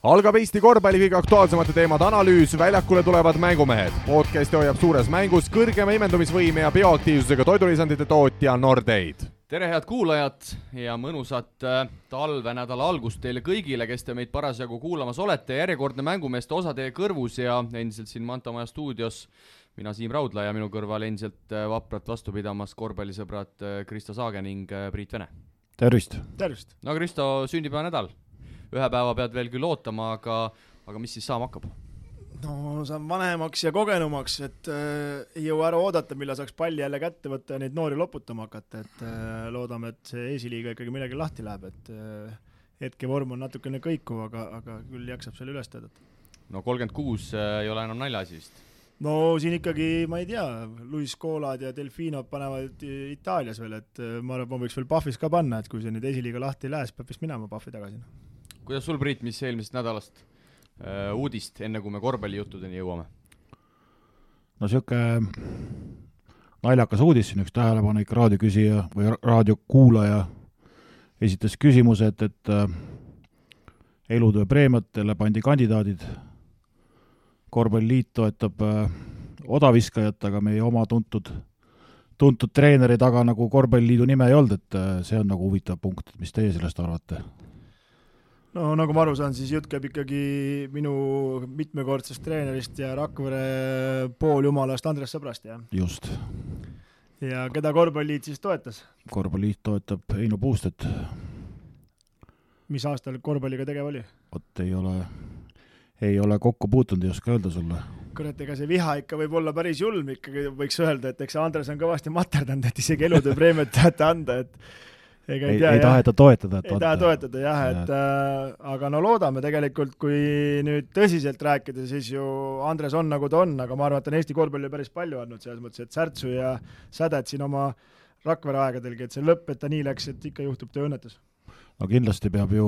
algab Eesti korvpalli kõige aktuaalsemate teemade analüüs, väljakule tulevad mängumehed. podcasti hoiab suures mängus kõrgema imendumisvõime ja bioaktiivsusega toidulisandite tootja Nordeid. tere, head kuulajad ja mõnusat äh, talvenädala algust teile kõigile, kes te meid parasjagu kuulamas olete. järjekordne mängumeeste osa teie kõrvus ja endiselt siin Manta Maja stuudios mina, Siim Raudla ja minu kõrval endiselt äh, vapralt vastu pidamas korvpallisõbrad äh, Kristo Saage ning Priit Vene. tervist! tervist! no Kristo, sünnipäevanädal ühe päeva pead veel küll ootama, aga, aga mis siis saama hakkab? no saan vanemaks ja kogenumaks, et äh, ei jõua ära oodata, millal saaks palli jälle kätte võtta ja neid noori loputama hakata, et äh, loodame, et see esiliiga ikkagi millegagi lahti läheb, et äh, hetkevorm on natukene kõikuv, aga, aga küll jaksab selle üles tõdeda. no kolmkümmend kuus äh, ei ole enam naljaasi vist? no siin ikkagi, ma ei tea, Luis Colad ja Delfino panevad Itaalias veel, et äh, ma arvan, et ma võiks veel Pahvis ka panna, et kui see nüüd esiliiga lahti ei lähe, siis peab vist minema Pahvi tagasi kuidas sul, Priit, mis eelmisest nädalast äh, uudist, enne kui me korvpallijuttudeni jõuame? no niisugune naljakas uudis siin, üks tähelepanelik raadioküsija või raadiokuulaja esitas küsimuse, et, et äh, elutöö preemiatele pandi kandidaadid, korvpalliliit toetab äh, odaviskajat, aga meie oma tuntud, tuntud treeneri taga nagu korvpalliliidu nime ei olnud, et äh, see on nagu huvitav punkt, mis teie sellest arvate? No nagu ma aru saan, siis jutt käib ikkagi minu mitmekordsest treenerist ja Rakvere pooljumalast Andres Sõbrast, jah? just. ja keda Korvpalliliit siis toetas? korvpalliliit toetab Heino Puustet. mis aastal korvpalliga tegev oli? vot ei ole, ei ole kokku puutunud, ei oska öelda sulle kurat, ega see viha ikka võib olla päris julm ikkagi, võiks öelda, et eks Andres on kõvasti materdanud, et isegi elutööpreemiat tahate anda, et ei, ei ei taheta toetada. ei taha toetada jah, et äh, aga no loodame tegelikult, kui nüüd tõsiselt rääkida, siis ju Andres on nagu ta on, aga ma arvan, et on Eesti korvpallile päris palju andnud, selles mõttes, et särtsu ja sädet siin oma Rakvere aegadelgi, et see lõpp, et ta nii läks, et ikka juhtub tööõnnetus no kindlasti peab ju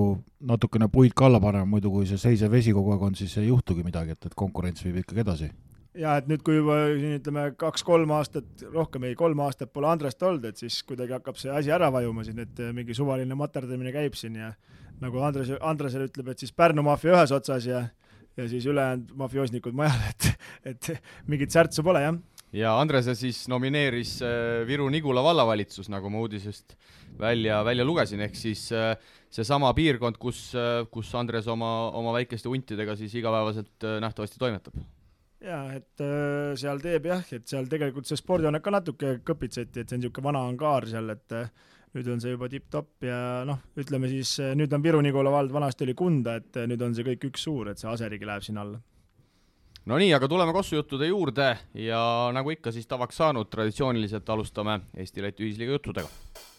natukene puid ka alla panema, muidu kui see seisev vesi kogu aeg on, siis ei juhtugi midagi, et, et konkurents viib ikkagi edasi ja et nüüd, kui juba siin ütleme kaks-kolm aastat, rohkem ei, kolm aastat pole Andrest olnud, et siis kuidagi hakkab see asi ära vajuma siin, et mingi suvaline materdamine käib siin ja nagu Andres, Andresele ütleb, et siis Pärnu maffia ühes otsas ja ja siis ülejäänud mafioosnikud mujal, et, et mingit särtsu pole, jah. ja Andrese siis nomineeris äh, Viru-Nigula vallavalitsus, nagu ma uudisest välja, välja lugesin, ehk siis äh, seesama piirkond, kus, äh, kus Andres oma, oma väikeste huntidega siis igapäevaselt nähtavasti toimetab jaa, et äh, seal teeb jah, et seal tegelikult see spordihoone ka natuke kõpitseti, et see on niisugune vana angaar seal, et äh, nüüd on see juba tipp-topp ja noh, ütleme siis äh, nüüd on Viru-Nigula vald, vanasti oli Kunda, et nüüd on see kõik üks suur, et see Aserigi läheb sinna alla. no nii, aga tuleme kossujuttude juurde ja nagu ikka siis tavaks saanud, traditsiooniliselt alustame Eesti-Läti ühisliiga juttudega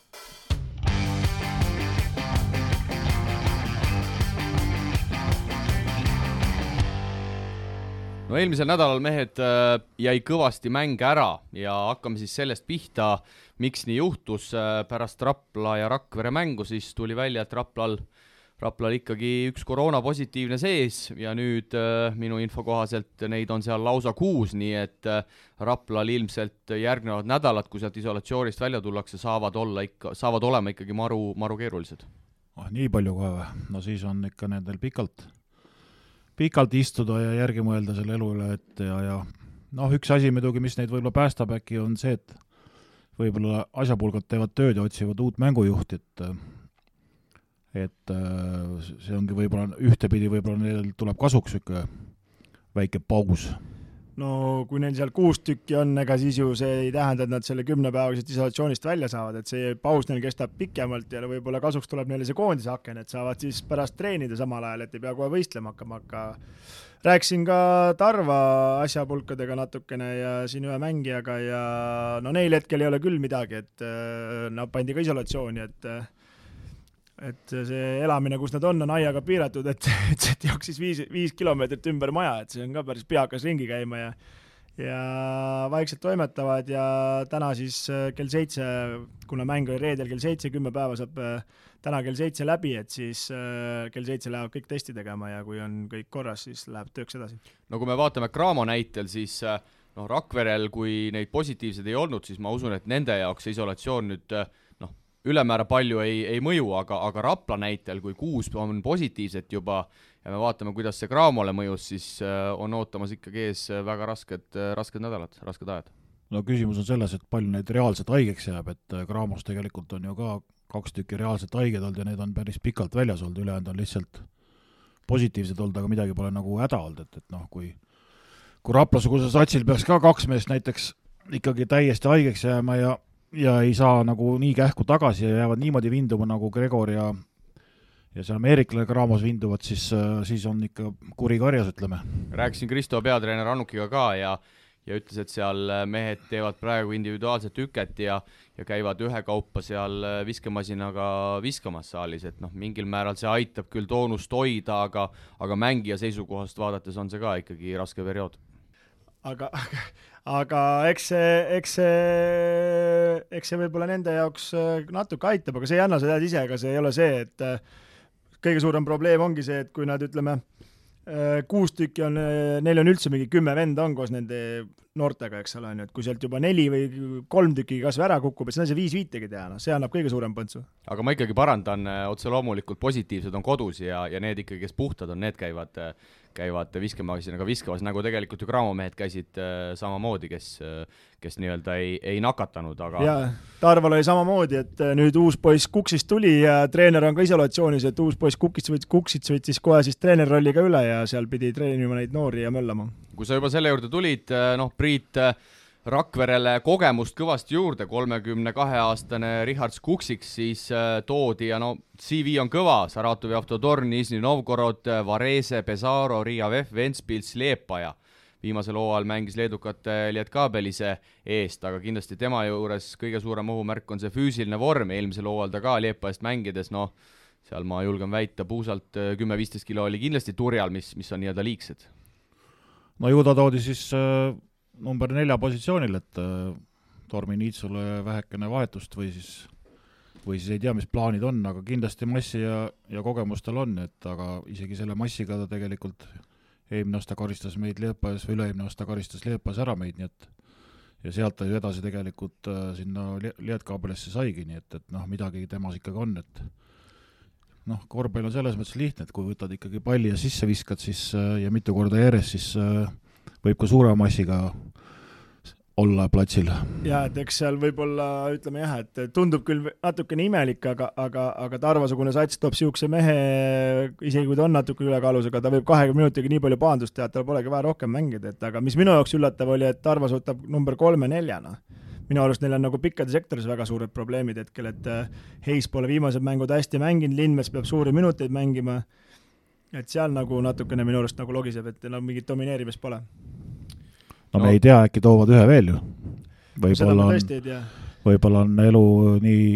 no eelmisel nädalal, mehed, äh, jäi kõvasti mänge ära ja hakkame siis sellest pihta, miks nii juhtus. Äh, pärast Rapla ja Rakvere mängu siis tuli välja, et Raplal, Raplal ikkagi üks koroonapositiivne sees ja nüüd äh, minu info kohaselt neid on seal lausa kuus, nii et Raplal ilmselt järgnevad nädalad, kui sealt isolatsioonist välja tullakse, saavad olla ikka, saavad olema ikkagi maru, maru keerulised. ah, nii palju kohe või? no siis on ikka nendel pikalt pikalt istuda ja järgi mõelda selle elu üle, et ja, ja noh, üks asi muidugi, mis neid võib-olla päästab äkki, on see, et võib-olla asjapulgad teevad tööd ja otsivad uut mängujuhti, et et see ongi võib-olla ühtepidi võib-olla neil tuleb kasuks niisugune väike paus no kui neil seal kuus tükki on, ega siis ju see ei tähenda, et nad selle kümnepäevasest isolatsioonist välja saavad, et see paus neil kestab pikemalt ja võib-olla kasuks tuleb neile see koondise aken, et saavad siis pärast treenida samal ajal, et ei pea kohe võistlema hakkama, aga rääkisin ka Tarva asjapulkadega natukene ja siin ühe mängijaga ja no neil hetkel ei ole küll midagi, et nad no, pandi ka isolatsiooni, et et see elamine, kus nad on, on aiaga piiratud, et, et, et jooksis viis, viis kilomeetrit ümber maja, et see on ka päris pea hakkas ringi käima ja ja vaikselt toimetavad ja täna siis äh, kell seitse, kuna mäng oli reedel kell seitse, kümme päeva saab äh, täna kell seitse läbi, et siis äh, kell seitse lähevad kõik testi tegema ja kui on kõik korras, siis läheb tööks edasi. no kui me vaatame Cramo näitel, siis noh, Rakverel, kui neid positiivseid ei olnud, siis ma usun, et nende jaoks see isolatsioon nüüd äh, ülemäära palju ei, ei mõju, aga, aga Rapla näitel, kui kuus on positiivset juba ja me vaatame, kuidas see Cramole mõjus, siis on ootamas ikkagi ees väga rasked, rasked nädalad, rasked ajad. no küsimus on selles, et palju neid reaalselt haigeks jääb, et Cramos tegelikult on ju ka kaks tükki reaalselt haiged olnud ja need on päris pikalt väljas olnud, ülejäänud on lihtsalt positiivsed olnud, aga midagi pole nagu häda olnud, et, et noh, kui kui Rapla-sugusel satsil peaks ka kaks meest näiteks ikkagi täiesti haigeks jääma ja ja ei saa nagu nii kähku tagasi ja jäävad niimoodi vinduma, nagu Gregor ja ja see ameeriklane Kramos vinduvad, siis, siis on ikka kuri karjas, ütleme. rääkisin Kristo peatreener Annukiga ka ja ja ütles, et seal mehed teevad praegu individuaalset tüket ja ja käivad ühekaupa seal viskemasinaga viskamas saalis, et noh, mingil määral see aitab küll toonust hoida, aga aga mängija seisukohast vaadates on see ka ikkagi raske periood aga, aga eks see, eks see, eks see võib-olla nende jaoks äh, natuke aitab, aga see ei anna, sa tead ise, ega see ei ole see, et äh, kõige suurem probleem ongi see, et kui nad ütleme, äh, kuus tükki on, neil on üldse mingi kümme venda on koos nende noortega, eks ole, on ju, et kui sealt juba neli või kolm tükki kas või ära kukub, et siis on see viis viitegi teha, noh, see annab kõige suurem põntsu. aga ma ikkagi parandan, otse loomulikult positiivsed on kodus ja, ja need ikkagi, kes puhtad on, need käivad käivad viskemasinaga viskamas, nagu tegelikult ju Cramo mehed käisid äh, samamoodi, kes äh,, kes nii-öelda ei, ei nakatanud, aga jaa, Tarval oli samamoodi, et äh, nüüd uus poiss Kuksist tuli ja treener on ka isolatsioonis, et uus poiss Kukist võttis, Kuksits võttis kohe siis treeneri rolli ka üle ja seal pidi treenima neid noori ja möllama. kui sa juba selle juurde tulid, noh, Priit Rakverele kogemust kõvasti juurde, kolmekümne kahe aastane Richard Skuksiks siis äh, toodi ja no CV on kõva, Saratovi Avtotorn, Nižni Novgorod, Varese, Pesaro, Riia VEF, Ventspils, Liepaja. viimasel hooajal mängis leedukate Lietkabelise eest, aga kindlasti tema juures kõige suurem ohumärk on see füüsiline vorm, eelmisel hooajal ta ka Liepajast mängides, noh, seal ma julgen väita, puusalt äh, kümme-viisteist kilo oli kindlasti turjal, mis, mis on nii-öelda liigsed. no ju ta toodi siis äh number nelja positsioonil, et äh, Tormi Niitsule vähekene vahetust või siis, või siis ei tea, mis plaanid on, aga kindlasti massi ja, ja kogemust tal on, et aga isegi selle massiga ta tegelikult eelmine aasta karistas meid Leepas või üle-eelmine aasta karistas Leepas ära meid, nii et ja sealt ta ju edasi tegelikult äh, sinna Lietkabelisse saigi, nii et, et noh, midagi temas ikkagi on, et noh, korvpall on selles mõttes lihtne, et kui võtad ikkagi palli ja sisse viskad, siis äh, ja mitu korda järjest, siis äh, võib ka suurema massiga olla platsil. jaa, et eks seal võib-olla ütleme jah, et tundub küll natukene imelik, aga, aga, aga Tarva-sugune sats toob niisuguse mehe, isegi kui ta on natuke ülekaalus, aga ta võib kahekümne minutiga nii palju pahandust teha, et tal polegi vaja rohkem mängida, et aga mis minu jaoks üllatav oli, et Tarvas võtab number kolme-neljana. minu arust neil on nagu pikkade sektoris väga suured probleemid hetkel, et Heis pole viimased mängud hästi mänginud, Lindmets peab suuri minuteid mängima, et seal nagu natukene minu arust nagu logiseb, et enam mingit domineerimist pole no me no. ei tea, äkki toovad ühe veel ju. võib-olla on, võib-olla on elu nii,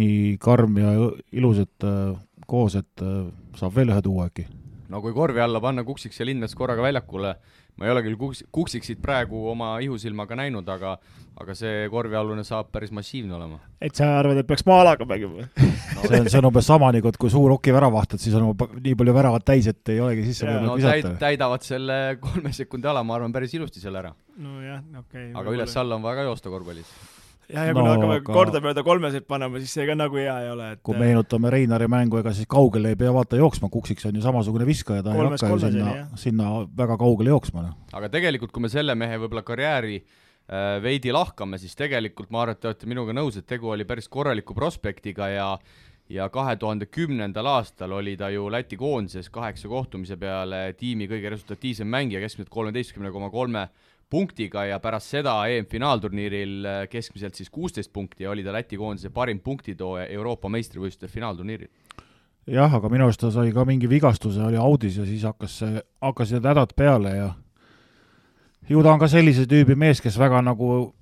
nii karm ja ilus, et äh, koos, et äh, saab veel ühe tuua äkki. no kui korvi alla panna Kuksiks ja Lindmets korraga väljakule, ma ei ole küll Kuks-, Kuksiksit praegu oma ihusilmaga näinud, aga aga see korvialune saab päris massiivne olema. et sa arvad, et peaks Maalaga mängima no, see on, see on umbes sama nagu, et kui suur okivärav vahtad, siis on nii palju väravat täis, et ei olegi sisse võimalik no, visata. täidavad selle kolme sekundi ala, ma arvan, päris ilusti selle ära. nojah, okei okay,. aga üles-alla on vaja ka joosta korvpallis jah, ja kui no, me hakkame aga... kordamööda kolmeseid panema, siis see ka nagu hea ei ole, et kui meenutame Reinari mängu, ega siis kaugele ei pea vaata jooksma, Kuksiks on ju samasugune viskaja, ta Kolmes ei hakka ju sinna, sinna väga kaugele jooksma. Noh. aga tegelikult, kui me selle mehe võib-olla karjääri äh, veidi lahkame, siis tegelikult ma arvan, et te olete minuga nõus, et tegu oli päris korraliku prospektiga ja ja kahe tuhande kümnendal aastal oli ta ju Läti koondises kaheksa kohtumise peale tiimi kõige resultatiivsem mängija, keskmiselt kolmeteistkümne koma kolme punktiga ja pärast seda EM-finaalturniiril äh, keskmiselt siis kuusteist punkti ja oli ta Läti koondise parim punktitooja Euroopa meistrivõistluste finaalturniiril. jah, aga minu arust ta sai ka mingi vigastuse, oli audis ja siis hakkas see, hakkasid hädad peale ja ju ta on ka sellise tüübi mees, kes väga nagu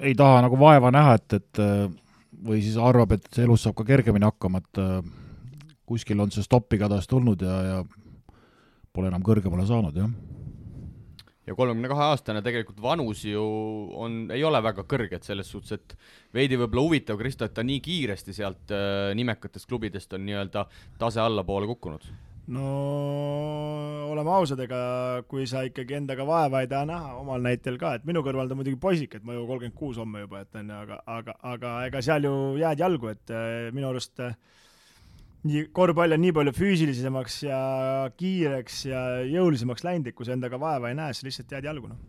ei taha nagu vaeva näha, et, et või siis arvab, et elus saab ka kergemini hakkama, et kuskil on see stopp igatahes tulnud ja, ja pole enam kõrgemale saanud, jah ja kolmekümne kahe aastane tegelikult vanus ju on, ei ole väga kõrge, et selles suhtes, et veidi võib-olla huvitav, Kristo, et ta nii kiiresti sealt äh, nimekatest klubidest on nii-öelda tase allapoole kukkunud. no oleme ausad, ega kui sa ikkagi endaga vaeva ei taha näha, omal näitel ka, et minu kõrval ta muidugi poisike, et ma ju kolmkümmend kuus homme juba, et on ju, aga, aga, aga ega seal ju jääd jalgu, et äh, minu arust äh, nii, korvpall on nii palju füüsilisemaks ja kiireks ja jõulisemaks läinud, et kui sa endaga vaeva ei näe, siis lihtsalt jääd jalgu, noh.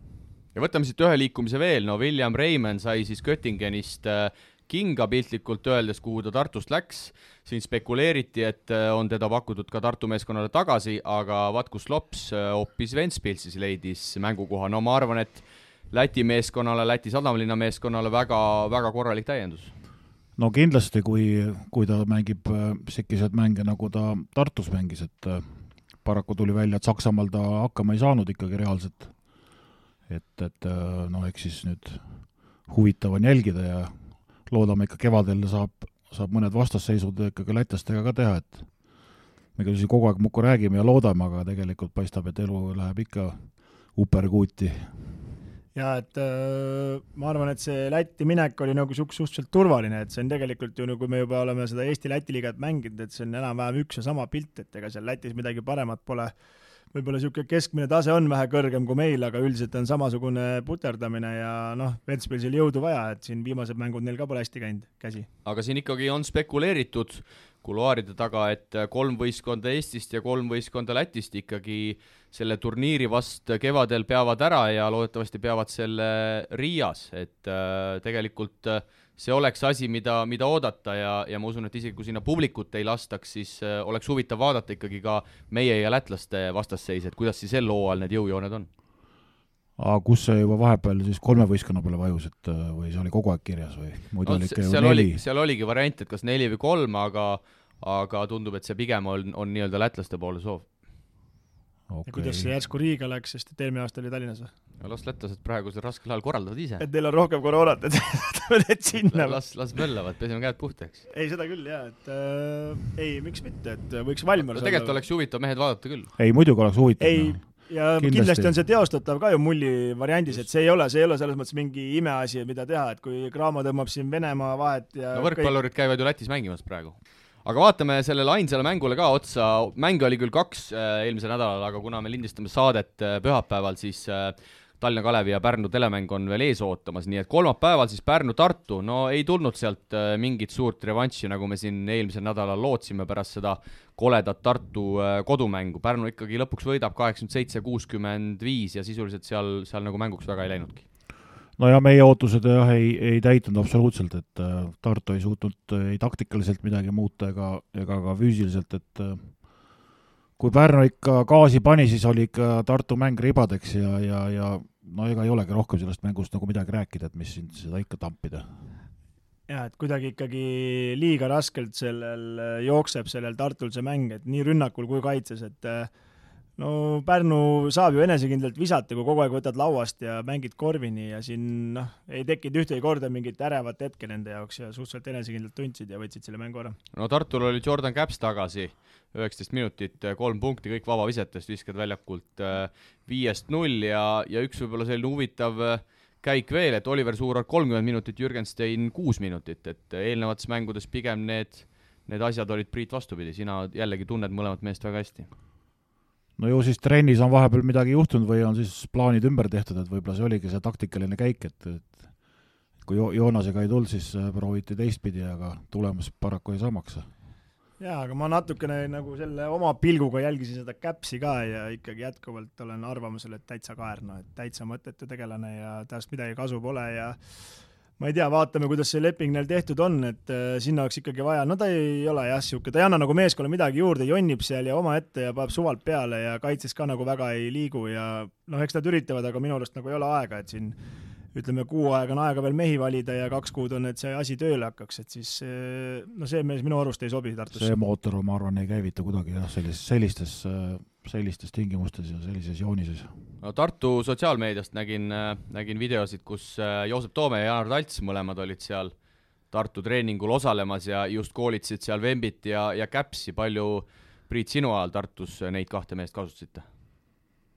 ja võtame siit ühe liikumise veel, no William Reimann sai siis Göttingenist äh, kinga piltlikult öeldes, kuhu ta Tartust läks, siin spekuleeriti, et äh, on teda pakutud ka Tartu meeskonnale tagasi, aga vaat kus lops äh, hoopis Ventspilsis leidis mängukoha, no ma arvan, et Läti meeskonnale, Läti sadamalinna meeskonnale väga, väga korralik täiendus no kindlasti, kui, kui ta mängib äh, selliseid mänge, nagu ta Tartus mängis, et paraku tuli välja, et Saksamaal ta hakkama ei saanud ikkagi reaalselt. et, et noh, eks siis nüüd huvitav on jälgida ja loodame ikka kevadel saab, saab mõned vastasseisud ikkagi lätlastega ka teha, et me küll siin kogu aeg muudkui räägime ja loodame, aga tegelikult paistab, et elu läheb ikka uperkuuti. Ja et äh, ma arvan, et see Lätti minek oli nagu suht-, suhteliselt turvaline, et see on tegelikult ju, nagu me juba oleme seda Eesti-Läti liigat mänginud, et see on enam-vähem üks ja sama pilt, et ega seal Lätis midagi paremat pole võib-olla niisugune keskmine tase on vähe kõrgem kui meil, aga üldiselt on samasugune puterdamine ja noh, Ventspilsil jõudu vaja, et siin viimased mängud neil ka pole hästi käinud, käsi. aga siin ikkagi on spekuleeritud kuluaaride taga, et kolm võistkonda Eestist ja kolm võistkonda Lätist ikkagi selle turniiri vast kevadel peavad ära ja loodetavasti peavad selle Riias, et äh, tegelikult äh, see oleks asi, mida, mida oodata ja, ja ma usun, et isegi kui sinna publikut ei lastaks, siis äh, oleks huvitav vaadata ikkagi ka meie ja lätlaste vastasseis, et kuidas siis sel hooajal need jõujooned on. Aga kus see juba vahepeal siis kolme võistkonna peale vajus, et äh, või see oli kogu aeg kirjas või muidu no, oli ikka ju neli? seal oligi variant, et kas neli või kolm, aga aga tundub, et see pigem on, on nii-öelda lätlaste poole soov okay.. ja kuidas see järsku Riiga läks, sest et eelmine aasta oli Tallinnas või? las lätlased praegusel raskel ajal korraldavad ise. et neil on rohkem koroonat, et need sinna. las, las möllavad, peseme käed puhtaks. ei, seda küll jaa, et äh, ei, miks mitte, et võiks Valmier no, tegelikult oleks huvitav mehed vaadata küll. ei, muidugi oleks huvitav. ei no., ja kindlasti. kindlasti. On see teostatav ka ju mulli variandis, et see ei ole, see ei ole selles mõttes mingi imeasi, mida teha, et kui Cramo tõmbab siin Venemaa vahet ja no võrkpallurid kõik... käivad ju Lätis mängimas praegu. Aga vaatame sellele ainsale mängule ka otsa, mänge oli küll kaks äh, eelmisel nädalal, aga kuna me lindistame saadet äh, pühapäeval, siis äh, Tallinna Kalevi ja Pärnu telemäng on veel ees ootamas, nii et kolmapäeval siis Pärnu-Tartu, no ei tulnud sealt äh, mingit suurt revanši, nagu me siin eelmisel nädalal lootsime pärast seda koledat Tartu äh, kodumängu, Pärnu ikkagi lõpuks võidab kaheksakümmend seitse, kuuskümmend viis ja sisuliselt seal, seal nagu mänguks väga ei läinudki. No ja meie ootused jah, ei, ei täitunud absoluutselt, et äh, Tartu ei suutnud ei taktikaliselt midagi muuta ega, ega ka füüsiliselt, et kui Pärnu ikka gaasi pani, siis oli ikka Tartu mäng ribadeks ja, ja, ja no ega ei olegi rohkem sellest mängust nagu midagi rääkida, et mis sind seda ikka tampida. jah, et kuidagi ikkagi liiga raskelt sellel jookseb sellel Tartul see mäng, et nii rünnakul kui kaitses, et äh, no Pärnu saab ju enesekindlalt visata, kui kogu aeg võtad lauast ja mängid korvini ja siin noh, ei tekkinud ühtegi korda mingit ärevat hetke nende jaoks ja suhteliselt enesekindlalt tundsid ja võtsid selle mängu ära. no Tartul oli Jordan Caps tagasi, üheksateist minutit, kolm punkti, kõik vabavisetest, viskad väljakult äh, viiest null ja, ja üks võib-olla selline huvitav äh, käik veel, et Oliver Suurar kolmkümmend minutit, Jürgen Stein kuus minutit, et eelnevates mängudes pigem need, need asjad olid Priit vastupidi, sina jällegi tunned mõlemat meest väga hästi no ju siis trennis on vahepeal midagi juhtunud või on siis plaanid ümber tehtud, et võib-olla see oligi see taktikaline käik, et, et kui jo Joonasega ei tulnud, siis äh, prooviti teistpidi, aga tulemus paraku jäi samaks. jaa, aga ma natukene nagu selle oma pilguga jälgisin seda Capsi ka ja ikkagi jätkuvalt olen arvamusel, et täitsa kaer, noh, et täitsa mõttetu tegelane ja tast midagi kasu pole ja ma ei tea, vaatame, kuidas see leping neil tehtud on, et äh, sinna oleks ikkagi vaja, no ta ei ole jah, niisugune, ta ei anna nagu meeskonnale midagi juurde, jonnib seal ja omaette ja paneb suvalt peale ja kaitses ka nagu väga ei liigu ja noh, eks nad üritavad, aga minu arust nagu ei ole aega, et siin ütleme, kuu aega on aega veel mehi valida ja kaks kuud on, et see asi tööle hakkaks, et siis no see mees minu arust ei sobi Tartusse. see mootor, ma arvan, ei käivitu kuidagi jah, sellises, sellistes, sellistes tingimustes ja sellises joonises. no Tartu sotsiaalmeediast nägin, nägin videosid, kus Joosep Toome ja Jaanar Talts mõlemad olid seal Tartu treeningul osalemas ja just koolitasid seal Vembit ja, ja Käpsi, palju Priit, sinu ajal Tartus neid kahte meest kasutasite?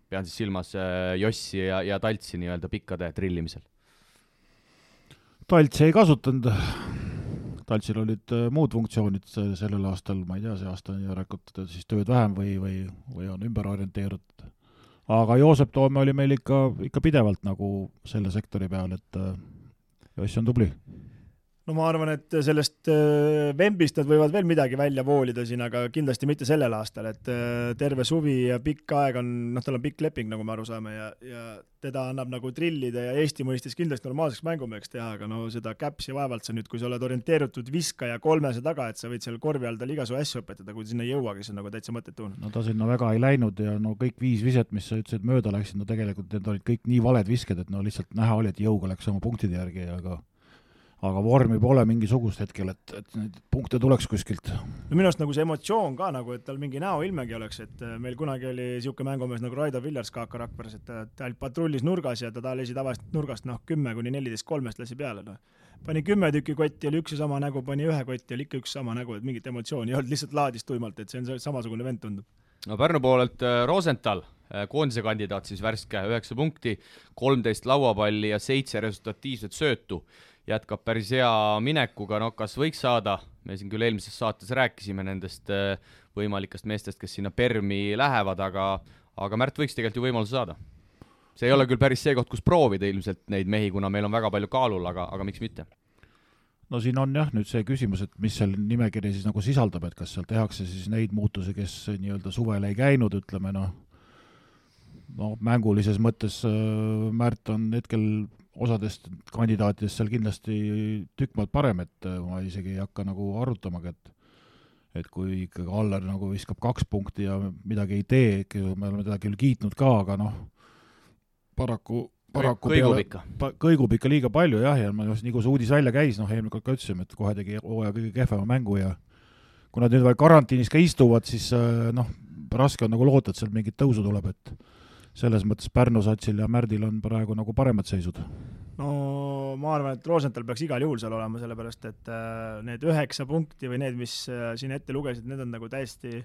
Pean siis silmas äh, Jossi ja, ja Taltsi nii-öelda pikkade trillimisel. Taltsi ei kasutanud, Taltsil olid äh, muud funktsioonid sellel aastal, ma ei tea, see aasta on järelikult siis tööd vähem või, või, või on ümber orienteerutud. aga Joosep Toome oli meil ikka, ikka pidevalt nagu selle sektori peal, et äh, Joss on tubli no ma arvan, et sellest äh, Vembist nad võivad veel midagi välja voolida siin, aga kindlasti mitte sellel aastal, et äh, terve suvi ja pikk aeg on, noh, tal on pikk leping, nagu me aru saame, ja, ja teda annab nagu trillida ja Eesti mõistes kindlasti normaalseks mängumeheks teha, aga no seda käpsi vaevalt sa nüüd, kui sa oled orienteeritud viskaja kolmese taga, et sa võid seal korvi all tal igasugu asju õpetada, kui ta sinna ei jõuagi, see on nagu täitsa mõttetu. no ta sinna väga ei läinud ja no kõik viis viset, mis sa ütlesid, mööda läksid, no tegelikult need olid kõik nii valed visked, et no lihtsalt näha oli, et jõuga läks oma punktide järgi, aga aga vormi pole mingisugust hetkel, et, et neid punkte tuleks kuskilt. no minu arust nagu see emotsioon ka nagu, et tal mingi näoilmegi oleks, et äh, meil kunagi oli niisugune mängumees nagu Raido Villars ka AK Rakveres, et ta, ta patrullis nurgas ja ta, ta lasi tavaliselt nurgast noh, kümme kuni neliteist kolmest lasi peale, noh. pani kümme tükki kotti, oli üks ja sama nägu, pani ühe kotti, oli ikka üks sama nägu, et mingit emotsiooni ei olnud, lihtsalt laadis tuimalt, et see on samasugune vend, tundub. no Pärnu poolelt äh, Rosenthal äh, koondise kandidaat siis värske, üheksa punkti, kolmteist lauapalli ja seitse resultatiivset söötu jätkab päris hea minekuga, no kas võiks saada, me siin küll eelmises saates rääkisime nendest äh, võimalikest meestest, kes sinna Permi lähevad, aga aga Märt võiks tegelikult ju võimaluse saada. see ei ole küll päris see koht, kus proovida ilmselt neid mehi, kuna meil on väga palju kaalul, aga, aga miks mitte? no siin on jah, nüüd see küsimus, et mis seal nimekiri siis nagu sisaldab, et kas seal tehakse siis neid muutusi, kes nii-öelda suvel ei käinud, ütleme noh, no mängulises mõttes äh, Märt on hetkel osadest kandidaatidest seal kindlasti tükk maad parem, et äh, ma isegi ei hakka nagu arutamagi, et et kui ikkagi Aller nagu viskab kaks punkti ja midagi ei tee, me oleme teda küll kiitnud ka, aga noh, paraku paraku kõigub ikka. kõigub ikka liiga palju jah, ja ma just kui see uudis välja käis, noh eelmine kord ka ütlesime, et kohe tegi hooaja kõige kehvema mängu ja kui nad nüüd veel karantiinis ka istuvad, siis äh, noh, raske on nagu loota, et sealt mingit tõusu tuleb, et selles mõttes Pärnu satsil ja Märdil on praegu nagu paremad seisud? no ma arvan, et Rosenthal peaks igal juhul seal olema, sellepärast et äh, need üheksa punkti või need, mis äh, siin ette lugesid, need on nagu täiesti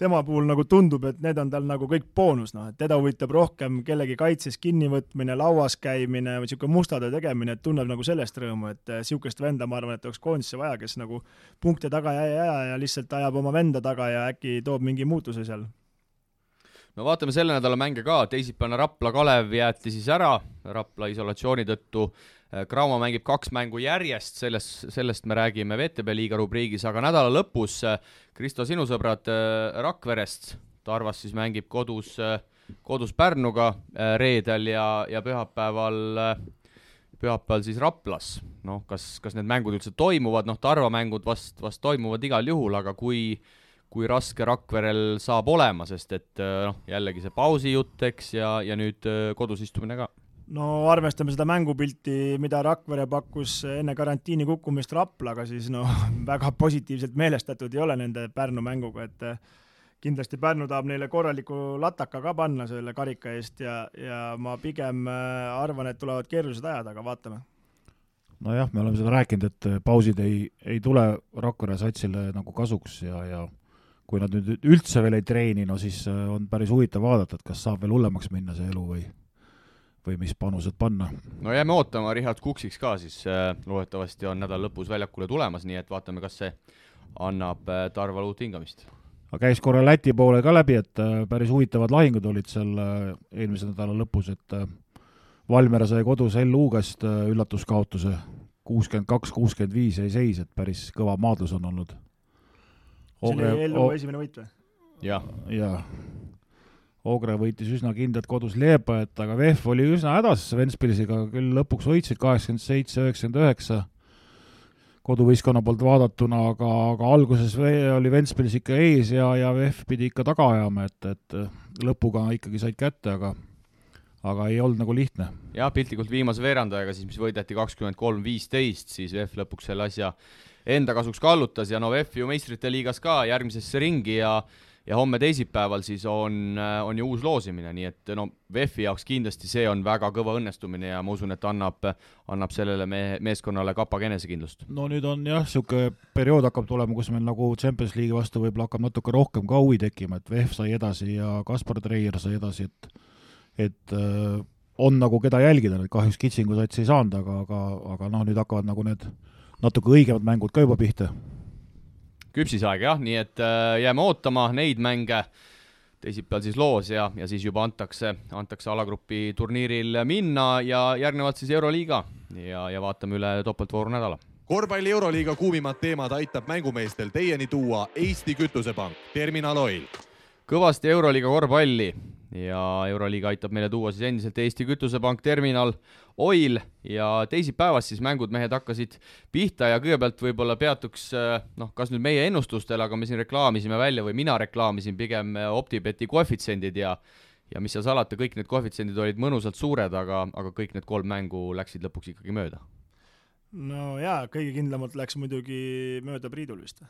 tema puhul nagu tundub, et need on tal nagu kõik boonus, noh, et teda huvitab rohkem kellegi kaitses kinnivõtmine, lauas käimine või niisugune musta töö tegemine, et tunneb nagu sellest rõõmu, et niisugust venda, ma arvan, et oleks koondisse vaja, kes nagu punkte taga ei aja ja lihtsalt ajab oma venda taga ja äkki toob mingi muutuse seal no vaatame selle nädala mänge ka, teisipäevane Rapla Kalev jäeti siis ära. Rapla isolatsiooni tõttu. Graamo mängib kaks mängu järjest, selles, sellest me räägime VTB liiga rubriigis, aga nädala lõpus Kristo, sinu sõbrad Rakverest, Tarvas siis mängib kodus, kodus Pärnuga reedel ja, ja pühapäeval pühapäeval siis Raplas, noh, kas, kas need mängud üldse toimuvad, noh, Tarva mängud vast, vast toimuvad igal juhul, aga kui kui raske Rakverel saab olema, sest et äh, noh, jällegi see pausi jutt, eks, ja, ja nüüd äh, kodus istumine ka. no arvestame seda mängupilti, mida Rakvere pakkus enne karantiini kukkumist Raplaga, siis noh, väga positiivselt meelestatud ei ole nende Pärnu mänguga, et äh, kindlasti Pärnu tahab neile korraliku lataka ka panna selle karika eest ja, ja ma pigem arvan, et tulevad keerulised ajad, aga vaatame nojah, me oleme seda rääkinud, et pausid ei, ei tule Rakvere satsile nagu kasuks ja, ja kui nad nüüd üldse veel ei treeni, no siis äh, on päris huvitav vaadata, et kas saab veel hullemaks minna see elu või või mis panused panna. no jääme ootama Richard Kuksiks ka siis äh,, loodetavasti on nädala lõpus väljakule tulemas, nii et vaatame, kas see annab äh, Tarval uut hingamist. aga käis korra Läti poole ka läbi, et päris huvitavad lahingud olid seal eelmise nädala lõpus, et Valmiera sai kodus LU-gast üllatuskaotuse, kuuskümmend kaks, kuuskümmend viis jäi seis, et päris kõva maadlus on olnud see oli Ellu esimene võit või? jah. jaa. Ogre võitis üsna kindlalt kodus Leepajat, aga VEF oli üsna hädas Ventspilsiga, küll lõpuks võitsid kaheksakümmend seitse, üheksakümmend üheksa koduvõistkonna poolt vaadatuna, aga, aga alguses oli Ventspils ikka ees ja, ja VEF pidi ikka taga ajama, et, et lõpuga ikkagi said kätte, aga aga ei olnud nagu lihtne. jah, piltlikult viimase veerandajaga siis, mis võideti kakskümmend kolm, viisteist, siis VEF lõpuks selle asja enda kasuks kallutas ja no VEF ju meistrite liigas ka järgmisesse ringi ja ja homme teisipäeval siis on, on ju uus loosimine, nii et no VEF-i jaoks kindlasti see on väga kõva õnnestumine ja ma usun, et annab, annab sellele mehe, meeskonnale kapag enesekindlust. no nüüd on jah, niisugune periood hakkab tulema, kus meil nagu Champions League'i vastu võib-olla hakkab natuke rohkem ka huvi tekkima, et VEF sai edasi ja Kaspar Treier sai edasi, et et äh, on nagu keda jälgida, nüüd kahjuks Kitsingu sats ei saanud, aga, aga, aga noh, nüüd hakkavad nagu need natuke õigemad mängud ka juba pihta. küpsisaeg jah, nii et äh, jääme ootama neid mänge, teisipäeval siis loos ja, ja siis juba antakse, antakse alagrupi turniiril minna ja järgnevalt siis Euroliiga ja, ja vaatame üle topeltvooru nädala korvpalli Euroliiga kuumimad teemad aitab mängumeestel teieni tuua Eesti Kütusepank, Terminal Oil. kõvasti Euroliiga korvpalli ja Euroliiga aitab meile tuua siis endiselt Eesti Kütusepank, Terminal Oil. Ja teisipäevast siis mängud mehed hakkasid pihta ja kõigepealt võib-olla peatuks noh, kas nüüd meie ennustustel, aga me siin reklaamisime välja või mina reklaamisin pigem OpTibeti koefitsiendid ja ja mis seal salata, kõik need koefitsiendid olid mõnusalt suured, aga, aga kõik need kolm mängu läksid lõpuks ikkagi mööda. No jaa, kõige kindlamalt läks muidugi mööda Priidul vist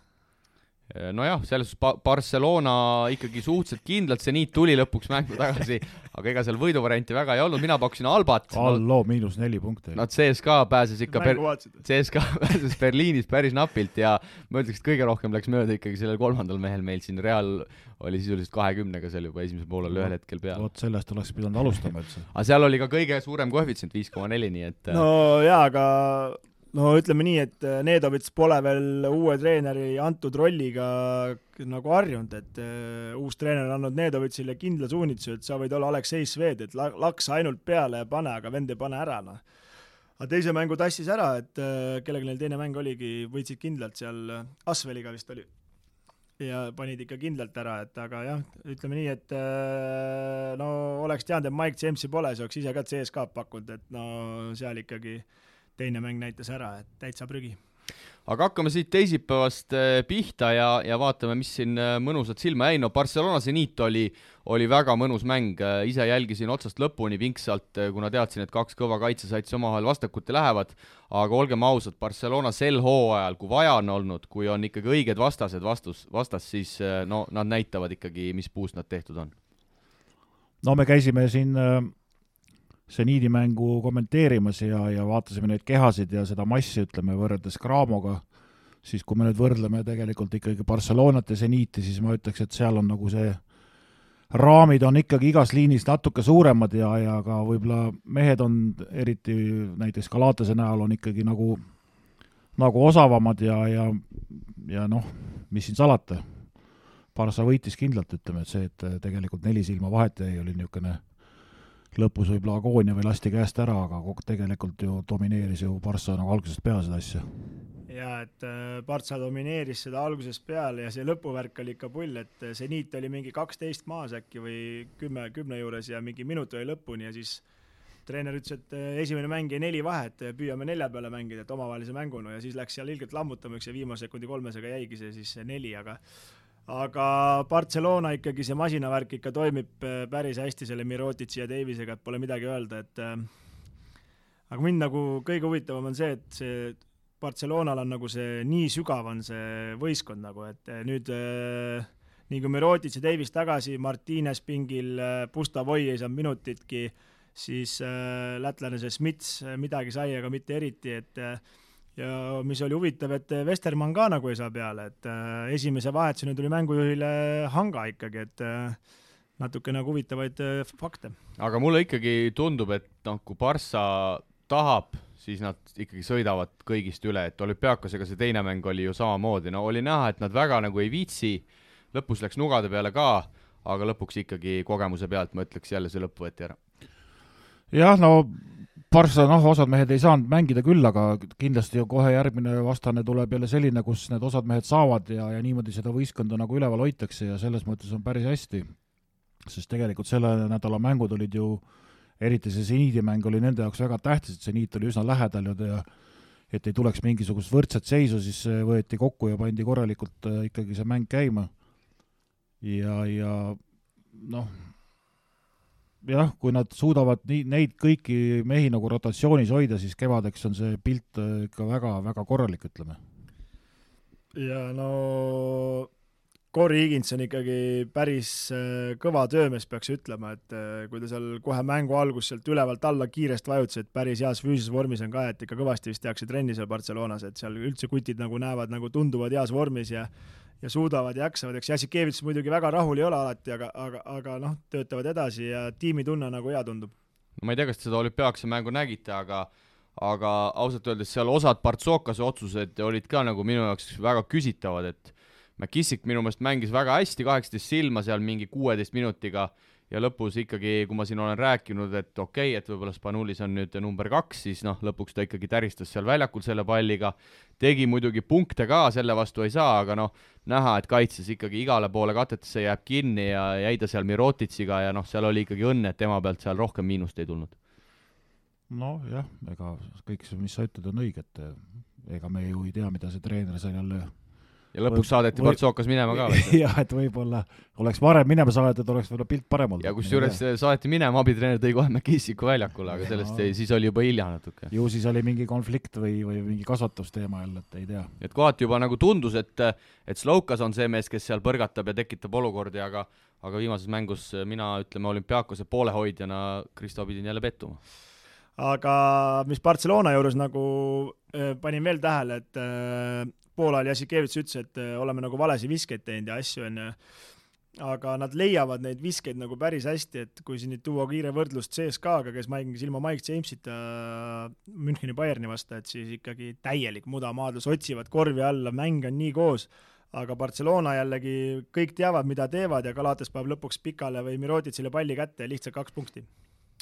nojah, selles suhtes ba Barcelona ikkagi suhteliselt kindlalt, see niit tuli lõpuks mängu tagasi, aga ega seal võiduvarianti väga ei olnud, mina pakkusin Albat. Allo miinus neli punkti. Nad CSKA pääses ikka CSKA pääses Berliinis päris napilt ja ma ütleks, et kõige rohkem läks mööda ikkagi sellel kolmandal mehel meil siin Real oli sisuliselt kahekümnega seal juba esimesel poolel ühel hetkel peal. vot sellest oleks pidanud alustama üldse. aga seal oli ka kõige suurem koefitsient, viis koma neli, nii et no jaa, aga no ütleme nii, et äh, Nedovits pole veel uue treeneri antud rolliga nagu harjunud, et uh, uus treener on andnud Nedovitsile kindla suunituse, et sa võid olla Aleksei Sved, et la-, laks ainult peale ja pane, aga vend ei pane ära, noh. aga teise mängu tassis ära, et uh, kellega neil teine mäng oligi, võitsid kindlalt seal, Asveliga vist oli. ja panid ikka kindlalt ära, et aga jah, ütleme nii, et no oleks teadnud, et Mike Jamesi pole, siis oleks ise ka CSKA-d pakkunud, et no seal ikkagi teine mäng näitas ära, et täitsa prügi. aga hakkame siit teisipäevast äh, pihta ja, ja vaatame, mis siin äh, mõnusalt silma jäi, no Barcelona seniit oli, oli väga mõnus mäng, äh, ise jälgisin otsast lõpuni pingsalt, kuna teadsin, et kaks kõva kaitsesatsi omavahel vastakuti lähevad, aga olgem ausad, Barcelona sel hooajal, kui vaja on olnud, kui on ikkagi õiged vastased vastus, vastas, siis no nad näitavad ikkagi, mis puust nad tehtud on. no me käisime siin äh seniidimängu kommenteerimas ja, ja vaatasime neid kehasid ja seda massi, ütleme, võrreldes Craamoga, siis kui me nüüd võrdleme tegelikult ikkagi Barcelonat ja seniiti, siis ma ütleks, et seal on nagu see raamid on ikkagi igas liinis natuke suuremad ja, ja ka võib-olla mehed on, eriti näiteks Galatase näol, on ikkagi nagu, nagu osavamad ja, ja, ja noh, mis siin salata, Barca võitis kindlalt, ütleme, et see, et tegelikult neli silma vahet jäi, oli niisugune lõpus võib-olla agoonia või lasti käest ära, aga tegelikult ju domineeris ju Barca nagu algusest peale seda asja. jaa, et äh, Barca domineeris seda algusest peale ja see lõpuvärk oli ikka pull, et äh, seniit oli mingi kaksteist maas äkki või kümme, kümne juures ja mingi minut oli lõpuni ja siis treener ütles, et äh, esimene mäng jäi neli vahet, püüame nelja peale mängida, et omavahelise mänguna ja siis läks seal ilgelt lammutamiseks ja viimase sekundi kolmesega jäigi see siis neli, aga aga Barcelona ikkagi, see masinavärk ikka toimib äh, päris hästi selle Mirotitši ja Davisega, et pole midagi öelda, et äh, aga mind nagu kõige huvitavam on see, et see Barcelonal on nagu see, nii sügav on see võistkond nagu, et äh, nüüd nii kui Mirotitš ja Davis tagasi, Martines pingil, Pustavoi ei saanud minutitki, siis lätlane see Smits midagi sai, aga mitte eriti, et ja mis oli huvitav, et Vestermann ka nagu ei saa peale, et äh, esimese vahetuseni tuli mängujuhile hanga ikkagi, et äh, natuke nagu huvitavaid äh, fakte. aga mulle ikkagi tundub, et noh, kui Barca tahab, siis nad ikkagi sõidavad kõigist üle, et olümpiaakosega see teine mäng oli ju samamoodi, no oli näha, et nad väga nagu ei viitsi, lõpus läks nugade peale ka, aga lõpuks ikkagi kogemuse pealt ma ütleks jälle see lõpp võeti ära. jah, no Barca, noh, osad mehed ei saanud mängida küll, aga kindlasti kohe järgmine vastane tuleb jälle selline, kus need osad mehed saavad ja, ja niimoodi seda võistkonda nagu üleval hoitakse ja selles mõttes on päris hästi. sest tegelikult selle nädala mängud olid ju, eriti see seniidi mäng oli nende jaoks väga tähtis, et seniit oli üsna lähedal ju ja et ei tuleks mingisugust võrdset seisu, siis võeti kokku ja pandi korralikult äh, ikkagi see mäng käima. ja, ja noh jah, kui nad suudavad nii, neid kõiki mehi nagu rotatsioonis hoida, siis kevadeks on see pilt äh, ikka väga-väga korralik, ütleme. ja no Corey Higins on ikkagi päris äh, kõva töömees, peaks ütlema, et äh, kui ta seal kohe mängu alguses sealt ülevalt alla kiiresti vajutas, et päris heas füüsilises vormis on ka, et ikka kõvasti vist tehakse trenni seal Barcelonas, et seal üldse kutid nagu näevad, nagu tunduvad heas vormis ja ja suudavad ja jaksavad, eks Jassikevitš muidugi väga rahul ei ole alati, aga, aga, aga noh, töötavad edasi ja tiimitunne nagu hea tundub. ma ei tea, kas te seda olümpiaakse mängu nägite, aga aga ausalt öeldes seal osad Partsokase otsused olid ka nagu minu jaoks väga küsitavad, et McKissick minu meelest mängis väga hästi, kaheksateist silma seal mingi kuueteist minutiga ja lõpus ikkagi, kui ma siin olen rääkinud, et okei okay,, et võib-olla Spanulis on nüüd number kaks, siis noh, lõpuks ta ikkagi täristas seal väljakul selle palliga, tegi muidugi punkte ka, selle vastu ei saa, aga noh, näha, et kaitses ikkagi igale poole katetesse jääb kinni ja jäi ta seal Mirotitsiga ja noh, seal oli ikkagi õnne, et tema pealt seal rohkem miinust ei tulnud. nojah, ega kõik see, mis sa ütled, on õige, et ega me ju ei tea, mida see treener seal jälle ja lõpuks või, saadeti Partsokas minema ka jah, et võib-olla oleks varem minema saadetud, oleks võib-olla pilt parem olnud. ja kusjuures saadeti minema, abitreener tõi kohe McKissiku väljakule, aga sellest no. ei, siis oli juba hilja natuke. ju siis oli mingi konflikt või, või mingi kasvatusteema jälle, et ei tea. et kohati juba nagu tundus, et, et Slovkas on see mees, kes seal põrgatab ja tekitab olukordi, aga aga viimases mängus mina, ütleme, olümpiaakose poolehoidjana, Kristo, pidin jälle pettuma aga mis Barcelona juures nagu äh, panin veel tähele, et äh, poolajal Jassikevitš ütles, et äh, oleme nagu valesid viskeid teinud ja asju, on ju. aga nad leiavad neid viskeid nagu päris hästi, et kui siin nüüd tuua kiire võrdlus CSKA-ga, kes mängis ilma Mike Jamesita Müncheni Bayerni vastu, et siis ikkagi täielik mudamaadlus, otsivad korvi alla, mäng on nii koos aga Barcelona jällegi kõik teavad, mida teevad ja Galatas paneb lõpuks Pikale või Mirotitsile palli kätte ja lihtsalt kaks punkti.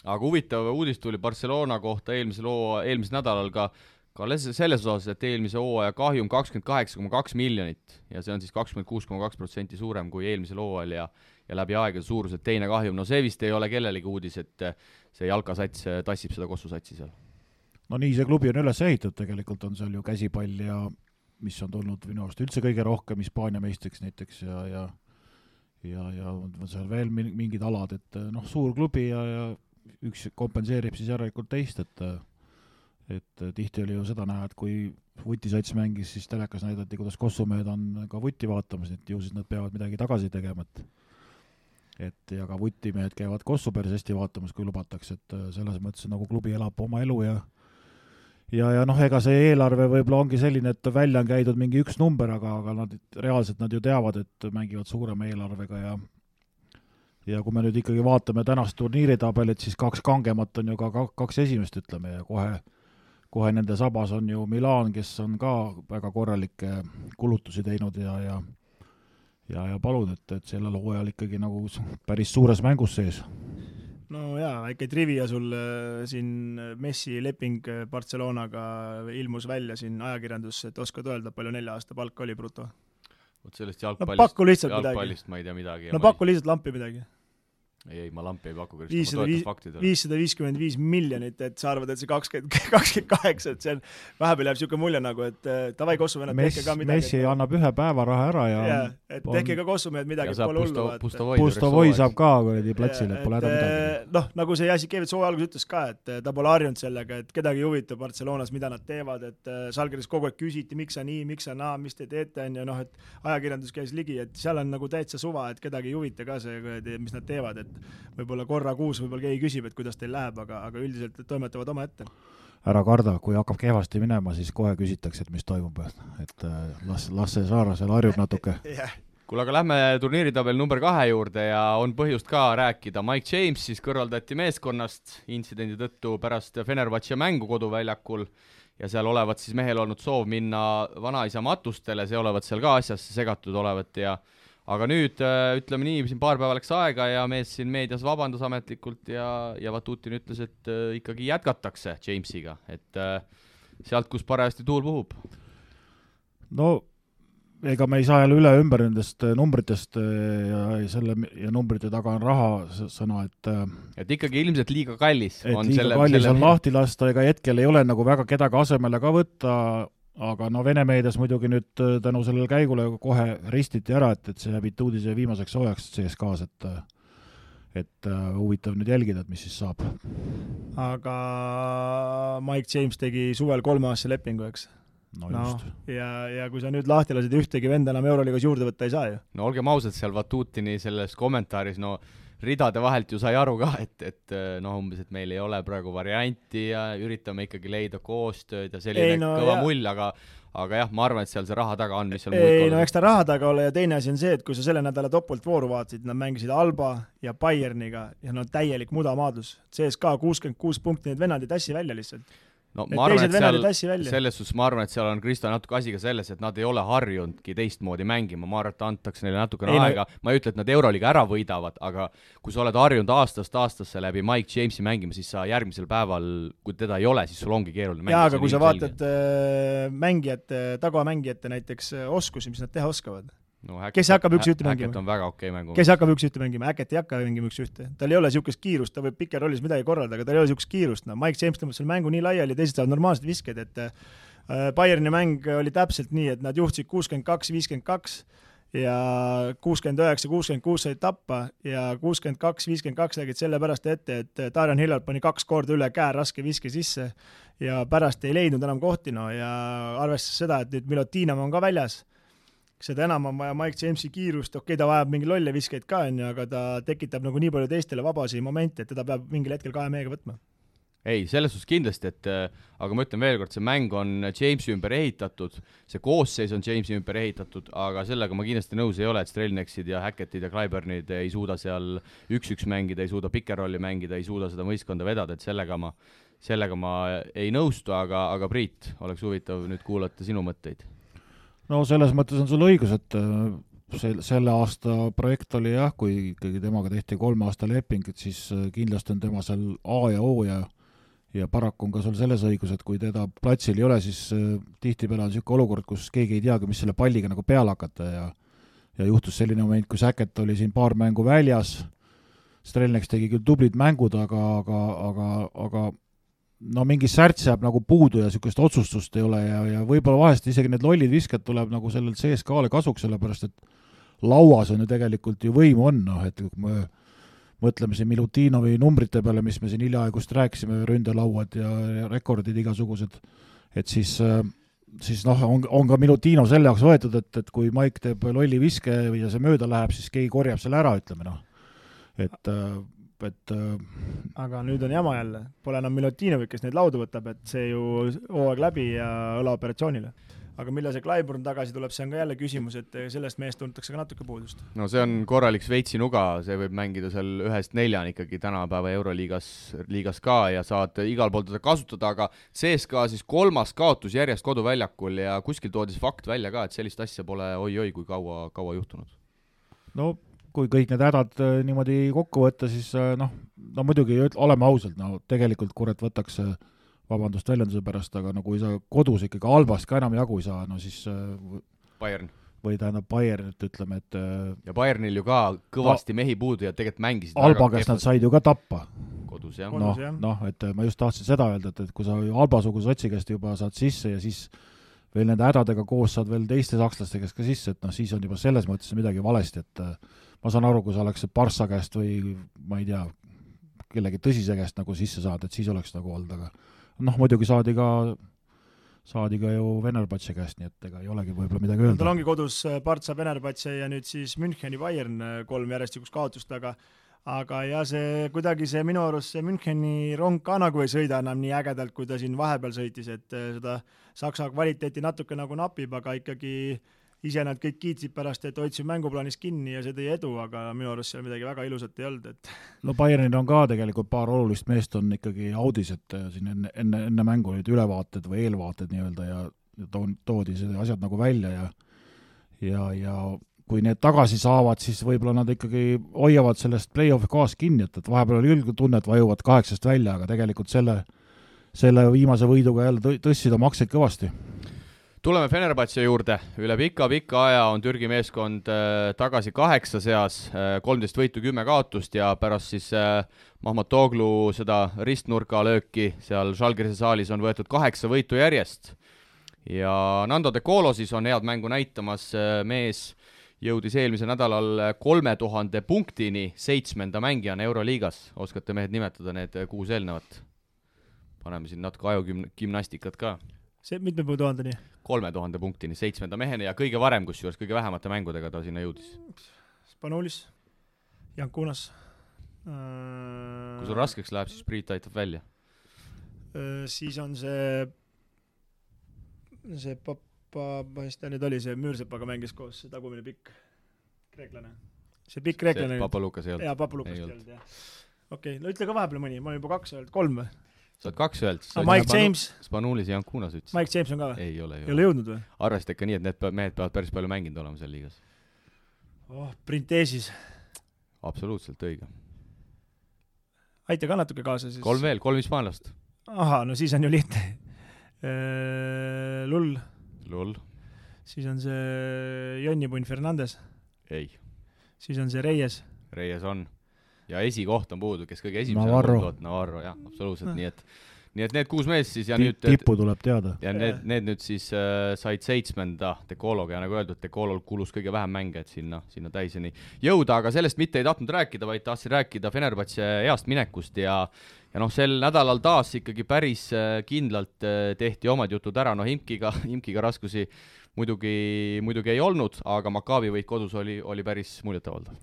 aga huvitav uudis tuli Barcelona kohta eelmisel hoo, eelmisel nädalal ka ka selles osas, et eelmise hooaja kahjum kakskümmend kaheksa koma kaks miljonit ja see on siis kakskümmend kuus koma kaks protsenti suurem kui eelmisel hooajal ja ja läbi aegade suuruselt teine kahjum, no see vist ei ole kellelegi uudis, et see jalkasats tassib seda Kossu satsi seal. no nii see klubi on üles ehitatud, tegelikult on seal ju käsipall ja mis on tulnud minu arust üldse kõige rohkem Hispaania meistriks näiteks ja, ja ja, ja on seal veel mingid alad, et noh, suur klubi ja, ja üks kompenseerib siis järelikult teist, et et äh, tihti oli ju seda näha, et kui vutisats mängis, siis telekas näidati, kuidas Kossumehed on ka vutti vaatamas, et ju siis nad peavad midagi tagasi tegema, et et ja ka vutimehed käivad Kossu päris hästi vaatamas, kui lubatakse, et äh, selles mõttes nagu klubi elab oma elu ja ja, ja noh, ega see eelarve võib-olla ongi selline, et välja on käidud mingi üks number, aga, aga nad, reaalselt nad ju teavad, et mängivad suurema eelarvega ja ja kui me nüüd ikkagi vaatame tänast turniiritabelit, siis kaks kangemat on ju ka kaks esimest, ütleme, ja kohe kohe nende sabas on ju Milan, kes on ka väga korralikke kulutusi teinud ja, ja ja, ja palun, et, et sellel hooajal ikkagi nagu päris suures mängus sees. no jaa, väike trivia sul äh, siin Messi leping Barcelonaga ilmus välja siin ajakirjandusse, et oskad öelda, palju nelja aasta palk oli bruto? vot sellest jalgpallist no,, jalgpallist midagi. ma ei tea midagi. no paku lihtsalt lampi midagi ei, ei, ma lampi ei paku, viissada viis, viissada viiskümmend viis miljonit, et sa arvad, et see kakskümmend, kakskümmend kaheksa, et see on, vahepeal jääb niisugune mulje nagu, et äh, davai, Kossumehed, tehke ka midagi. Messi annab ühe päeva raha ära ja yeah, et on... tehke ka Kossumehed midagi, et pole hullu. Pustovoi saab ka kuradi platsile, et pole häda midagi. Äh, noh, nagu see Jassikevitš hooaja alguses ütles ka, et äh, ta pole harjunud sellega, et kedagi ei huvita Barcelonas, mida nad teevad, et Žalgiris kogu aeg küsiti, miks sa nii, miks sa naa, mis te teete, on ju, noh, et ajakirjandus käis ligi, et seal on nagu täitsa suva, et kedagi ei huvita ka see, mis nad teevad, et võib-olla korra kuus võib-olla keegi küsib, et kuidas teil läheb, aga, aga üldiselt toimetavad omaette. ära karda, kui hakkab kehvasti minema, siis kohe küsitakse, et mis toimub, et äh, las, las see Saara seal harjub natuke yeah kuule, aga lähme turniiritabeli number kahe juurde ja on põhjust ka rääkida. Mike James siis kõrvaldati meeskonnast intsidendi tõttu pärast Fenerbahce mängu koduväljakul ja seal olevat siis mehel olnud soov minna vanaisa matustele, see olevat seal ka asjasse segatud olevat ja aga nüüd äh, ütleme nii, siin paar päeva läks aega ja mees siin meedias vabandas ametlikult ja, ja Vatutin ütles, et äh, ikkagi jätkatakse Jamesiga, et äh, sealt, kus parajasti tuul puhub. no ega me ei saa jälle üle ümber nendest numbritest ja selle ja numbrite taga on raha sõna, et et ikkagi ilmselt liiga kallis et liiga selle, kallis selle on lahti lasta, ega hetkel ei ole nagu väga kedagi asemele ka võtta, aga no Vene meedias muidugi nüüd äh, tänu sellele käigule kohe ristiti ära, et, et see jääb Ituudise viimaseks soojaks CSKA-s, et et uh, huvitav nüüd jälgida, et mis siis saab. aga Mike James tegi suvel kolmeaastase lepingu, eks? no, no just. ja, ja kui sa nüüd lahti lased, ühtegi venda enam Euroliigas juurde võtta ei saa ju. no olgem ausad, seal Vatutini selles kommentaaris, no ridade vahelt ju sai aru ka, et, et noh, umbes, et meil ei ole praegu varianti ja üritame ikkagi leida koostööd ja selline ei, no, kõva jah. mull, aga aga jah, ma arvan, et seal see raha taga on, mis seal ei no eks ta raha taga ole ja teine asi on see, et kui sa selle nädala topeltvooru vaatasid, nad mängisid Alba ja Bayerniga ja no täielik mudamaadlus. CSKA kuuskümmend kuus punkti, need vennad ei tassi välja lihtsalt no ma arvan, et seal selles suhtes ma arvan, et seal on Kristo natuke asi ka selles, et nad ei ole harjunudki teistmoodi mängima, ma arvan, et antakse neile natukene Ei, no- aega, ma ei ütle, et nad Euroliiga ära võidavad, aga kui sa oled harjunud aastast aastasse läbi Mike Jamesi mängima, siis sa järgmisel päeval, kui teda ei ole, siis sul ongi keeruline jaa, mängida. aga kui sa vaatad äh, mängijate, tagamängijate näiteks äh, oskusi, mis nad teha oskavad, no, Hackett- kes hakkab Hackett mängima? on väga okei okay mängu. kes hakkab üks-ühte mängima, Hackett ei hakka mängima üks-ühte. tal ei ole niisugust kiirust, ta võib piker rollis midagi korraldada, aga tal ei ole niisugust kiirust, no Mike James tõmbas selle mängu nii laiali, teised saavad normaalsed visked, et äh, Bayerni mäng oli täpselt nii, et nad juhtisid kuuskümmend kaks, viiskümmend kaks ja kuuskümmend üheksa, kuuskümmend kuus said tappa ja kuuskümmend kaks, viiskümmend kaks lägid sellepärast ette, et Darren Hillard pani kaks korda üle käe raske viske sisse ja pärast ei leidnud enam kohti, no ja arvestades seda, et nüüd Milutinov on ka väljas, seda enam on vaja Mike Jamesi kiirust, okei okay,, ta vajab mingi lolle viskeid ka, onju, aga ta tekitab nagu nii palju teistele vabasi momente, et teda peab mingil hetkel kahe mehega võtma. ei, selles suhtes kindlasti, et äh, aga ma ütlen veel kord, see mäng on Jamesi ümber ehitatud, see koosseis on Jamesi ümber ehitatud, aga sellega ma kindlasti nõus ei ole, et Strelneksid ja Hackettid ja Clyburnid ei suuda seal üks-üks mängida, ei suuda pikerolli mängida, ei suuda seda võistkonda vedada, et sellega ma, sellega ma ei nõustu, aga, aga Priit, oleks huvitav nüüd kuulata sinu mõtteid. No selles mõttes on sul õigus, et äh, sel-, selle aasta projekt oli jah, kui ikkagi temaga tehti kolme aasta leping, et siis äh, kindlasti on tema seal A ja O ja ja paraku on ka sul selles õigus, et kui teda platsil ei ole, siis äh, tihtipeale on niisugune olukord, kus keegi ei teagi, mis selle palliga nagu peale hakata ja ja juhtus selline moment, kus Hackett oli siin paar mängu väljas, Strelneks tegi küll tublid mängud, aga, aga, aga, aga no mingi särts jääb nagu puudu ja niisugust otsustust ei ole ja, ja võib-olla vahest isegi need lollid visked tuleb nagu sellel CSKA-le kasuks, sellepärast et lauas on ju tegelikult ju võimu on, noh, et kui me mõtleme siin Milutinovi numbrite peale, mis me siin hiljaaegu just rääkisime, ründelauad ja, ja rekordid igasugused, et siis äh, siis noh, on, on ka Milutinov selle jaoks võetud, et, et kui Maik teeb lolli viske ja see mööda läheb, siis keegi korjab selle ära, ütleme noh. et, et aga nüüd on jama jälle, pole enam Milutinovit, kes neid laudu võtab, et see ju hooaeg läbi ja õlaoperatsioonile. aga millal see Clyburn tagasi tuleb, see on ka jälle küsimus, et sellest mehest tuntakse ka natuke puudust. no see on korralik Šveitsi nuga, see võib mängida seal ühest neljani ikkagi tänapäeva Euroliigas, liigas ka ja saad igal pool teda kasutada, aga CSKA siis kolmas kaotus järjest koduväljakul ja kuskil toodi see fakt välja ka, et sellist asja pole oi-oi kui kaua, kaua juhtunud. no kui kõik need hädad äh, niimoodi kokku võtta, siis äh, noh, no muidugi oleme ausad, no tegelikult kurat võtaks äh, vabandust väljenduse pärast, aga no kui sa kodus ikkagi Albast ka enam jagu ei saa, no siis Bayern. või tähendab Bayernit, ütleme, et ja Bayernil ju ka kõvasti mehi puudu ja tegelikult mängisid Alba käest nad said ju ka tappa. kodus, jah. noh, noh, et ma just tahtsin seda öelda, et, et kui sa Alba-suguse sotsi käest juba saad sisse ja siis veel nende hädadega koos saad veel teiste sakslaste käest ka sisse, et noh, siis on juba selles mõttes midagi valesti, et ma saan aru, kui sa oleks Barca käest või ma ei tea, kellegi tõsise käest nagu sisse saad, et siis oleks nagu olnud, aga noh, muidugi saadi ka, saadi ka ju Venerbatši käest, nii et ega ei olegi võib-olla midagi öelda. tal ongi kodus Partsa, Venerbatši ja nüüd siis Müncheni Bayern kolm järjestikust kaotust, aga aga jah, see kuidagi see minu arust see Müncheni rong ka nagu ei sõida enam nii ägedalt, kui ta siin vahepeal sõitis, et seda Saksa kvaliteeti natuke nagu napib, aga ikkagi ise nad kõik kiitsid pärast, et hoidsid mänguplaanis kinni ja see tõi edu, aga minu arust seal midagi väga ilusat ei olnud, et no Bayernil on ka tegelikult paar olulist meest on ikkagi audis, et siin enne, enne, enne mängu olid ülevaated või eelvaated nii-öelda ja, ja toon, toodi need asjad nagu välja ja ja, ja kui need tagasi saavad, siis võib-olla nad ikkagi hoiavad sellest play-off'i kohast kinni, et, et vahepeal oli küll tunne, et vajuvad kaheksast välja, aga tegelikult selle, selle viimase võiduga jälle tõstsid oma aktsiaid kõvasti tuleme Fenerbahce juurde, üle pika-pika aja on Türgi meeskond äh, tagasi kaheksa seas äh,, kolmteist võitu, kümme kaotust ja pärast siis äh, Mahmatoglu seda ristnurgalööki seal Žalgirise saalis on võetud kaheksa võitu järjest. ja Nando De Colo siis on head mängu näitamas mees jõudis eelmisel nädalal kolme tuhande punktini seitsmenda mängijana Euroliigas, oskate mehed nimetada need kuus eelnevat? paneme siin natuke ajugümnastikat ka see mitme tuhandeni? kolme tuhande punktini seitsmenda mehena ja kõige varem, kusjuures kõige vähemate mängudega ta sinna jõudis. Spanulis, Jankunas äh.... kui sul raskeks läheb, siis Priit aitab välja äh,. siis on see, see papa, mis ta nüüd oli, see Müürsepaga mängis koos, see tagumine pikk kreeklane. see pikk kreeklane. Papa Lukas ei olnud. jaa, Papa Lukas ei olnud, jah. okei okay., no ütle ka vahepeal mõni, ma olen juba kaks öelnud, kolm või? Sa oled kaks öelnud. no Mike James, Spanulis ja Jankunas ütles. Mike James on ka või? ei ole, ei ole jõudnud või? arvesta ikka nii, et need mehed peavad päris palju mänginud olema seal liigas. oh, Printesis. absoluutselt õige. aita ka natuke kaasa siis. kolm veel, kolm hispaanlast. ahah, no siis on ju lihtne. Lull, Lull, siis on see Jonnipunn Fernandes, ei, siis on see Reyes, Reyes on. Ja esikoht on puudu, kes kõige esimesena Navarro. koht- Navarro, jah, absoluutselt, nii et nii et need kuus meest siis ja Ti- nüüd tippu tuleb teada. ja need, need nüüd siis äh, said seitsmenda Decologa ja nagu öeldud, Decolol kulus kõige vähem mänge, et sinna, sinna täiseni jõuda, aga sellest mitte ei tahtnud rääkida, vaid tahtsin rääkida Fenerbahce heast minekust ja ja noh, sel nädalal taas ikkagi päris äh, kindlalt äh, tehti omad jutud ära, no Imkiga, Imkiga raskusi muidugi, muidugi ei olnud, aga Maccabi võit kodus oli, oli päris muljetavaldav.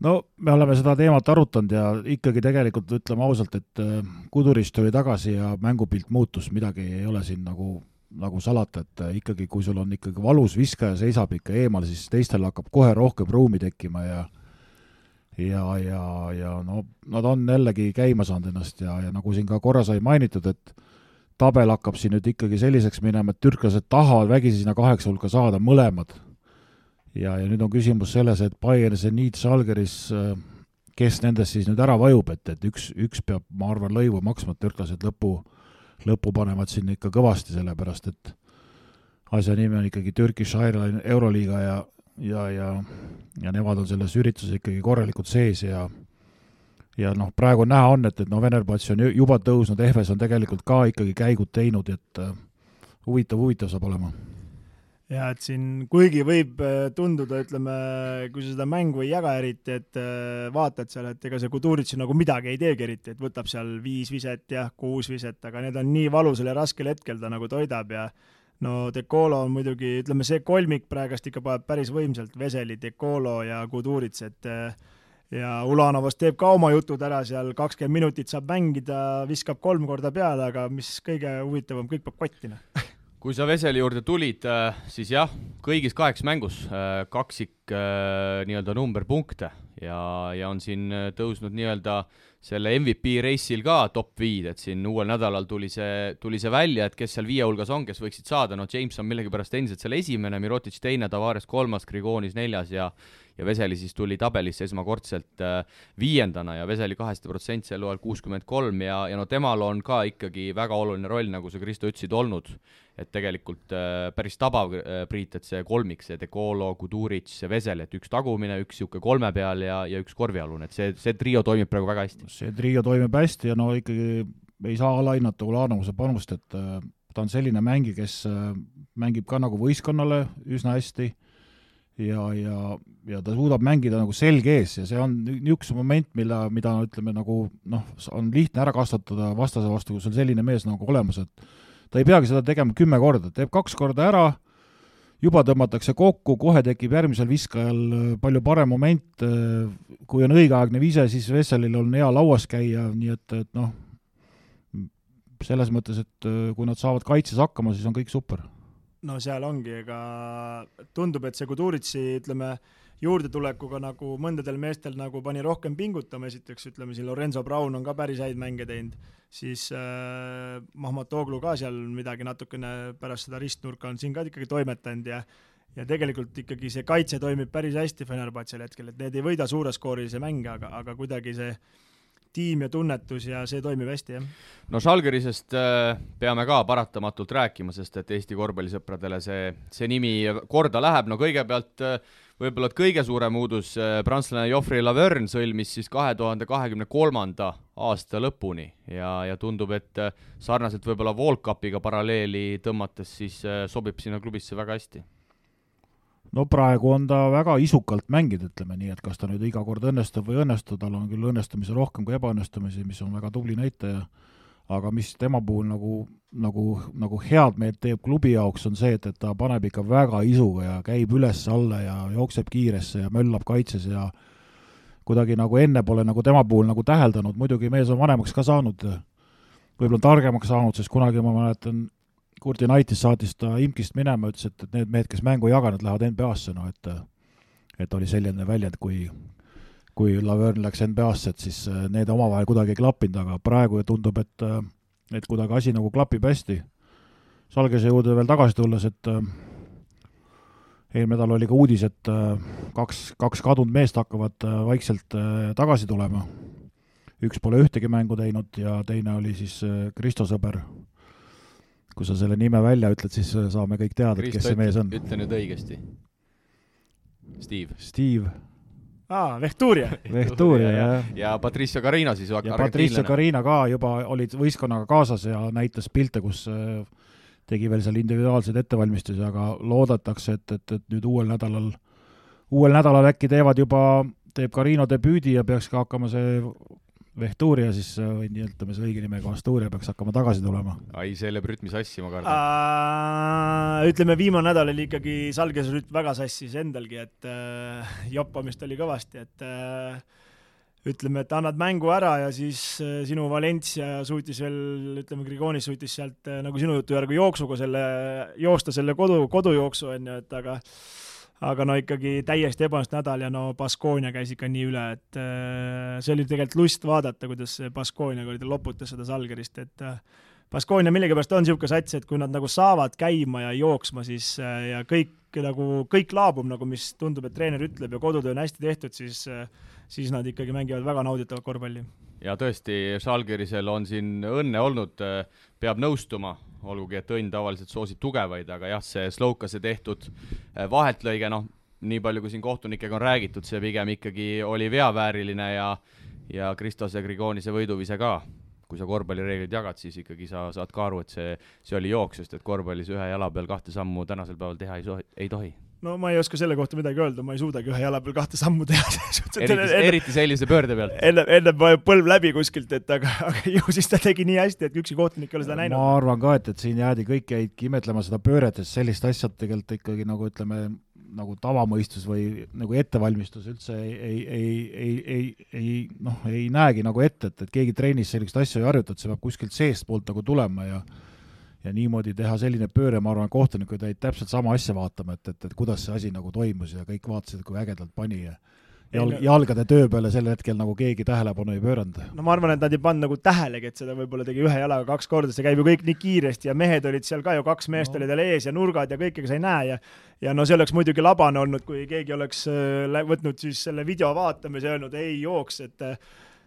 No me oleme seda teemat arutanud ja ikkagi tegelikult ütleme ausalt, et äh, Kudurist tuli tagasi ja mängupilt muutus, midagi ei ole siin nagu, nagu salata, et äh, ikkagi, kui sul on ikkagi valus viskaja seisab ikka eemal, siis teistel hakkab kohe rohkem ruumi tekkima ja ja, ja, ja no nad on jällegi käima saanud ennast ja, ja nagu siin ka korra sai mainitud, et tabel hakkab siin nüüd ikkagi selliseks minema, et türklased tahavad vägisi sinna kaheksa hulka saada, mõlemad ja, ja nüüd on küsimus selles, et Bayern, Zenit, Žalgiris, kes nendest siis nüüd ära vajub, et, et üks, üks peab, ma arvan, lõivu maksma, et türklased lõpu, lõppu panevad sinna ikka kõvasti, sellepärast et asja nimi on ikkagi Turkish Airline Euroliiga ja, ja, ja ja nemad on selles ürituses ikkagi korralikult sees ja ja noh, praegu näha on, et, et noh, Venerbahce on ju- juba tõusnud, Ehves on tegelikult ka ikkagi käigud teinud, et äh, huvitav, huvitav saab olema ja et siin, kuigi võib äh, tunduda, ütleme, kui sa seda mängu ei jaga eriti, et äh, vaatad seal, et ega see Kudurits ju nagu midagi ei teegi eriti, et võtab seal viis viset ja kuus viset, aga need on nii valusal ja raskel hetkel ta nagu toidab ja no Decolo on muidugi, ütleme see kolmik praegast ikka paneb päris võimsalt, Veseli, Decolo ja Kudurits, et äh, ja Ulanovast teeb ka oma jutud ära seal, kakskümmend minutit saab mängida, viskab kolm korda peale, aga mis kõige huvitavam, kõik peab kotti, noh. kui sa Veseli juurde tulid, siis jah, kõigis kaheksa mängus äh, kaksik äh, nii-öelda numberpunkte ja, ja on siin äh, tõusnud nii-öelda selle MVP reisil ka top viid, et siin uuel nädalal tuli see, tuli see välja, et kes seal viie hulgas on, kes võiksid saada, no James on millegipärast endiselt seal esimene, Mirotic teine, Tavares kolmas, Grigonis neljas ja ja Veseli siis tuli tabelisse esmakordselt äh, viiendana ja Veseli kaheste protsent sel hooajal kuuskümmend kolm ja, ja no temal on ka ikkagi väga oluline roll, nagu sa, Kristo, ütlesid, olnud. Et tegelikult äh, päris tabav äh, Priit, et see kolmik, see Decolo, Kuduric, see Vesel, et üks tagumine, üks niisugune kolme peal ja, ja üks korvialune, et see, see trio toimib praegu väga hästi. see trio toimib hästi ja no ikkagi ei saa alahinnata Ulanovuse panust, et ta on selline mängija, kes mängib ka nagu võistkonnale üsna hästi. Ja, ja, ja ta suudab mängida nagu selg ees ja see on niisugune moment, mille, mida ütleme nagu noh, on lihtne ära kasutada vastase vastu, kui sul selline mees nagu olemas, et ta ei peagi seda tegema kümme korda, teeb kaks korda ära, juba tõmmatakse kokku, kohe tekib järgmisel viskajal äh, palju parem moment, kui on õigeaegne vise, siis Vesselil on hea lauas käia, nii et, et noh, selles mõttes, et äh, kui nad saavad kaitses hakkama, siis on kõik super. No seal ongi, ega tundub, et see Kuduritsi, ütleme, juurdetulekuga nagu mõndadel meestel nagu pani rohkem pingutama, esiteks ütleme siin Lorenzo Brown on ka päris häid mänge teinud, siis äh, Mahmatoglu ka seal midagi natukene pärast seda ristnurka on siin ka ikkagi toimetanud ja ja tegelikult ikkagi see kaitse toimib päris hästi Fenerbahce'l hetkel, et need ei võida suureskoorilisi mänge, aga, aga kuidagi see tiim ja tunnetus ja see toimib hästi, jah. no Žalgirisest äh, peame ka paratamatult rääkima, sest et Eesti korvpallisõpradele see, see nimi korda läheb, no kõigepealt äh, võib-olla kõige suurem uudus, prantslane Joffrey Laverne sõlmis siis kahe tuhande kahekümne kolmanda aasta lõpuni ja, ja tundub, et äh, sarnaselt võib-olla World Cupiga paralleeli tõmmates, siis äh, sobib sinna klubisse väga hästi. No praegu on ta väga isukalt mänginud, ütleme nii, et kas ta nüüd iga kord õnnestub või ei õnnestu, tal on küll õnnestumisi rohkem kui ebaõnnestumisi, mis on väga tubli näitaja, aga mis tema puhul nagu, nagu, nagu head meelt teeb klubi jaoks, on see, et, et ta paneb ikka väga isuga ja käib üles-alla ja jookseb kiiresse ja möllab kaitses ja kuidagi nagu enne pole nagu tema puhul nagu täheldanud, muidugi mees on vanemaks ka saanud, võib-olla targemaks saanud, sest kunagi ma mäletan, Kurdi Knightis saatis ta Imkist minema, ütles, et, et need mehed, kes mängu ei jaganud, lähevad NBA-sse, noh et et oli selline väljend, kui kui Laverne läks NBA-sse, et siis äh, need omavahel kuidagi ei klappinud, aga praegu tundub, et äh, et kuidagi asi nagu klapib hästi. Salgese juurde veel tagasi tulles, et äh, eelmine nädal oli ka uudis, et kaks, kaks kadunud meest hakkavad vaikselt tagasi tulema. üks pole ühtegi mängu teinud ja teine oli siis Kristo sõber. kui sa selle nime välja ütled, siis saame kõik teada, kes see mees on. ütle nüüd õigesti. Steve. Steve aa, Vehturia. Vehturia, jah. ja Patricio Carino siis. ja Patricio Carina ka juba olid võistkonnaga kaasas ja näitas pilte, kus äh, tegi veel seal individuaalseid ettevalmistusi, aga loodetakse, et, et, et nüüd uuel nädalal, uuel nädalal äkki teevad juba, teeb Carino debüüdi ja peaks ka hakkama see Vehturia siis, või nii ütleme, see õige nimega Asturia peaks hakkama tagasi tulema. ai, see läheb rütmi sassi, ma kardan. ütleme, viimane nädal oli ikkagi Salgese rütm väga sassis endalgi, et äh, joppamist oli kõvasti, et äh, ütleme, et annad mängu ära ja siis äh, sinu Valencia suutis veel, ütleme, Grigonis suutis sealt äh, nagu sinu jutu järgi jooksuga selle, joosta selle kodu, kodujooksu, on ju, et aga aga no ikkagi täiesti ebaõnnestunud nädal ja no Baskonia käis ikka nii üle, et äh, see oli tegelikult lust vaadata, kuidas Baskonia kuradi loputas seda Salgerist, et äh, Baskonia millegipärast on niisugune sats, et kui nad nagu saavad käima ja jooksma, siis äh, ja kõik nagu, kõik laabub nagu, mis tundub, et treener ütleb ja kodutöö on hästi tehtud, siis siis nad ikkagi mängivad väga nauditavat korvpalli. ja tõesti, Žalgirisel on siin õnne olnud, peab nõustuma olgugi et õnn tavaliselt soosib tugevaid, aga jah, see Slowkase tehtud äh, vaheltlõige, noh, nii palju, kui siin kohtunikega on räägitud, see pigem ikkagi oli veavääriline ja ja Kristose Grigonise võiduvise ka. kui sa korvpallireegleid jagad, siis ikkagi sa saad ka aru, et see, see oli jooks, sest et korvpallis ühe jala peal kahte sammu tänasel päeval teha ei ei tohi no ma ei oska selle kohta midagi öelda, ma ei suudagi ühe jala peal kahte sammu teha eriti, eriti sellise pöörde peal. enne, enne vajub põlv läbi kuskilt, et aga, aga ju siis ta tegi nii hästi, et ükski kohtunik ei ole seda näinud. ma arvan ka, et, et siin jäädi, kõik jäidki imetlema seda pööret, sest sellist asja tegelikult ikkagi nagu ütleme, nagu tavamõistus või nagu ettevalmistus üldse ei, ei, ei, ei, ei, ei noh, ei näegi nagu ette, et, et keegi trennis sellist asja ei harjuta, et see peab kuskilt seestpoolt nagu tulema ja ja niimoodi teha selline pööre, ma arvan, kohtunikud jäid täpselt sama asja vaatama, et, et, et kuidas see asi nagu toimus ja kõik vaatasid, kui ägedalt pani ja jalg, jalgade töö peale sel hetkel nagu keegi tähelepanu ei pööranud. no ma arvan, et nad ei pannud nagu tähelegi, et seda võib-olla tegi ühe jalaga kaks korda, see käib ju kõik nii kiiresti ja mehed olid seal ka ju, kaks meest no. olid veel ees ja nurgad ja kõike sa ei näe ja ja no see oleks muidugi labane olnud, kui keegi oleks äh, võtnud siis selle video vaatamise ja öelnud ei jooks, et äh,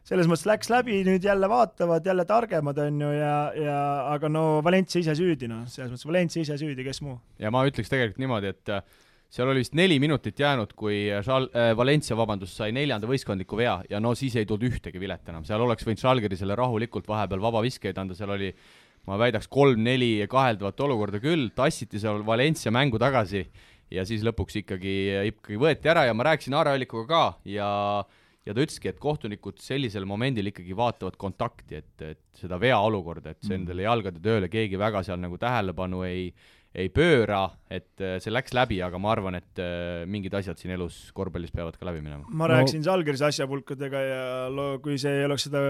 selles mõttes läks läbi, nüüd jälle vaatavad, jälle targemad, on ju, ja, ja aga no Valencia ise süüdi, noh, selles mõttes Valencia ise süüdi, kes muu. ja ma ütleks tegelikult niimoodi, et äh, seal oli vist neli minutit jäänud, kui Šal- äh,, Valencia, vabandust, sai neljanda võistkondliku vea ja no siis ei tulnud ühtegi vilet enam, seal oleks võinud Žalgirisele rahulikult vahepeal vabaviskeid anda, seal oli ma väidaks kolm-neli kaheldavat olukorda küll, tassiti seal Valencia mängu tagasi ja siis lõpuks ikkagi, ikkagi võeti ära ja ma rääkisin Aare Allikuga ka ja äh, ja ta ütleski, et kohtunikud sellisel momendil ikkagi vaatavad kontakti, et, et seda veaolukorda, et see mm. endale jalgade tööle keegi väga seal nagu tähelepanu ei, ei pööra, et äh, see läks läbi, aga ma arvan, et äh, mingid asjad siin elus korvpallis peavad ka läbi minema. ma no. rääkisin Žalgirise asjapulkadega ja lo-, kui see ei oleks seda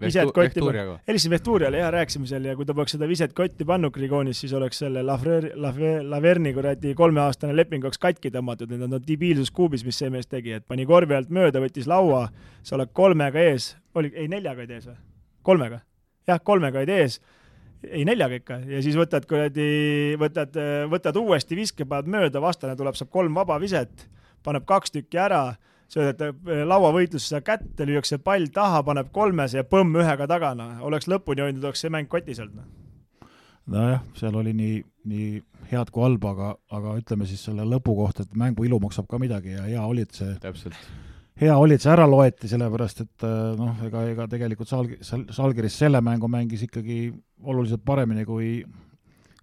viset kotti helistasin Vehtuuriale ja rääkisime seal ja kui ta poleks seda viset kotti pannud Grigonis, siis oleks selle Lavrer, Lavrer, Laverni kuradi kolmeaastane leping oleks katki tõmmatud, need on no, debiilsuskuubis, mis see mees tegi, et pani korvi alt mööda, võttis laua, sa oled kolmega ees, oli, ei neljaga olid ees või? kolmega? jah, kolmega olid ees, ei neljaga ikka, ja siis võtad kuradi, võtad, võtad uuesti viske, paned mööda, vastane tuleb, saab kolm vaba viset, paneb kaks tükki ära söödad äh, lauavõitlusse kätte, lüüakse pall taha, paneb kolmese ja põmm ühega taga, noh. oleks lõpuni hoidnud, oleks see mäng kotis olnud, noh. nojah, seal oli nii, nii head kui halba, aga, aga ütleme siis selle lõpu kohta, et mängu ilu maksab ka midagi ja hea oli, et see täpselt hea oli, et see ära loeti, sellepärast et äh, noh, ega, ega tegelikult Salg-, Salgiris selle mängu mängis ikkagi oluliselt paremini kui,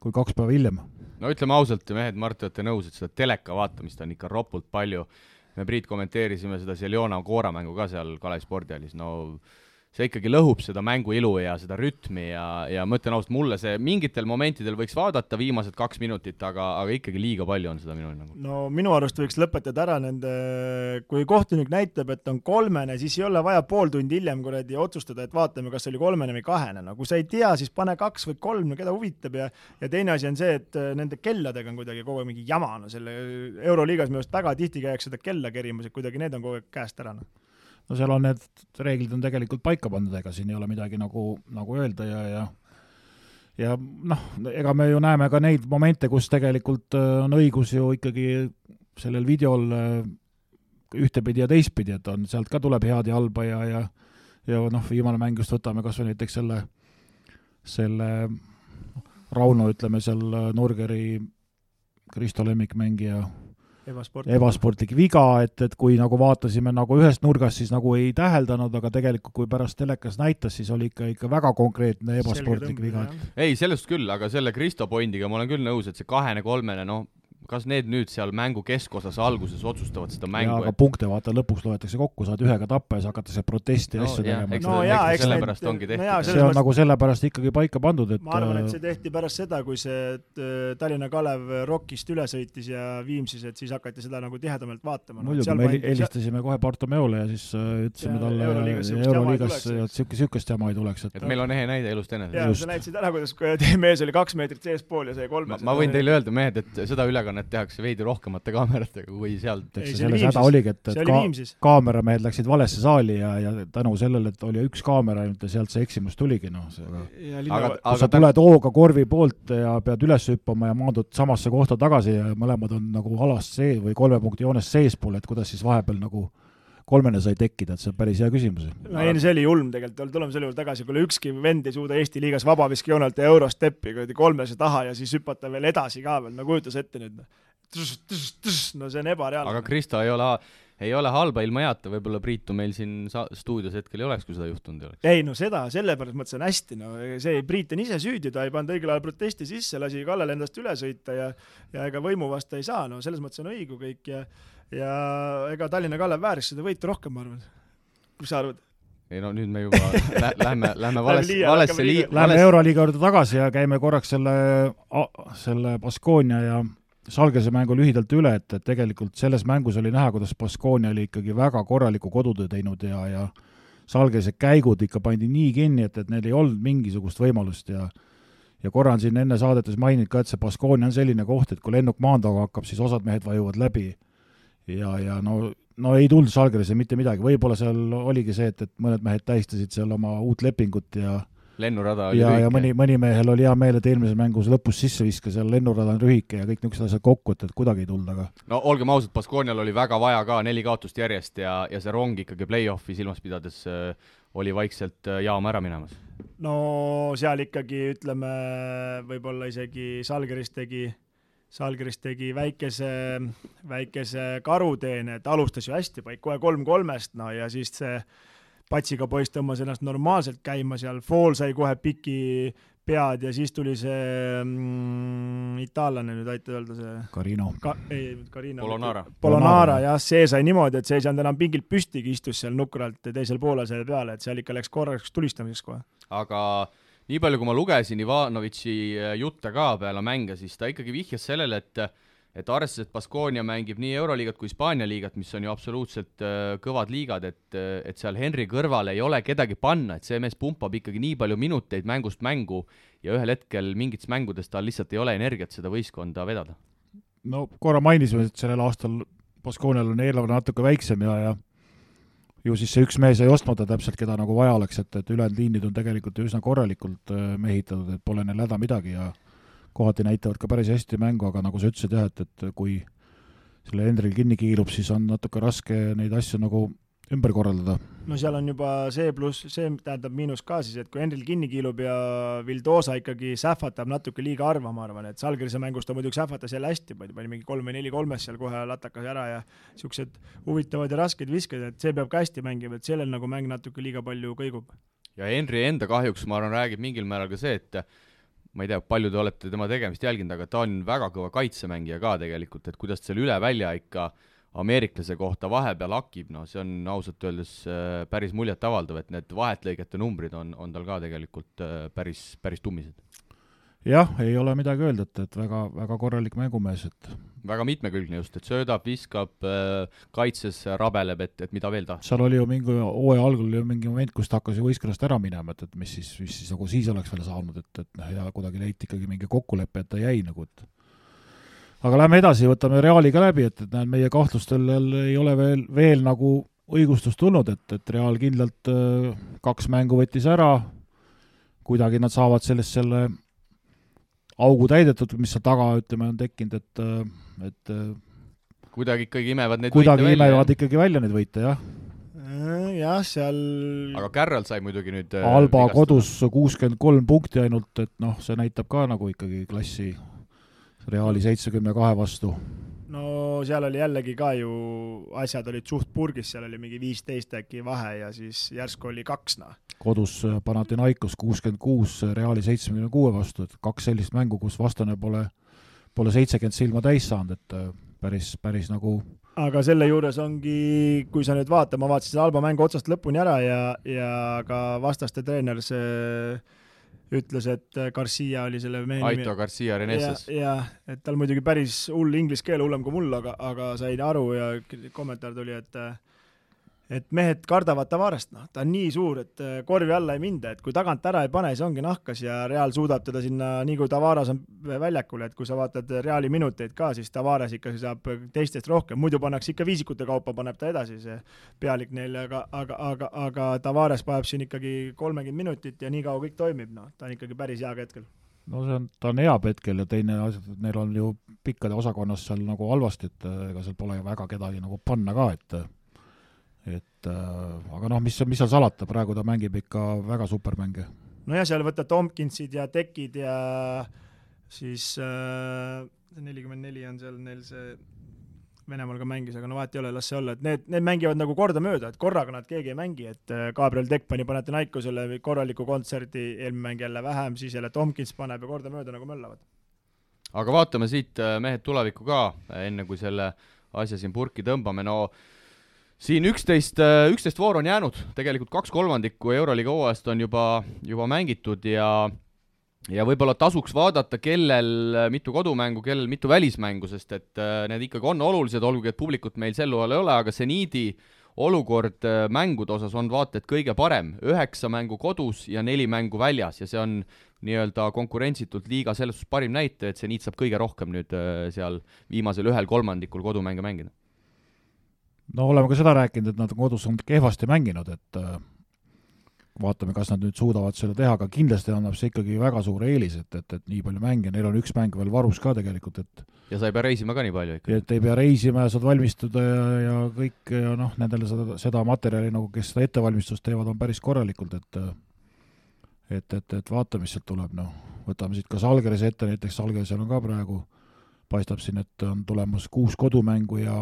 kui kaks päeva hiljem. no ütleme ausalt, mehed, Mart, olete nõus, et seda teleka vaatamist on ikka ropult palju me Priit kommenteerisime seda Seljona Koora mängu ka seal Kalev spordihallis, no see ikkagi lõhub seda mängu ilu ja seda rütmi ja, ja ma ütlen ausalt, mulle see mingitel momentidel võiks vaadata viimased kaks minutit, aga, aga ikkagi liiga palju on seda minu hinnangul. no minu arust võiks lõpetada ära nende, kui kohtunik näitab, et on kolmene, siis ei ole vaja pool tundi hiljem kuradi otsustada, et vaatame, kas oli kolmene või kahene, no kui sa ei tea, siis pane kaks või kolm, no keda huvitab ja ja teine asi on see, et nende kelladega on kuidagi kogu aeg mingi jama, no selle Euroliigas minu arust väga tihti käiakse seda kella kerimas, et kuidagi need on kogu aeg käest ära, noh no seal on need reeglid on tegelikult paika pandud, ega siin ei ole midagi nagu, nagu öelda ja, ja ja noh, ega me ju näeme ka neid momente, kus tegelikult äh, on õigus ju ikkagi sellel videol äh, ühtepidi ja teistpidi, et on, sealt ka tuleb head ja halba ja, ja ja noh, viimane mäng just võtame kas või näiteks selle, selle Rauno, ütleme seal Nurgeri Kristo lemmikmängija ebasportlik. ebasportlik viga, et, et kui nagu vaatasime nagu ühest nurgast, siis nagu ei täheldanud, aga tegelikult kui pärast telekas näitas, siis oli ikka, ikka väga konkreetne ebasportlik viga. ei, sellest küll, aga selle Kristo pointiga ma olen küll nõus, et see kahene-kolmene, noh, kas need nüüd seal mängu keskosas alguses otsustavad seda mängu? aga punkte vaata lõpuks loetakse kokku, saad ühega tappa ja siis hakatakse protesti ja no, asju tegema. no jaa, eks sellepärast need, ongi tehtud no. see on nagu sellepärast ikkagi paika pandud, et ma arvan, et see tehti pärast seda, kui see äh, Tallinna Kalev Rockist üle sõitis ja Viimsis, et siis hakati seda nagu tihedamalt vaatama. muidugi, me helistasime kohe Bartomeole ja siis äh, ütlesime talle Euroliigas, et sihuke, sihukest jama ei tuleks, et et meil on ehe näide elust enesest. jaa, sa näitasid ära, kuidas teie mees oli kaks meetrit seespool ja sai kolme. ma võin teile öelda, mehed, et seda ülekannet ülekannet tehakse veidi rohkemate kaameratega kui seal. see selles häda oligi, et, et ka, kaameramehed läksid valesse saali ja, ja tänu sellele, et oli üks kaamera ainult ja sealt see eksimus tuligi, noh, see aga, aga kui sa tuled hooga korvi poolt ja pead üles hüppama ja maandud samasse kohta tagasi ja mõlemad on nagu alast sees või kolme punkti joonest seespool, et kuidas siis vahepeal nagu kolmene sai tekkida, et see on päris hea küsimus. no ei, see oli julm tegelikult, tuleme selle juurde tagasi, kuule ükski vend ei suuda Eesti liigas vabaviskejoonelt ja eurosteppi kuradi kolmese taha ja siis hüpata veel edasi ka veel, no kujuta sa ette nüüd. Noh. no see on ebareaalne. aga Kristo ei ole ei ole halba ilma heata, võib-olla Priitu meil siin sa-, stuudios hetkel ei oleks, kui seda juhtunud ei oleks. ei no seda, sellepärast ma ütlesin hästi, no see Priit on ise süüdi, ta ei pannud õigel ajal protesti sisse, lasi Kallel endast üle sõita ja ja ega võimu vastu ei saa, no selles mõttes on õigu kõik ja ja ega Tallinna Kalev vääris seda võitu rohkem, ma arvan. mis sa arvad? ei no nüüd me juba lä lähme, lähme valesse, valesse lii-. Lähme Euroliiga juurde tagasi ja käime korraks selle, selle Baskonia ja Salgese mängu lühidalt üle, et, et tegelikult selles mängus oli näha, kuidas Baskonia oli ikkagi väga korraliku kodutöö teinud ja, ja Salgese käigud ikka pandi nii kinni, et, et neil ei olnud mingisugust võimalust ja ja korra on siin enne saadetes maininud ka, et see Baskonia on selline koht, et kui lennuk maanduga hakkab, siis osad mehed vajuvad läbi ja, ja no, no ei tulnud Žalgirisse mitte midagi, võib-olla seal oligi see, et, et mõned mehed tähistasid seal oma uut lepingut ja lennurada oli ja, ja mõni, mõni mehel oli hea meel, et eelmises mängus lõpus sisse viskas, seal lennurada on lühike ja kõik niisugused asjad kokku, et, et kuidagi ei tulnud, aga no olgem ausad, Baskoonial oli väga vaja ka neli kaotust järjest ja, ja see rong ikkagi play-off'i silmas pidades äh, oli vaikselt äh, jaama ära minemas. no seal ikkagi ütleme, võib-olla isegi Žalgiris tegi Salgris tegi väikese, väikese karuteene, et alustas ju hästi, paik kohe kolm kolmest, no ja siis see patsiga poiss tõmbas ennast normaalselt käima seal, Fall sai kohe piki pead ja siis tuli see mm, itaallane nüüd, aita öelda see Carino Ka,. ei, Carino. Polonara. Polonara jah, see sai niimoodi, et see ei saanud enam pingilt püstigi, istus seal nukralt teisel poolel selle peale, et seal ikka läks korraks tulistamiseks kohe. aga nii palju, kui ma lugesin Ivanovitši äh, jutte ka peale mänge, siis ta ikkagi vihjas sellele, et et arvestades, et Baskonia mängib nii Euroliigat kui Hispaania liigat, mis on ju absoluutselt äh, kõvad liigad, et, et seal Henri kõrval ei ole kedagi panna, et see mees pumpab ikkagi nii palju minuteid mängust mängu ja ühel hetkel mingites mängudes tal lihtsalt ei ole energiat seda võistkonda vedada. no korra mainisime, et sellel aastal Baskonial on eelarve natuke väiksem ja, ja ju siis see üks mees jäi ostmata täpselt, keda nagu vaja oleks, et, et ülejäänud liinid on tegelikult üsna korralikult äh, mehitatud, et pole neil häda midagi ja kohati näitavad ka päris hästi mängu, aga nagu sa ütlesid jah, et, et kui selle Hendril kinni kiilub, siis on natuke raske neid asju nagu ümber korraldada. No seal on juba see pluss, see tähendab miinus ka siis, et kui Henril kinni kiilub ja Vildosa ikkagi sähvatab natuke liiga harva, ma arvan, et Salgrise mängus ta muidugi sähvatas jälle hästi pani mingi kolm või neli kolmes seal kohe latakas ära ja niisugused huvitavad ja rasked visked, et see peab ka hästi mängima, et sellel nagu mäng natuke liiga palju kõigub. ja Henri enda kahjuks, ma arvan, räägib mingil määral ka see, et ma ei tea, palju te olete tema tegemist jälginud, aga ta on väga kõva kaitsemängija ka tegelikult, et kuidas seal üle välja ikka äh, ameeriklase kohta vahepeal hakib, noh, see on ausalt öeldes äh, päris muljetavaldav, et need vahetlõigete numbrid on, on tal ka tegelikult äh, päris, päris tummised. jah, ei ole midagi öelda, et, et väga, väga korralik mängumees, et väga mitmekülgne just, et söödab, viskab, äh, kaitses rabeleb, et, et mida veel tahta. seal oli ju mingi hooaja algul oli mingi moment, kus ta hakkas ju võistkonnast ära minema, et, et mis siis, mis siis nagu siis oleks veel saanud, et, et noh, ja kuidagi leiti ikkagi mingi kokkulepe, et ta jäi nagu, et aga lähme edasi, võtame Reali ka läbi, et, et näed, meie kahtlustel ei ole veel, veel nagu õigustust tulnud, et, et Real kindlalt äh, kaks mängu võttis ära, kuidagi nad saavad sellest selle augu täidetud, mis seal taga, ütleme, on tekkinud, et, et kuidagi ikkagi imevad neid kuidagi võite välja. imevad ikkagi välja neid võite, jah. jah, seal aga Kärral sai muidugi nüüd äh, Alba vigastada. kodus kuuskümmend kolm punkti ainult, et noh, see näitab ka nagu ikkagi klassi Reali seitsmekümne kahe vastu. no seal oli jällegi ka ju, asjad olid suht purgis, seal oli mingi viisteist äkki vahe ja siis järsku oli kaks, noh. kodus äh, Panathinaikos kuuskümmend kuus, Reali seitsmekümne kuue vastu, et kaks sellist mängu, kus vastane pole, pole seitsekümmend silma täis saanud, et äh, päris, päris nagu aga selle juures ongi, kui sa nüüd vaatad, ma vaatasin selle Alba mängu otsast lõpuni ära ja, ja ka vastaste treener see ütles, et Garcia oli selle mehe nimi. Aito Garcia Renesses. jah, et tal muidugi päris hull inglise keel, hullem kui mul, aga, aga sain aru ja kommentaar tuli, et et mehed kardavad Tavarest, noh, ta on nii suur, et äh, korvi alla ei minda, et kui tagant ära ei pane, siis ongi nahkas ja Real suudab teda sinna, nii kui Tavares on väljakul, et kui sa vaatad Reali minuteid ka, siis Tavares ikkagi saab teistest rohkem, muidu pannakse ikka viisikute kaupa, paneb ta edasi, see pealik neil, aga, aga, aga, aga Tavares paneb siin ikkagi kolmekümmend minutit ja nii kaua kõik toimib, noh, ta on ikkagi päris hea hetkel no see on, ta on hea hetkel ja teine asi, et neil on ju pikkade osakonnas seal nagu halvasti, et ega seal pole ju väga kedagi nagu panna ka, et et äh, aga noh, mis, mis seal salata, praegu ta mängib ikka väga supermänge. nojah, seal võtta Tomkinsid ja Tekid ja siis äh, nelikümmend neli on seal neil see Venemaal ka mängis, aga no vahet ei ole, las see olla, et need, need mängivad nagu kordamööda, et korraga nad keegi ei mängi, et äh, Gabriel Tekk pani Panathinaikosele korraliku kontserdi, eelmine mäng jälle vähem, siis jälle Tomkins paneb ja kordamööda nagu möllavad. aga vaatame siit äh, mehed tulevikku ka, enne kui selle asja siin purki tõmbame, no siin üksteist, äh, üksteist vooru on jäänud, tegelikult kaks kolmandikku Euroliiga hooajast on juba, juba mängitud ja ja võib-olla tasuks vaadata, kellel äh, mitu kodumängu, kellel mitu välismängu, sest et äh, need ikkagi on olulised, olgugi et publikut meil sel hooajal ei ole, aga seniidi olukord mängude osas on vaata et kõige parem, üheksa mängu kodus ja neli mängu väljas ja see on nii-öelda konkurentsitult liiga selles suhtes parim näitaja, et seniit saab kõige rohkem nüüd seal viimasel ühel kolmandikul kodumänge mängida no oleme ka seda rääkinud, et nad on kodus on kehvasti mänginud, et äh, vaatame, kas nad nüüd suudavad seda teha, aga kindlasti annab see ikkagi väga suure eelise, et, et, et nii palju mänge, neil on üks mäng veel varus ka tegelikult, et ja sa ei pea reisima ka nii palju ikka? et ei pea reisima ja saad valmistuda ja, ja kõik ja noh, nendele seda, seda materjali nagu, kes seda ettevalmistust teevad, on päris korralikult, et et, et, et vaata, mis sealt tuleb, noh, võtame siit ka Salgerise ette, näiteks Salgerisel on ka praegu, paistab siin, et on tulemas kuus kodumängu ja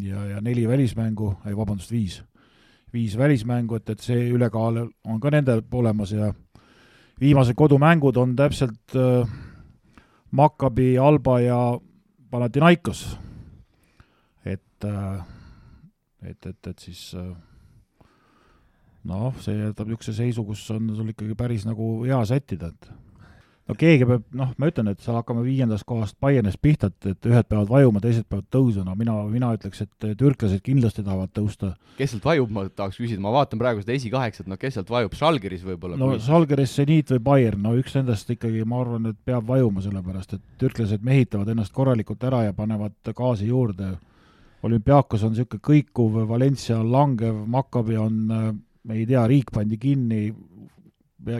ja, ja neli välismängu, ei vabandust, viis, viis välismängu, et, et see ülekaal on ka nendel olemas ja viimased kodumängud on täpselt äh, Maccabi, Alba ja Panathinaikos. et äh,, et, et, et siis äh, noh, see jätab niisuguse seisu, kus on sul ikkagi päris nagu hea sättida, et no keegi peab, noh, ma ütlen, et seal hakkame viiendast kohast Bayernist pihta, et, et ühed peavad vajuma, teised peavad tõusma, mina, mina ütleks, et türklased kindlasti tahavad tõusta. kes sealt vajub, ma tahaks küsida, ma vaatan praegu seda esikaheksat, no kes sealt vajub, Žalgiris võib-olla? no Žalgiris, Zenit või Bayern, no üks nendest ikkagi, ma arvan, et peab vajuma, sellepärast et türklased mehitavad ennast korralikult ära ja panevad gaasi juurde. olümpiaakos on niisugune kõikuv, Valencia on langev, Maccabi on, me ei tea, riik pandi kinni,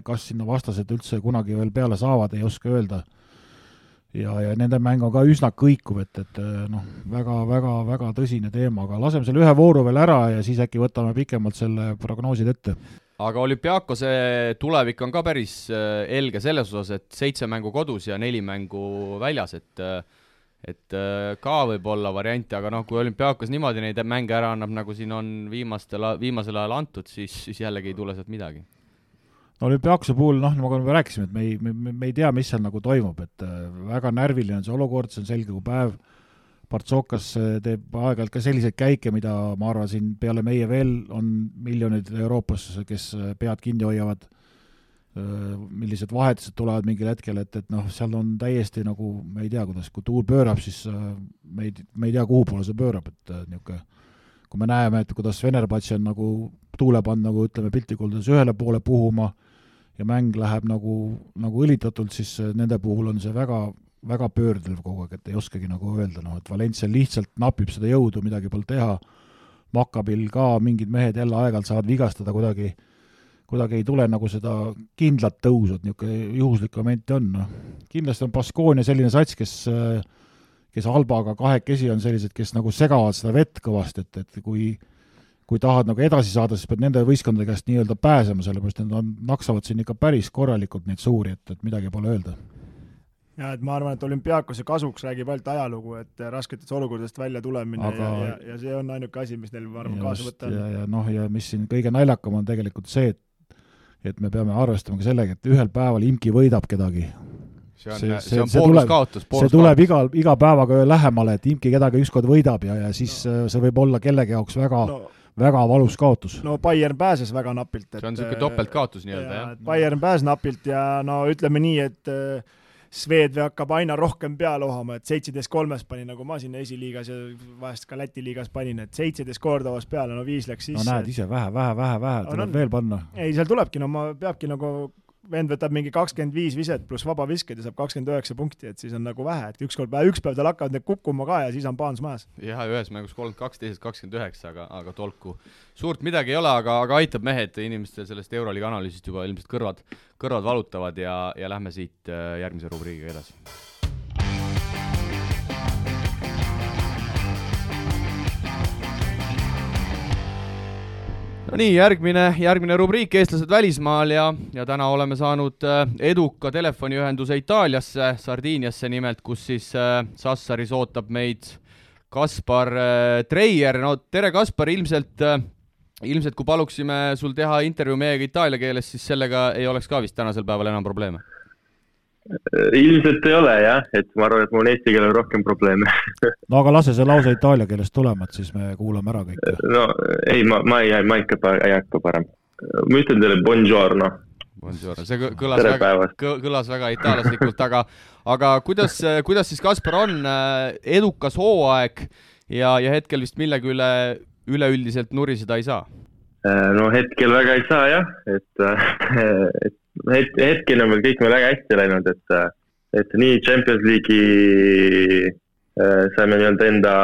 kas sinna vastased üldse kunagi veel peale saavad, ei oska öelda. ja, ja nende mäng on ka üsna kõikuv, et, et noh, väga, väga, väga tõsine teema, aga laseme selle ühe vooru veel ära ja siis äkki võtame pikemalt selle prognoosid ette aga olümpiaakose tulevik on ka päris äh, helge selles osas, et seitse mängu kodus ja neli mängu väljas, et äh, et äh, ka võib olla variante, aga noh, kui olümpiaakos niimoodi neid mänge ära annab, nagu siin on viimastel, viimasel ajal antud, siis, siis jällegi ei tule sealt midagi no olümpiaakuse puhul noh, nagu me rääkisime, et me ei, me, me ei tea, mis seal nagu toimub, et äh, väga närviline on see olukord, see on selge kui päev, Partsokas äh, teeb aeg-ajalt ka selliseid käike, mida ma arvan, siin peale meie veel on miljonid Euroopas, kes äh, pead kinni hoiavad, millised vahetused tulevad mingil hetkel, et, et noh, seal on täiesti nagu, me ei tea, kuidas, kui tuul pöörab, siis me ei, me ei tea, kuhu poole see pöörab, et niisugune kui me näeme, et kuidas Venerbatsi on nagu tuule pannud nagu ütleme piltlikult öeldes ühele poole puhuma, ja mäng läheb nagu, nagu õlitatult, siis nende puhul on see väga, väga pöördlev kogu aeg, et ei oskagi nagu öelda, noh, et Valencia lihtsalt napib seda jõudu, midagi pole teha, Makabil ka mingid mehed jälle aeg-ajalt saavad vigastada kuidagi, kuidagi ei tule nagu seda kindlat tõusu, et niisugune juhuslik moment on, noh. kindlasti on Baskonia selline sats, kes kes Albaga kahekesi on sellised, kes nagu segavad seda vett kõvasti, et, et kui kui tahad nagu edasi saada, siis pead nende võistkondade käest nii-öelda pääsema, sellepärast et nad naksavad siin ikka päris korralikult neid suuri, et, et midagi pole öelda ja et ma arvan, et olümpiaakose kasuks räägib ainult ajalugu, et rasketest olukordadest välja tulemine Aga... ja, ja, ja see on ainuke asi, mis neil, ma arvan, kaasa võtta on. ja, ja noh, ja mis siin kõige naljakam on tegelikult see, et et me peame arvestama ka sellega, et ühel päeval imki võidab kedagi. see on, see, see on boonuskaotus. see tuleb iga, iga päevaga lähemale, et imki kedagi ükskord võidab ja, ja siis no. see võib olla kellegi jaoks väga no väga valus kaotus. no Bayern pääses väga napilt. see on niisugune topeltkaotus nii-öelda, jah? Bayern pääses napilt ja no ütleme nii, et äh, Swedvi hakkab aina rohkem peale ohama, et seitseteist kolmes pani, nagu ma siin esiliigas ja vahest ka Läti liigas panin, et seitseteist korda avas peale, no viis läks sisse. no näed ise, vähe, vähe, vähe, vähe, tuleb no, veel panna. ei, seal tulebki, no ma, peabki nagu vend võtab mingi kakskümmend viis viset pluss vabavisked ja saab kakskümmend üheksa punkti, et siis on nagu vähe, et ükskord, üks päev tal hakkavad need kukkuma ka ja siis on paans maas. jah, ühes mängus kolmkümmend kaks, teises kakskümmend üheksa, aga, aga tolku suurt midagi ei ole, aga, aga aitab mehed, inimestel sellest Euroliiga analüüsist juba ilmselt kõrvad, kõrvad valutavad ja, ja lähme siit äh, järgmise rubriigiga edasi no nii, järgmine, järgmine rubriik Eestlased välismaal ja, ja täna oleme saanud äh, eduka telefoniühenduse Itaaliasse, Sardiiniasse nimelt, kus siis äh, Sassaris ootab meid Kaspar äh, Treier, no tere, Kaspar, ilmselt ilmselt kui paluksime sul teha intervjuu meiega itaalia keeles, siis sellega ei oleks ka vist tänasel päeval enam probleeme ilmselt ei ole jah, et ma arvan, et mul on eesti keelel rohkem probleeme no aga lase see lause itaalia keelest tulema, et siis me kuulame ära kõik. no ei, ma, ma ei, ma ikka ei hakka parem. ma ütlen teile buongiorno. Buongiorno, see kõlas Tere väga, kõlas väga itaallaslikult, aga, aga kuidas, kuidas siis Kaspar on, edukas hooaeg ja, ja hetkel vist millegi üle üleüldiselt nuriseda ei saa? no hetkel väga ei saa jah, et, et het-, hetkeni on meil kõik meil väga hästi läinud, et, et nii Champions League'i äh, saime nii-öelda enda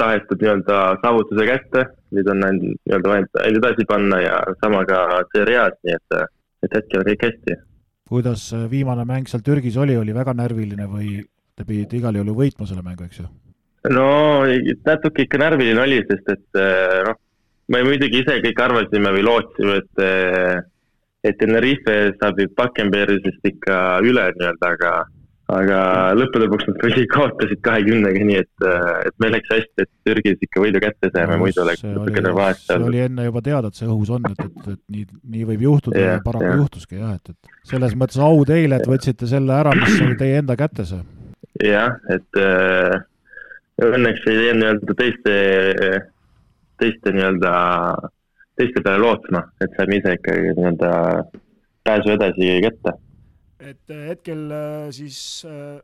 tahetud nii-öelda saavutuse kätte, nüüd on nii-öelda vaja ainult edasi panna ja sama ka Serie A-s, nii et, et hetkel on kõik hästi. kuidas äh, viimane mäng seal Türgis oli, oli väga närviline või te pidite igal juhul ju võitma selle mängu, eks ju? no natuke ikka närviline oli, sest et äh, noh, me muidugi ise kõik arvasime või lootsime, et et Tenerife saab ju Bakenbergisest ikka üle nii-öelda, aga, aga lõppude lõpuks nad ikkagi kaotasid kahekümnega, nii et, et meil läks hästi, et Türgis ikka võidu kätte saime muidu oleks natukene vahet seal. see oli enne juba teada, et see õhus on, et, et, et nii, nii võib juhtuda yeah, ja paraku yeah. juhtuski jah, et, et selles mõttes au teile, et võtsite selle ära, mis oli teie enda kätes. jah, et äh, õnneks ei jäänud nii-öelda teiste, teiste nii-öelda teiste peale lootma, et saime ise ikkagi nii-öelda pääsu edasi kätte. et äh, hetkel äh, siis äh,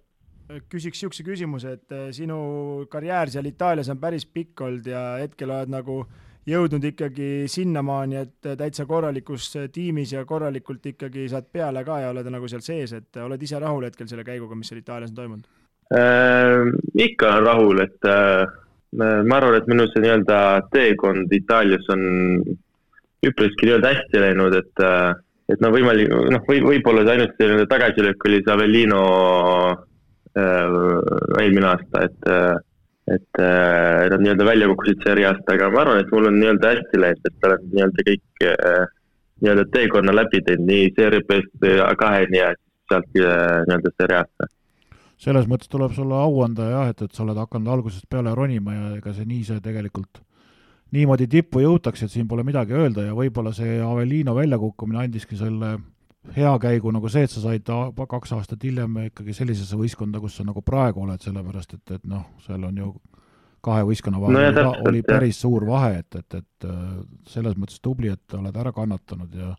küsiks niisuguse küsimuse, et sinu karjäär seal Itaalias on päris pikk olnud ja hetkel oled nagu jõudnud ikkagi sinnamaani, et täitsa korralikus tiimis ja korralikult ikkagi saad peale ka ja oled nagu seal sees, et oled ise rahul hetkel selle käiguga, mis seal Itaalias on toimunud äh,? ikka olen rahul, et äh, ma arvan, et minu see nii-öelda teekond Itaalias on üpriski nii-öelda hästi läinud, et, äh, et no võimalik, noh, või võib-olla see ainult selline tagasilöök oli see Avellino äh, eelmine aasta, et äh, et äh, nad nii-öelda välja kukkusid seriast, aga ma arvan, et mul on nii-öelda hästi läinud, et olen nii-öelda kõik äh, nii-öelda teekonna läbi teinud, nii seeria B-st kaheni ja sealt äh, nii-öelda seriasse selles mõttes tuleb sulle au anda jah, et, et sa oled hakanud algusest peale ronima ja ega see nii see tegelikult niimoodi tippu jõutakse, et siin pole midagi öelda ja võib-olla see Avellino väljakukkumine andiski selle hea käigu nagu see, et sa said kaks aastat hiljem ikkagi sellisesse võistkonda, kus sa nagu praegu oled, sellepärast et, et noh, seal on ju kahe võistkonna vahel no oli, päris suur vahe, et, et, et selles mõttes tubli, et oled ära kannatanud ja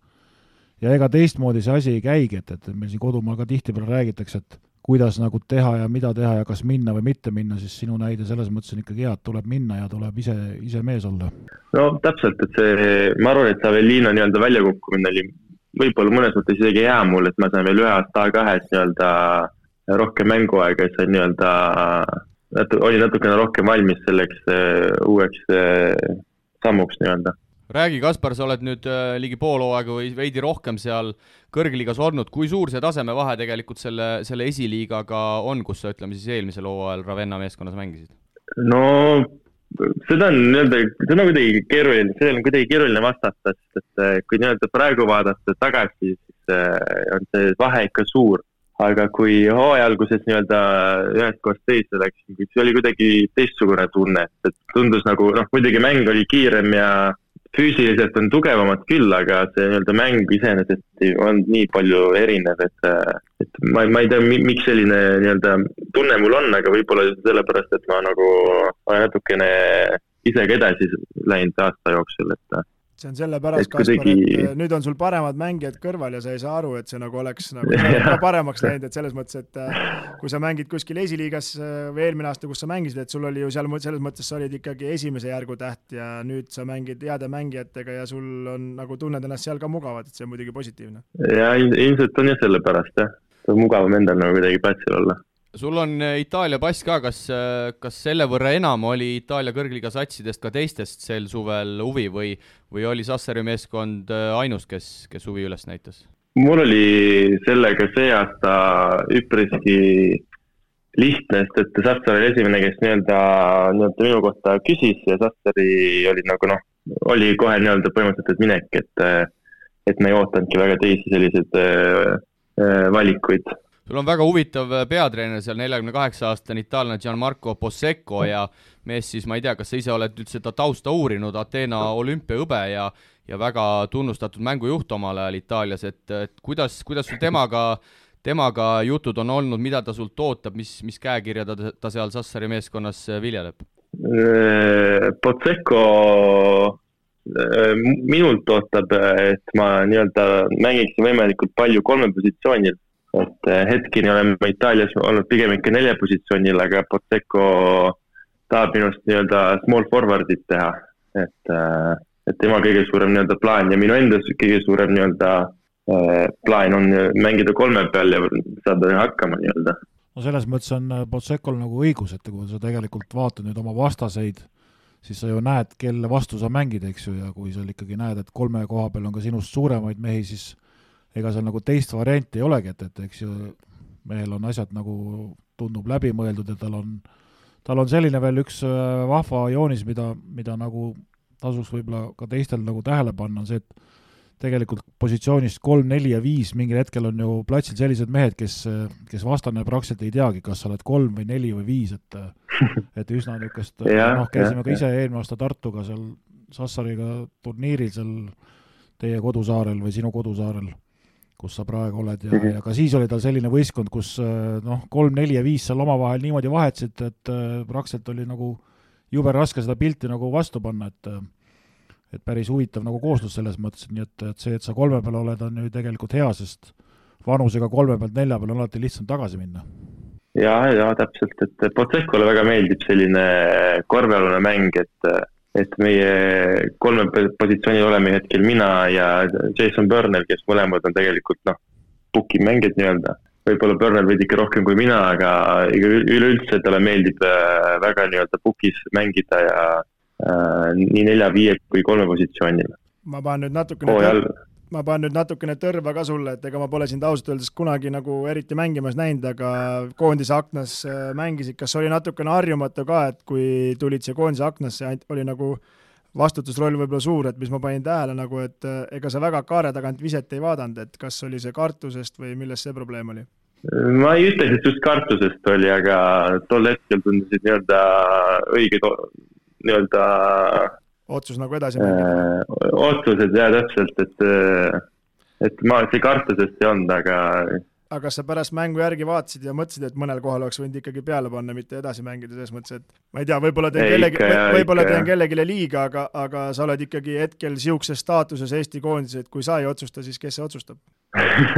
ja ega teistmoodi see asi ei käigi, et, et meil siin kodumaal ka tihtipeale räägitakse, et kuidas nagu teha ja mida teha ja kas minna või mitte minna, siis sinu näide selles mõttes on ikkagi hea, et tuleb minna ja tuleb ise, ise mees olla. no täpselt, et see, ma arvan, et see Avellino nii-öelda väljakukkumine oli võib-olla mõnes mõttes isegi hea mul, et ma sain veel ühe aasta A2-s nii-öelda rohkem mänguaega, et sain nii-öelda, olin natukene rohkem valmis selleks uh, uueks uh, sammuks nii-öelda räägi, Kaspar, sa oled nüüd äh, ligi pool hooaega või veidi rohkem seal kõrgliigas olnud, kui suur see tasemevahe tegelikult selle, selle esiliigaga on, kus sa ütleme siis eelmisel hooajal Ravenna meeskonnas mängisid? no seda on nii-öelda, seda on kuidagi keeruline, sellele on kuidagi keeruline vastata, sest et äh, kui nii-öelda praegu vaadata tagasi, siis äh, on see vahe ikka suur. aga kui hooaja alguses nii-öelda ühest kohast teise läksin, siis oli kuidagi teistsugune tunne, et tundus nagu noh, muidugi mäng oli kiirem ja füüsiliselt on tugevamad küll, aga see nii-öelda mäng iseenesest olnud nii palju erinev, et, et ma, ma ei tea, miks selline nii-öelda tunne mul on, aga võib-olla sellepärast, et ma nagu olen natukene ise ka edasi läinud aasta jooksul, et see on sellepärast, Kaspar, et äh, nüüd on sul paremad mängijad kõrval ja sa ei saa aru, et see nagu oleks nagu paremaks läinud, et selles mõttes, et äh, kui sa mängid kuskil esiliigas äh, või eelmine aasta, kus sa mängisid, et sul oli ju seal selles mõttes, sa olid ikkagi esimese järgu täht ja nüüd sa mängid heade mängijatega ja sul on nagu tunned ennast seal ka mugavalt, et see on muidugi positiivne. ja ilmselt on jah sellepärast jah, mugavam endal nagu kuidagi platsil olla sul on äh, Itaalia pass ka, kas, äh, kas selle võrra enam oli Itaalia kõrgliiga satsidest ka teistest sel suvel huvi või, või oli Sassari meeskond äh, ainus, kes, kes huvi üles näitas? mul oli sellega see aasta üpriski lihtne, sest et Sassar oli esimene, kes nii-öelda, nii-öelda minu kohta küsis ja Sassari oli nagu noh, oli kohe nii-öelda põhimõtteliselt minek, et, et me ei ootanudki väga teisi selliseid äh, valikuid sul on väga huvitav äh, peatreener seal, neljakümne kaheksa aastane itaallane Gianmarco Possecco ja mees siis, ma ei tea, kas sa ise oled nüüd seda tausta uurinud, Ateena olümpiahõbe ja ja väga tunnustatud mängujuht omal ajal Itaalias, et, et kuidas, kuidas sul temaga, temaga jutud on olnud, mida ta sult ootab, mis, mis käekirja ta, ta seal Sassari meeskonnas äh, viljeleb? Äh, Potseko minult ootab, et ma nii-öelda mängiksin võimalikult palju kolmel positsioonil et eh, hetkeni oleme Itaalias olnud pigem ikka nelja positsioonil, aga Potseko tahab minust nii-öelda small forward'it teha, et, eh, et tema kõige suurem nii-öelda plaan ja minu enda kõige suurem nii-öelda eh, plaan on mängida kolme peal ja saada hakkama nii-öelda. no selles mõttes on Potsekol nagu õigus, et kui sa tegelikult vaatad nüüd oma vastaseid, siis sa ju näed, kelle vastu sa mängid, eks ju, ja kui sa ikkagi näed, et kolme koha peal on ka sinust suuremaid mehi, siis ega seal nagu teist varianti ei olegi, et, et eks ju mehel on asjad nagu, tundub läbimõeldud ja tal on, tal on selline veel üks äh, vahva joonis, mida, mida nagu tasuks võib-olla ka teistel nagu tähele panna, on see, et tegelikult positsioonist kolm, neli ja viis mingil hetkel on ju platsil sellised mehed, kes, kes vastane praktiliselt ei teagi, kas sa oled kolm või neli või viis, et et üsna niisugust noh, käisime ka ise eelmine aasta Tartuga seal Sassariga turniiril seal teie kodusaarel või sinu kodusaarel kus sa praegu oled ja, ja ka siis oli tal selline võistkond, kus äh, noh, kolm, neli ja viis seal omavahel niimoodi vahetasid, et äh, praktiliselt oli nagu jube raske seda pilti nagu vastu panna, et äh, et päris huvitav nagu kooslus selles mõttes, nii et, et see, et sa kolme peal oled, on ju tegelikult hea, sest vanusega kolme pealt nelja peale on alati lihtsam tagasi minna. ja, ja täpselt, et Potsekole väga meeldib selline korvpallune mäng, et et meie kolme positsioonil oleme hetkel mina ja Jason Burnell, kes mõlemad on tegelikult noh, puki mängijad nii-öelda. võib-olla Burnell veidike rohkem kui mina, aga üleüldse talle meeldib äh, väga nii-öelda pukis mängida ja äh, nii nelja, viie kui kolme positsioonil. ma panen nüüd natukene Hooajal ma panen nüüd natukene tõrva ka sulle, et ega ma pole sind ausalt öeldes kunagi nagu eriti mängimas näinud, aga koondise aknas äh, mängisid, kas oli natukene harjumatu ka, et kui tulid siia koondise aknasse, oli nagu vastutusroll võib-olla suur, et mis ma panin tähele nagu, et äh, ega sa väga kaare tagant viset ei vaadanud, et kas oli see kartusest või milles see probleem oli? ma ei ütleks, et just kartusest oli, aga tol hetkel tundusid nii-öelda õiged nii-öelda otsus nagu edasi mängida? Äh, otsused jaa, täpselt, et, äh, et ma, see kartusest ei olnud, aga aga kas sa pärast mängu järgi vaatasid ja mõtlesid, et mõnel kohal oleks võinud ikkagi peale panna, mitte edasi mängida, selles mõttes, et ma ei tea, võib-olla teen kellegi, võib-olla teen kellelegi liiga, aga, aga sa oled ikkagi hetkel niisuguses staatuses Eesti koondises, et kui sa ei otsusta, siis kes see otsustab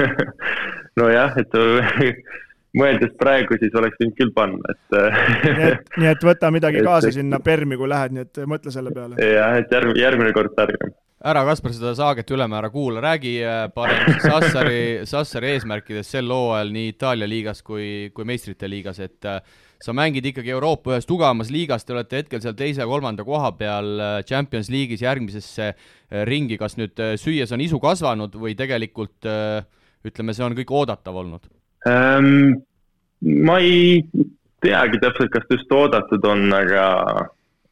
nojah, et mõeldes praegu, siis oleks võinud küll panna, et nii et, nii et võta midagi et, kaasa sinna Permi, kui lähed, nii et mõtle selle peale. jah, et järg, järgmine kord targem ära Kaspar seda saaget ülemäära kuula, räägi äh, parem Sassari, Sassari eesmärkidest sel hooajal nii Itaalia liigas kui, kui meistrite liigas, et äh, sa mängid ikkagi Euroopa ühes tugevamas liigas, te olete hetkel seal teise-kolmanda koha peal äh, Champions League'is järgmisesse ringi, kas nüüd süües on isu kasvanud või tegelikult ütleme, see on kõik oodatav olnud ähm,? ma ei teagi täpselt, kas just oodatud on, aga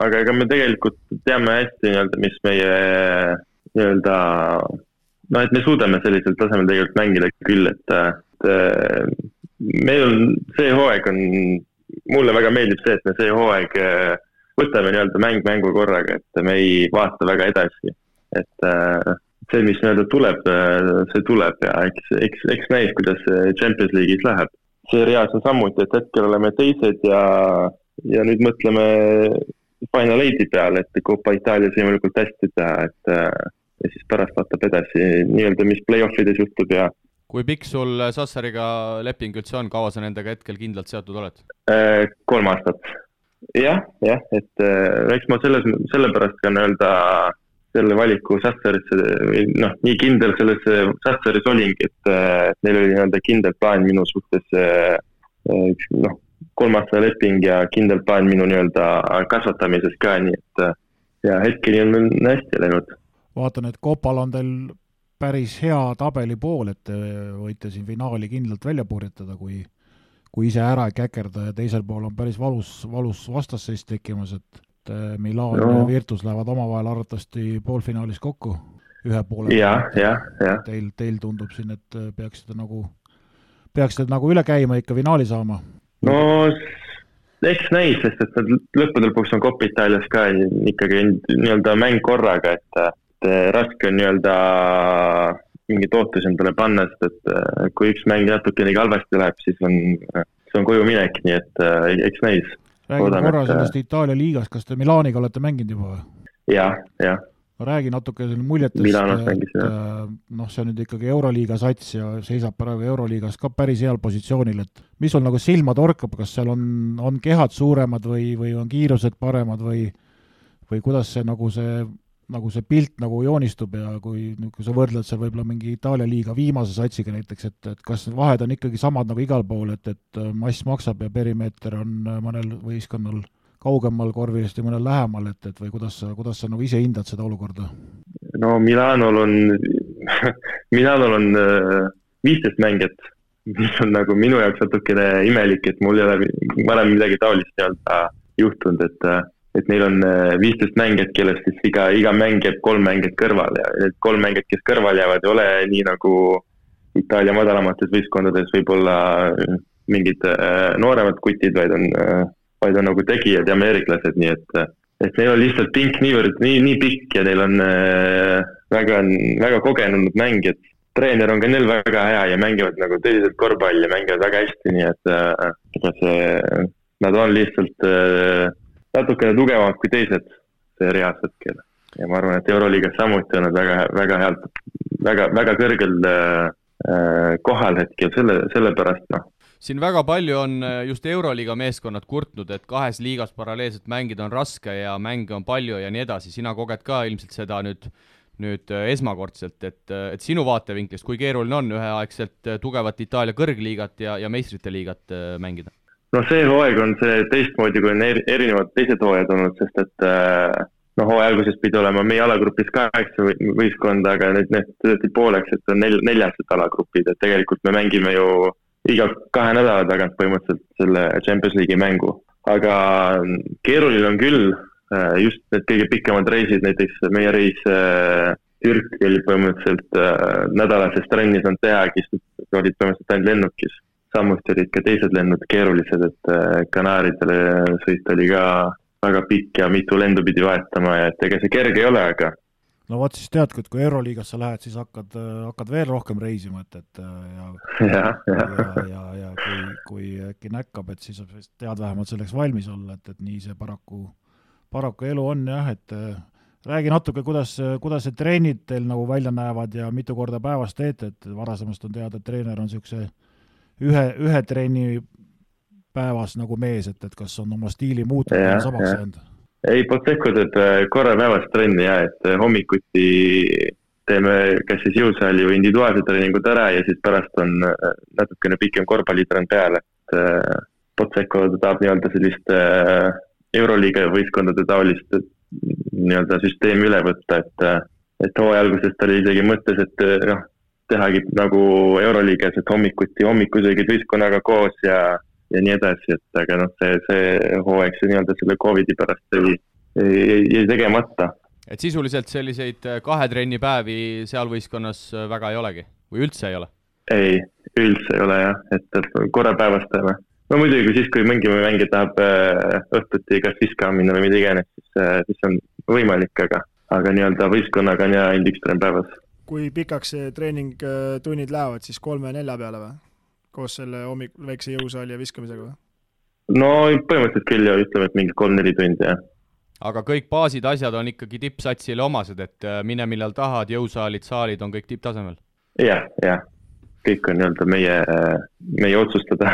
aga ega me tegelikult teame hästi nii-öelda, mis meie nii-öelda, noh, et me suudame sellisel tasemel tegelikult mängida küll, et, et meil on, see hooaeg on, mulle väga meeldib see, et me see hooaeg võtame nii-öelda mäng mängu korraga, et me ei vaata väga edasi. et see, mis nii-öelda tuleb, see tuleb ja eks, eks, eks näis, kuidas Champions League'is läheb. seeriaas on samuti, et hetkel oleme teised ja, ja nüüd mõtleme Final Eight'i peale, et Coppa Itaalias võimalikult hästi teha, et äh, ja siis pärast vaatab edasi nii-öelda, mis play-off ides juhtub ja kui pikk sul Sassariga leping üldse on, kaua sa nendega hetkel kindlalt seotud oled? Äh, kolm aastat. jah, jah, et äh, eks ma selles, sellepärast ka nii-öelda selle valiku Sassarisse või noh, nii kindel sellesse Sassaris olingi, et neil oli nii-öelda kindel plaan minu suhtes noh, kolmaastane leping ja kindel plaan minu nii-öelda kasvatamises ka, nii et ja hetkeni on hästi läinud. vaatan, et Kopal on teil päris hea tabeli pool, et te võite siin finaali kindlalt välja purjetada, kui kui ise ära ei käkerda ja teisel pool on päris valus, valus vastasseis tekkimas, et Milan no. ja Virtus lähevad omavahel arvatavasti poolfinaalis kokku ühe poole. jah. Teil, teil tundub siin, et peaksite nagu, peaksite nagu üle käima, ikka finaali saama no eks näis, sest et lõppude lõpuks on Coppa Itaalias ka ikkagi nii-öelda mäng korraga, et, et raske on nii-öelda mingeid ootusi endale panna, sest et äh, kui üks mäng natukenegi halvasti läheb, siis on, see on koju minek, nii et äh, eks näis. Räägime korra sellest Itaalia liigast, kas te Milaniga olete mänginud juba või? jah, jah. Räägi natuke selle muljetest, et noh, see on nüüd ikkagi Euroliiga sats ja seisab praegu Euroliigas ka päris heal positsioonil, et mis sul nagu silma torkab, kas seal on, on kehad suuremad või, või on kiirused paremad või või kuidas see nagu see, nagu see pilt nagu joonistub ja kui, kui sa võrdled seal võib-olla mingi Itaalia liiga viimase satsiga näiteks, et, et kas vahed on ikkagi samad nagu igal pool, et, et mass maksab ja perimeeter on mõnel võistkonnal kaugemal korvist ja mõnel lähemal, et, et või kuidas sa, kuidas sa nagu ise hindad seda olukorda? no Milanol on Milanol on äh, viisteist mängijat, mis on nagu minu jaoks natukene imelik, et mul ei ole varem midagi taolist nii-öelda juhtunud, et äh, et neil on äh, viisteist mängijat, kellest siis iga, iga mäng jääb kolm mängijat kõrvale ja need kolm mängijat, kes kõrvale jäävad, ei ole nii nagu Itaalia madalamates võistkondades võib-olla mingid nooremad kutid, vaid on vaid on nagu tegijad ja ameeriklased, nii et, et neil on lihtsalt pink niivõrd, nii, nii pikk ja neil on äh, väga, väga kogenud mängijad. treener on ka neil väga hea ja mängivad nagu tõsiselt korvpalli, mängivad väga hästi, nii et äh, ega see, nad on lihtsalt äh, natukene tugevamad kui teised seerias hetkel. ja ma arvan, et Euroliigas samuti on nad väga, väga head, väga, väga kõrgel äh, äh kohal hetkel, selle, sellepärast noh siin väga palju on äh, just Euroliiga meeskonnad kurtnud, et kahes liigas paralleelselt mängida on raske ja mänge on palju ja nii edasi, sina koged ka ilmselt seda nüüd, nüüd äh, esmakordselt, et, et sinu vaatevinklist, kui keeruline on üheaegselt tugevat Itaalia kõrgliigat ja, ja meistrite liigat mängida? No see hooaeg on see teistmoodi, kui on erinevad teised hooajad olnud, sest et noh, hooaja alguses pidi olema meie alagrupis kaheksa võistkonda, aga nüüd need tõsteti pooleks, et on nel-, neljased alagrupid, et tegelikult me mängime ju iga kahe nädala tagant põhimõtteliselt selle Champions League'i mängu. aga keeruline on küll, äh, just need kõige pikemad reisid, näiteks meie reis äh, Türk oli põhimõtteliselt nädalases trennis on tehagi, sest olid põhimõtteliselt ainult lennukis. Samuti olid ka teised lennud keerulised, et Kanaaridele sõit oli ka väga pikk ja mitu lendu pidi vahetama ja et ega see kerge ei ole, aga no vot siis teadki, et kui Euroliigasse lähed, siis hakkad, hakkad veel rohkem reisima, et, et ja ja, ja, ja, ja, ja kui, kui äkki näkkab, et siis tead vähemalt selleks valmis olla, et, et nii see paraku, paraku elu on jah, et räägi natuke, kuidas, kuidas see trennid teil nagu välja näevad ja mitu korda päevas teete, et varasemast on teada, et treener on niisuguse ühe, ühe trenni päevas nagu mees, et, et kas on oma stiili muutnud ja samaks jäänud? ei, Potseko teeb äh, korra päevas trenni ja, et äh, hommikuti teeme kas siis jõusaali või individuaalsed treeningud ära ja siis pärast on äh, natukene pikem korvpallitrenn peale, et Potseko tahab nii-öelda sellist Euroliiga võistkondade taolist nii-öelda süsteemi üle võtta, et, et hooaja alguses ta oli isegi mõttes, et noh, tehagi nagu Euroliigas, et hommikuti hommikusöögid võistkonnaga koos ja ja nii edasi, et aga noh, see, see hooaeg, see nii-öelda selle Covidi pärast jäi, jäi, jäi tegemata. et sisuliselt selliseid äh, kahe trenni päevi seal võistkonnas äh, väga ei olegi või üldse ei ole? ei, üldse ei ole jah, et korra päevas teeme. no muidugi siis, kui mingi mängija tahab äh, õhtuti kas viskama minna või mida iganes, siis, siis on võimalik, aga, aga nii-öelda võistkonnaga on ja ainult üks trenn päevas. Kui pikaks see treeningtunnid lähevad, siis kolme-nelja peale või? koos selle hommik-, väikse jõusaali ja viskamisega või? no põhimõtteliselt küll ja ütleme, et mingi kolm-neli tundi, jah. aga kõik baasid, asjad on ikkagi tippsatsile omased, et äh, mine millal tahad, jõusaalid, saalid on kõik tipptasemel ja,? jah, jah. kõik on nii-öelda meie, meie otsustada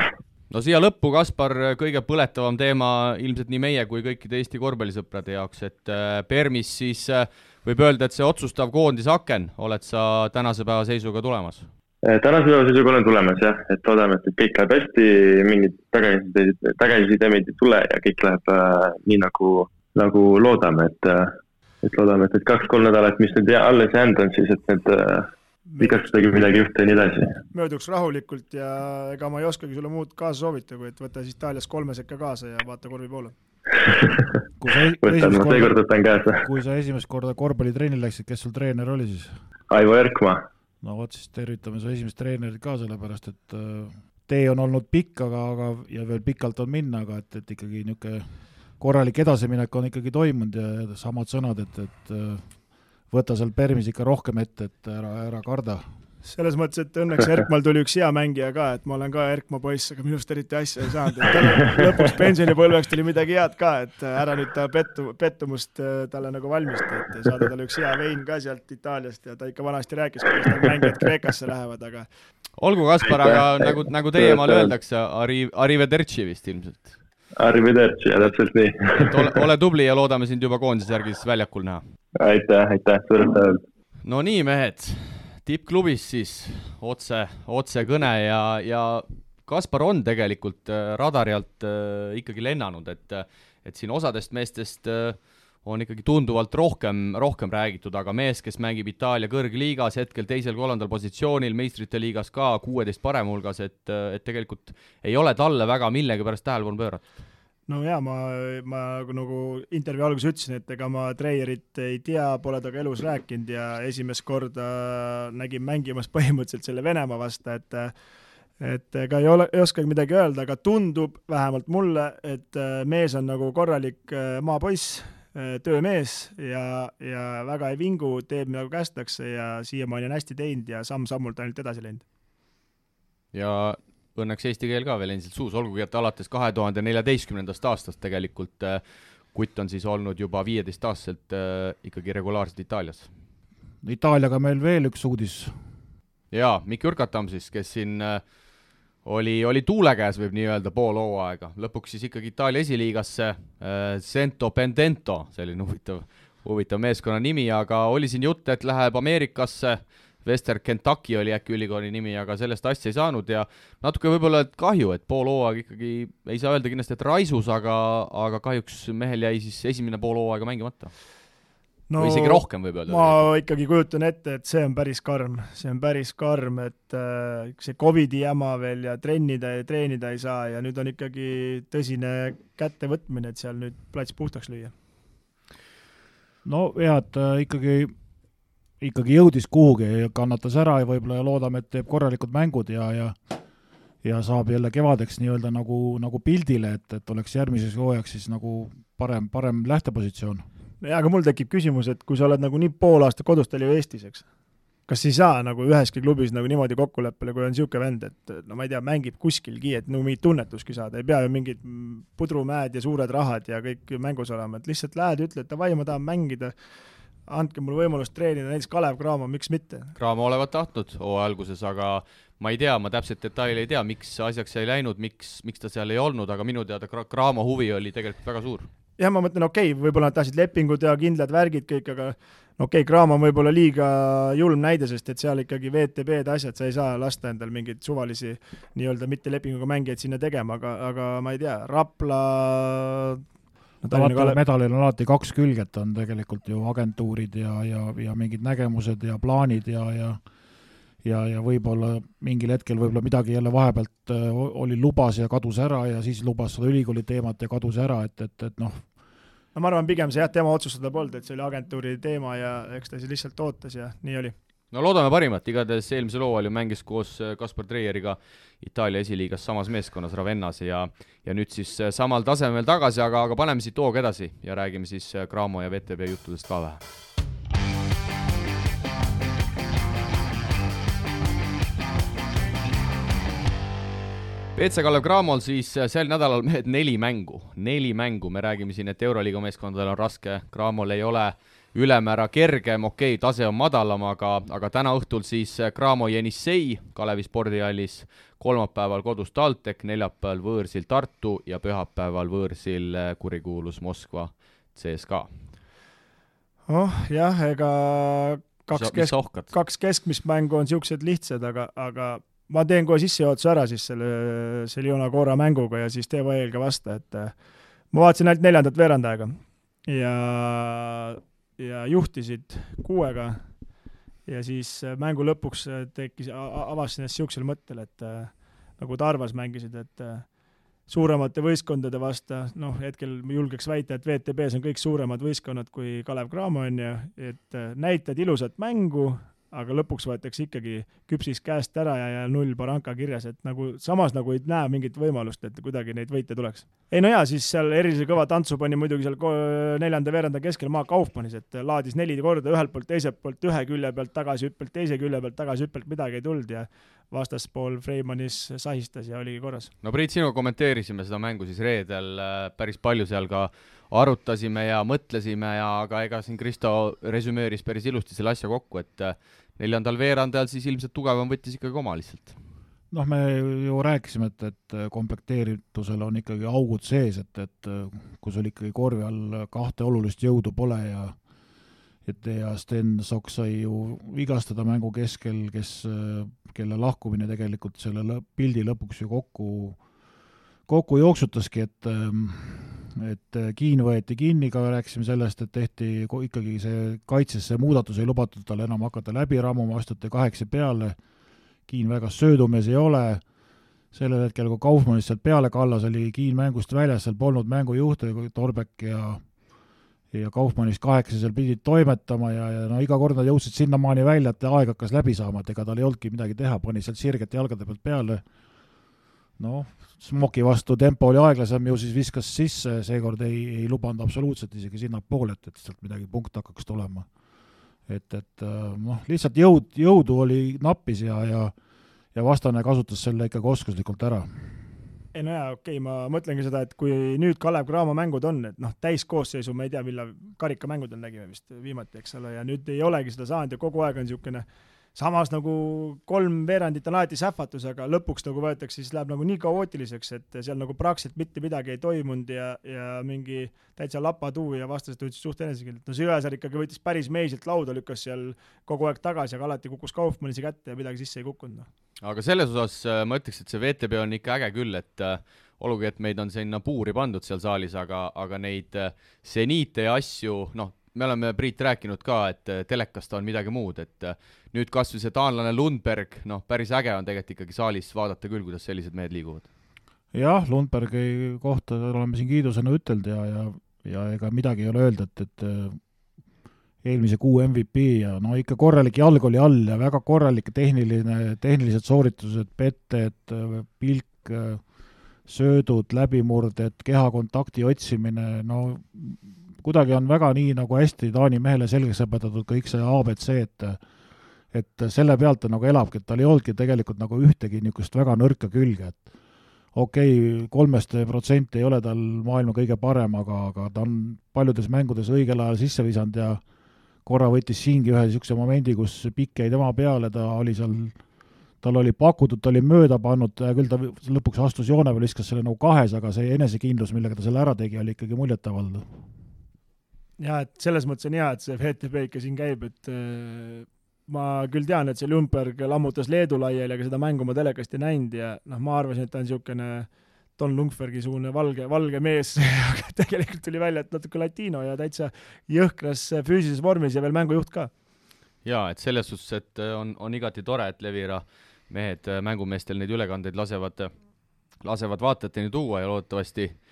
no siia lõppu, Kaspar, kõige põletavam teema ilmselt nii meie kui kõikide Eesti korvpallisõprade jaoks, et äh, Permis siis äh, võib öelda, et see otsustav koondise aken oled sa tänase päeva seisuga tulemas? Äh, tänase päeva seisuga olen tulemas jah, et loodame, et kõik läheb hästi, mingit tagasisideid, tagasisidemeid ei tule ja kõik läheb äh, nii nagu, nagu loodame, et äh, et loodame, et need kaks-kolm nädalat, mis nüüd alles jäänud on, siis et need äh, vigastustega midagi juhtu ja nii edasi. mööduks rahulikult ja ega ma ei oskagi sulle muud kaasa soovita, kui et võta siis Itaalias kolme sekka kaasa ja vaata korvi poole võtan, ma seekord võtan kaasa. kui sa esimest korda korvpallitrenni läksid, kes sul treener oli siis? Aivo Erkmaa no vot, siis tervitame su esimest treenerit ka, sellepärast et äh, tee on olnud pikk, aga, aga ja veel pikalt on minna, aga et, et ikkagi niisugune korralik edasiminek on ikkagi toimunud ja, ja samad sõnad, et, et äh, võta seal Permis ikka rohkem ette, et ära, ära karda selles mõttes, et õnneks Erkmal tuli üks hea mängija ka, et ma olen ka Erkmaa poiss, aga minust eriti asja ei saanud, et tal lõpuks pensionipõlveks tuli midagi head ka, et ära nüüd ta pettu, pettumust äh, talle nagu valmista, et saada talle üks hea vein ka sealt Itaaliast ja ta ikka vanasti rääkis, kuidas tal mängijad Kreekasse lähevad, aga olgu, Kaspar, aga nagu, nagu teiemaal öeldakse, arri-, arrivederci vist ilmselt. Arrivederci, jah, täpselt nii et ole, ole tubli ja loodame sind juba koondise järgi siis väljakul näha. aitäh, aitäh, suured tänud! no nii, mehed tippklubis siis otse, otsekõne ja, ja Kaspar on tegelikult äh, radari alt äh, ikkagi lennanud, et, et siin osadest meestest äh, on ikkagi tunduvalt rohkem, rohkem räägitud, aga mees, kes mängib Itaalia kõrgliigas hetkel teisel-kolmandal positsioonil, meistrite liigas ka kuueteist parema hulgas, et, et tegelikult ei ole talle väga millegipärast tähelepanu pööratud no jaa, ma, ma nagu intervjuu alguses ütlesin, et ega ma Treierit ei tea, pole temaga elus rääkinud ja esimest korda nägin mängimas põhimõtteliselt selle Venemaa vastu, et et ega ei ole, ei oskagi midagi öelda, aga tundub vähemalt mulle, et mees on nagu korralik äh, maapoiss, äh, töömees ja, ja väga ei vingu, teeb nagu kästakse ja siiamaani on hästi teinud ja samm-sammult ainult edasi läinud. ja õnneks eesti keel ka veel endiselt suus, olgugi et alates kahe tuhande neljateistkümnendast aastast tegelikult äh, kutt on siis olnud juba viieteistaastaselt äh, ikkagi regulaarselt Itaalias. Itaaliaga meil veel üks uudis. jaa, Mikk Jurkatam siis, kes siin äh, oli, oli tuule käes, võib nii öelda, pool hooaega, lõpuks siis ikkagi Itaalia esiliigasse Cento Pendento, selline huvitav, huvitav meeskonna nimi, aga oli siin jutt, et läheb Ameerikasse äh, Western Kentucky oli äkki ülikooli nimi, aga sellest asja ei saanud ja natuke võib-olla kahju, et pool hooaega ikkagi, ei saa öelda kindlasti, et raisus, aga, aga kahjuks mehel jäi siis esimene pool hooaega mängimata. no või isegi rohkem võib öelda. ma ikkagi kujutan ette, et see on päris karm, see on päris karm, et äh, see Covidi jama veel ja trennida ja treenida ei saa ja nüüd on ikkagi tõsine kättevõtmine, et seal nüüd plats puhtaks lüüa. no et äh, ikkagi ikkagi jõudis kuhugi kannatas ära ja võib-olla loodame, et teeb korralikud mängud ja, ja ja saab jälle kevadeks nii-öelda nagu, nagu pildile, et, et oleks järgmiseks hooajaks siis nagu parem, parem lähtepositsioon. jaa, aga mul tekib küsimus, et kui sa oled nagu nii pool aastat kodus, ta oli ju Eestis, eks? kas ei saa nagu üheski klubis nagu niimoodi kokkuleppele, kui on niisugune vend, et no ma ei tea, mängib kuskilgi, et no mingit tunnetuski saada, ei pea ju mingid pudrumäed ja suured rahad ja kõik mängus olema, et lihtsalt lähed, ütled davai, ma tahan mängida andke mulle võimalust treenida näiteks Kalev Cramo, miks mitte? Cramo olevat tahtnud hooaja alguses, aga ma ei tea, ma täpselt detaile ei tea, miks asjaks ei läinud, miks, miks ta seal ei olnud, aga minu teada Cramo huvi oli tegelikult väga suur. jah, ma mõtlen, okei okay,, võib-olla nad tahtsid lepingu teha, kindlad värgid kõik, aga okei okay,, Graamo on võib-olla liiga julm näide, sest et seal ikkagi VTB-d asjad, sa ei saa lasta endal mingeid suvalisi nii-öelda mitte lepinguga mängijaid sinna tegema, aga, aga ma ei tea, Rapla no vaata, medalil on alati kaks külge, et on tegelikult ju agentuurid ja, ja, ja mingid nägemused ja plaanid ja, ja ja, ja võib-olla mingil hetkel võib-olla midagi jälle vahepealt oli lubas ja kadus ära ja siis lubas seda ülikooli teemat ja kadus ära, et, et, et noh, no ma arvan, pigem see jah, tema otsustada polnud, et see oli agentuuri teema ja eks ta siis lihtsalt ootas ja nii oli. No loodame parimat, igatahes eelmisel hooajal ju mängis koos äh, Kaspar Treieriga Itaalia esiliigas samas meeskonnas Ravennas ja ja nüüd siis äh, samal tasemel tagasi, aga, aga paneme siit hooga edasi ja räägime siis äh, Cramo ja VTB juttudest ka vähe. WC Kalev Cramol siis äh, sel nädalal mehed neli mängu, neli mängu, me räägime siin, et Euroliiga meeskondadel on raske, Cramol ei ole ülemäära kergem, okei okay,, tase on madalam, aga, aga täna õhtul siis Cramo Jenissei Kalevi spordihallis, kolmapäeval kodus TalTech, neljapäeval võõrsil Tartu ja pühapäeval võõrsil äh, kurikuulus Moskva CSKA. oh jah, ega kaks kesk-, kaks keskmist mängu on niisugused lihtsad, aga, aga ma teen kohe sissejuhatuse ära siis selle, selle Jona Koora mänguga ja siis tee vaiel ka vasta, et äh, ma vaatasin ainult neljandat veerandajaga ja, ja juhtisid kuuega. Ja siis äh, mängu lõpuks äh, tekkis, avastasin ennast niisugusel mõttel, et nagu Tarvas mängisid, et suuremate võistkondade vastu, noh, hetkel julgeks väita, et WTB-s on kõik suuremad võistkonnad kui Kalev Cramo, on ju, et näitad ilusat mängu, aga lõpuks võetakse ikkagi küpsis käest ära ja, ja null baranka kirjas, et nagu samas nagu ei näe mingit võimalust, et kuidagi neid võite tuleks. ei no jaa, siis seal erilise kõva tantsu pani muidugi seal neljanda veeranda keskel maa Kaufmannis, et laadis neli korda ühelt poolt, teiselt poolt ühe külje pealt tagasihüppelt, teise külje pealt tagasihüppelt, midagi ei tulnud ja vastaspool Freimanis sahistas ja oligi korras. no Priit, sinuga kommenteerisime seda mängu siis reedel äh, päris palju seal ka arutasime ja mõtlesime ja aga ega siin Kristo resümeeris päris ilusti selle asja kokku, et äh, neljandal veerandajal siis ilmselt tugevam võttis ikkagi oma lihtsalt. noh, me ju rääkisime, et, et komplekteeritusel on ikkagi augud sees, et, et kui sul ikkagi korvi all kahte olulist jõudu pole ja et ja Sten Sokk sai ju vigastada mängu keskel, kes, kelle lahkumine tegelikult selle pildi lõpuks ju kokku, kokku jooksutaski, et et äh, Kiin võeti kinni, ka rääkisime sellest, et tehti ikkagi see kaitses see muudatus, ei lubatud tal enam hakata läbi rammuma, astuti kaheksa peale, Kiin väga söödumees ei ole, sellel hetkel, kui Kaufmannist sealt peale kallas, oli Kiin mängust väljas, seal polnud mängujuhte, Torbek ja ja Kaufmannist kaheksa seal pidid toimetama ja, ja no iga kord nad jõudsid sinnamaani välja, et aeg hakkas läbi saama, et ega tal ei olnudki midagi teha, pani sealt sirget jalgade pealt peale, noh, Smoki vastu tempo oli aeglasem, ju siis viskas sisse, seekord ei, ei lubanud absoluutselt isegi sinnapoole, et, et sealt midagi punkt hakkaks tulema. et, et äh, noh, lihtsalt jõud, jõudu oli nappis ja, ja ja vastane kasutas selle ikkagi oskuslikult ära. ei no jaa, okei okay,, ma mõtlengi seda, et kui nüüd Kalev Cramo mängud on, et noh, täiskoosseisu ma ei tea, millal karikamängudel nägime vist viimati, eks ole, ja nüüd ei olegi seda saanud ja kogu aeg on niisugune samas nagu kolm veerandit on alati sähvatus, aga lõpuks nagu võetakse, siis läheb nagu nii kaootiliseks, et seal nagu praktiliselt mitte midagi ei toimunud ja, ja mingi täitsa lapatuu ja vastased võtsid suht enesekindlalt. no Süvesaar ikkagi võttis päris meiselt lauda, lükkas seal kogu aeg tagasi, aga alati kukkus Kaufmannise kätte ja midagi sisse ei kukkunud, noh. aga selles osas äh, ma ütleks, et see VTB on ikka äge küll, et äh, olgugi, et meid on sinna puuri pandud seal saalis, aga, aga neid äh, seniite ja asju, noh, me oleme, Priit, rääkinud ka, et äh, telekas ta on midagi muud, et äh, nüüd kas või see taanlane Lundberg, noh, päris äge on tegelikult ikkagi saalis vaadata küll, kuidas sellised mehed liiguvad. jah, Lundbergi kohta oleme siin kiidusõnu ütelnud ja, ja, ja ega midagi ei ole öelda, et, et äh, eelmise kuu MVP ja no ikka korralik jalg oli all ja väga korralik tehniline, tehnilised sooritused, petted, pilk, söödud, läbimurded, kehakontakti otsimine, no kuidagi on väga nii nagu hästi Taani mehele selgeks õpetatud kõik see abc, et et selle pealt ta nagu elabki, et tal ei olnudki tegelikult nagu ühtegi niisugust väga nõrka külge, et okei okay,, kolmest protsenti ei ole tal maailma kõige parem, aga, aga ta on paljudes mängudes õigel ajal sisse visanud ja korra võttis siingi ühe niisuguse momendi, kus pikk jäi tema peale, ta oli seal tal oli pakutud, ta oli mööda pannud, küll ta lõpuks astus joone peale, viskas selle nagu kahes, aga see enesekindlus, millega ta selle ära tegi, oli ikkagi muljetavaldav. Jaa, et selles mõttes on hea, et see VTB ikka siin käib, et äh, ma küll tean, et see Lundberg lammutas Leedu laiali, aga seda mängu ma telekast ei näinud ja noh, ma arvasin, et ta on niisugune Don Lundbergi-sugune valge, valge mees aga tegelikult tuli välja, et natuke latino ja täitsa jõhkras füüsilises vormis ja veel mängujuht ka. jaa, et selles suhtes, et on, on igati tore, et Levira mehed mängumeestel neid ülekandeid lasevad, lasevad vaatajateni tuua ja loodetavasti äh,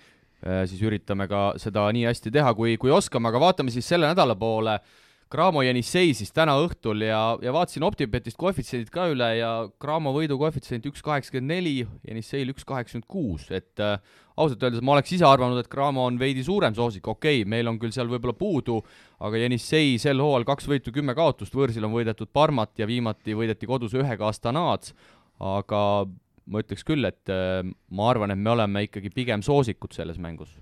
siis üritame ka seda nii hästi teha, kui, kui oskame, aga vaatame siis selle nädala poole. Äh, Cramo Janissei siis täna õhtul ja, ja vaatasin Optibetist koefitsiendid ka üle ja Cramo võidu koefitsient üks kaheksakümmend neli, Janisseil üks kaheksakümmend kuus, et äh, ausalt öeldes ma oleks ise arvanud, et Cramo on veidi suurem soosik, okei okay,, meil on küll seal võib-olla puudu, aga Janissei sel hooajal kaks võitu, kümme kaotust, võõrsil on võidetud Parmat ja viimati võideti kodus ühega Astanaad, aga ma ütleks küll, et äh, ma arvan, et me oleme ikkagi pigem soosikud selles mängus.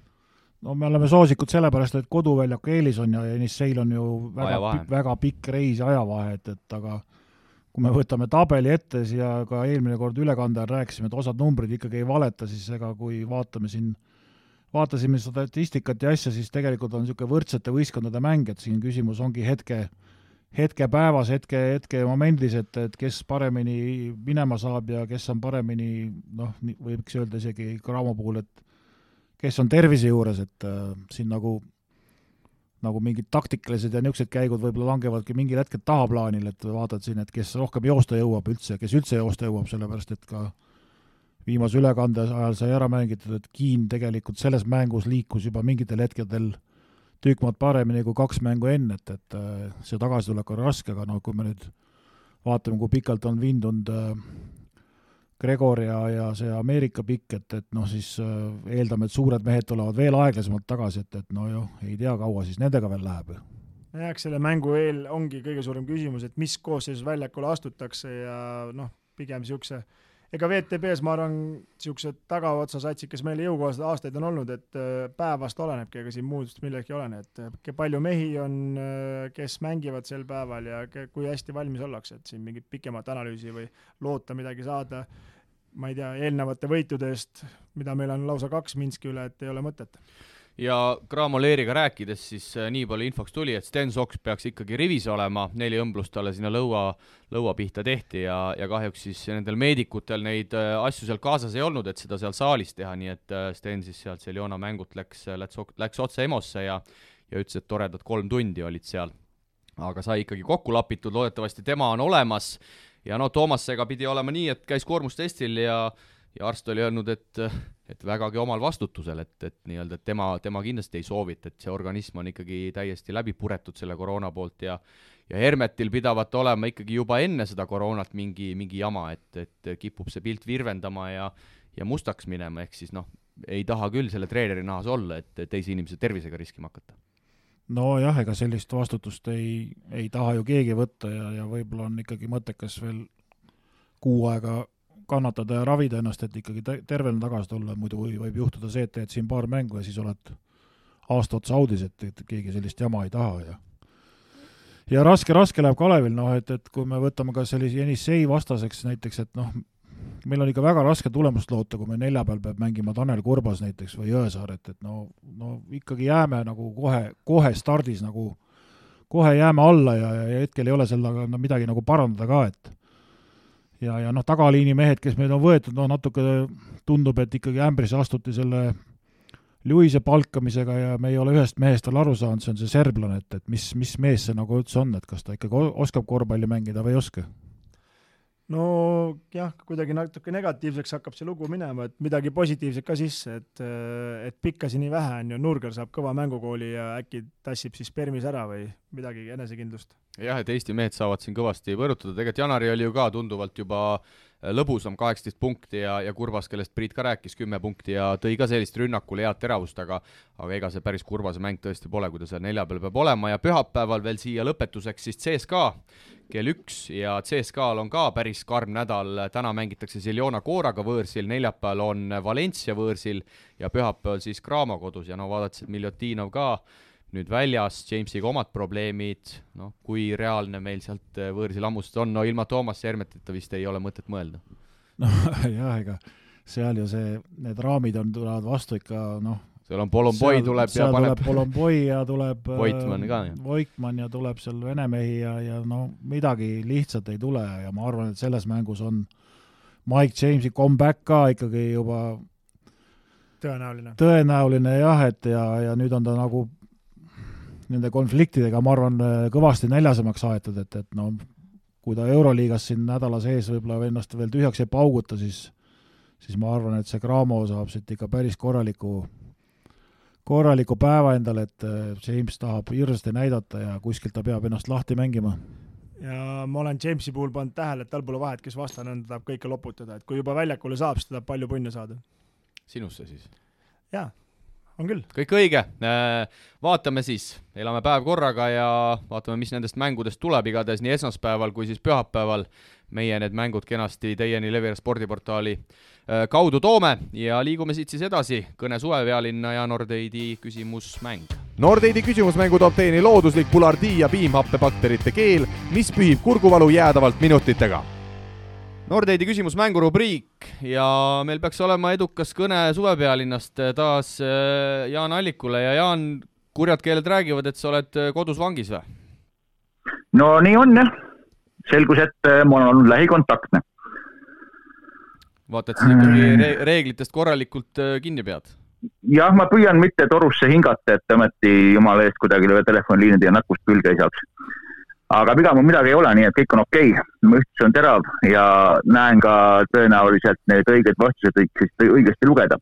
No me oleme soosikud sellepärast, et koduväljaku eelis on ja Jenisseil on ju väga, väga pikk reis ja ajavahe, et, et aga kui me võtame tabeli ette, siia ka eelmine kord ülekande ajal rääkisime, et osad numbrid ikkagi ei valeta, siis ega kui vaatame siin, vaatasime statistikat ja asja, siis tegelikult on niisugune võrdsete võistkondade mäng, et siin küsimus ongi hetke, hetke päevas, hetke, hetke momendis, et, et kes paremini minema saab ja kes on paremini noh, võiks öelda isegi Cramo puhul, et kes on tervise juures, et äh, siin nagu nagu mingid taktikalised ja niisugused käigud võib-olla langevadki mingil hetkel tahaplaanile, et vaatad siin, et kes rohkem joosta jõuab üldse, kes üldse joosta jõuab, sellepärast et ka viimase ülekande ajal sai ära mängitud, et Kiin tegelikult selles mängus liikus juba mingitel hetkedel tükk maad paremini kui kaks mängu enne, et, et äh, see tagasitulek on raske, aga noh, kui me nüüd vaatame, kui pikalt on vindunud äh, Gregor ja, ja see Ameerika pikk, et, et noh, siis äh, eeldame, et suured mehed tulevad veel aeglasemalt tagasi, et, et no ju, ei tea, kaua siis nendega veel läheb. jah, eks selle mängu eel ongi kõige suurem küsimus, et mis koosseisus väljakule astutakse ja noh, pigem niisuguse ega VTB-s ma arvan, niisugused tagaotsa satsid, kes meile jõukohased aastaid on olnud, et äh, päevast olenebki, ega siin muust millegi ei olene, et äh, palju mehi on, kes mängivad sel päeval ja kui hästi valmis ollakse, et siin mingit pikemat analüüsi või loota midagi saada ma ei tea, eelnevate võitude eest, mida meil on lausa kaks Minski üle, et ei ole mõtet. Ja Graamo Leeriga rääkides siis äh, nii palju infoks tuli, et Sten Soks peaks ikkagi rivis olema, neli õmblust talle sinna lõua, lõua pihta tehti ja, ja kahjuks siis nendel meedikutel neid äh, asju seal kaasas ei olnud, et seda seal saalis teha, nii et äh, Sten siis sealt Seljona mängult läks, läks, läks otse EMO-sse ja ja ütles, et toredad kolm tundi olid seal. aga sai ikkagi kokku lapitud, loodetavasti tema on olemas. Ja no Toomasega pidi olema nii, et käis koormustestil ja ja arst oli öelnud, et, et vägagi omal vastutusel, et, et nii-öelda, tema, tema kindlasti ei soovita, et see organism on ikkagi täiesti läbi puretud selle koroona poolt ja ja Hermetil pidavat olema ikkagi juba enne seda koroonat mingi, mingi jama, et, et kipub see pilt virvendama ja ja mustaks minema, ehk siis noh, ei taha küll selle treeneri nahas olla, et teise inimese tervisega riskima hakata. Nojah, ega sellist vastutust ei, ei taha ju keegi võtta ja, ja võib-olla on ikkagi mõttekas veel kuu aega kannatada ja ravida ennast, et ikkagi tervena tagasi tulla, muidu võib juhtuda see, et teed siin paar mängu ja siis oled aasta otsa audis, et, et keegi sellist jama ei taha ja ja raske, raske läheb Kalevil, noh et, et kui me võtame ka sellise Jenissei vastaseks näiteks, et noh, meil on ikka väga raske tulemust loota, kui me neljapäeval peab mängima Tanel Kurbas näiteks või Jõesaar, et, et no, no ikkagi jääme nagu kohe, kohe stardis nagu, kohe jääme alla ja, ja hetkel ei ole sellega no, midagi nagu parandada ka, et ja, ja noh, tagaliini mehed, kes meil on võetud, no natuke tundub, et ikkagi ämbrisse astuti selle Luise palkamisega ja me ei ole ühest mehest veel aru saanud, see on see serblane, et, et mis, mis mees see nagu üldse on, et kas ta ikkagi oskab korvpalli mängida või ei oska no jah, kuidagi natuke negatiivseks hakkab see lugu minema, et midagi positiivset ka sisse, et, et pikkasi nii vähe on ju, Nurger saab kõva mängukooli ja äkki tassib siis Permis ära või midagi enesekindlust. jah, et Eesti mehed saavad siin kõvasti põrutada, tegelikult Janari oli ju ka tunduvalt juba lõbusam, kaheksateist punkti ja, ja Kurvas, kellest Priit ka rääkis, kümme punkti ja tõi ka sellist rünnakul head teravust, aga aga ega see päris Kurvase mäng tõesti pole, kui ta seal neljapäeval peab olema. Ja pühapäeval veel siia lõpetuseks siis CSKA kell üks ja CSKA-l on ka päris karm nädal, täna mängitakse Siljona Kooraga võõrsil, neljapäeval on Valencia võõrsil ja pühapäeval siis Cramo kodus. Ja no vaadates, et Miljotinov ka nüüd väljas, Jamesiga omad probleemid, noh, kui reaalne meil sealt võõrsil hammustada on, no ilma Toomas Hermetita vist ei ole mõtet mõelda. noh, jah, ega seal ju see, need raamid on, tulevad vastu ikka noh, seal on Polomboi tuleb seal ja paneb tuleb Polomboi ja tuleb Voitmann ka, jah. Voitmann ja tuleb seal vene mehi ja, ja no midagi lihtsalt ei tule ja ma arvan, et selles mängus on Mike Jamesi comeback ka ikkagi juba tõenäoline. tõenäoline jah, et ja, ja nüüd on ta nagu nende konfliktidega, ma arvan, kõvasti näljasemaks aetud, et, et no kui ta Euroliigas siin nädala sees võib-olla ennast veel tühjaks ei pauguta, siis siis ma arvan, et see Cramo saab siit ikka päris korraliku korraliku päeva endale, et äh, James tahab hirmsasti näidata ja kuskilt ta peab ennast lahti mängima. ja ma olen Jamesi puhul pannud tähele, et tal pole vahet, kes vastane on, ta tahab kõike loputada, et kui juba väljakule saab, siis ta tahab palju punne saada. sinusse siis? jaa, on küll. kõik õige, äh, vaatame siis, elame päev korraga ja vaatame, mis nendest mängudest tuleb, igatahes nii esmaspäeval kui siis pühapäeval meie need mängud kenasti teieni Levira spordiportaali Äh, kaudu toome ja liigume siit siis edasi. kõne suvepealinna ja Nordeidi küsimusmäng. Nordeidi küsimusmängu toob teieni looduslik pulardii ja piimhappebakterite keel, mis pühib kurguvalu jäädavalt minutitega. Nordeidi küsimusmängu rubriik ja meil peaks olema edukas kõne suvepealinnast taas äh, Jaan Allikule ja Jaan, kurjad keeled räägivad, et sa oled äh, kodus vangis või? no nii on jah, selgus, et ma olen olnud lähikontaktne vaata, et sa ikkagi re reeglitest korralikult kinni pead. jah, ma püüan mitte torusse hingata, et ometi jumala eest kuidagi telefoniliinide ja nakkust külge ei saaks. Aga viga mul midagi ei ole, nii et kõik on okei okay., mu ühtsus on terav ja näen ka tõenäoliselt need õiged vastused õigesti, õigesti lugeda.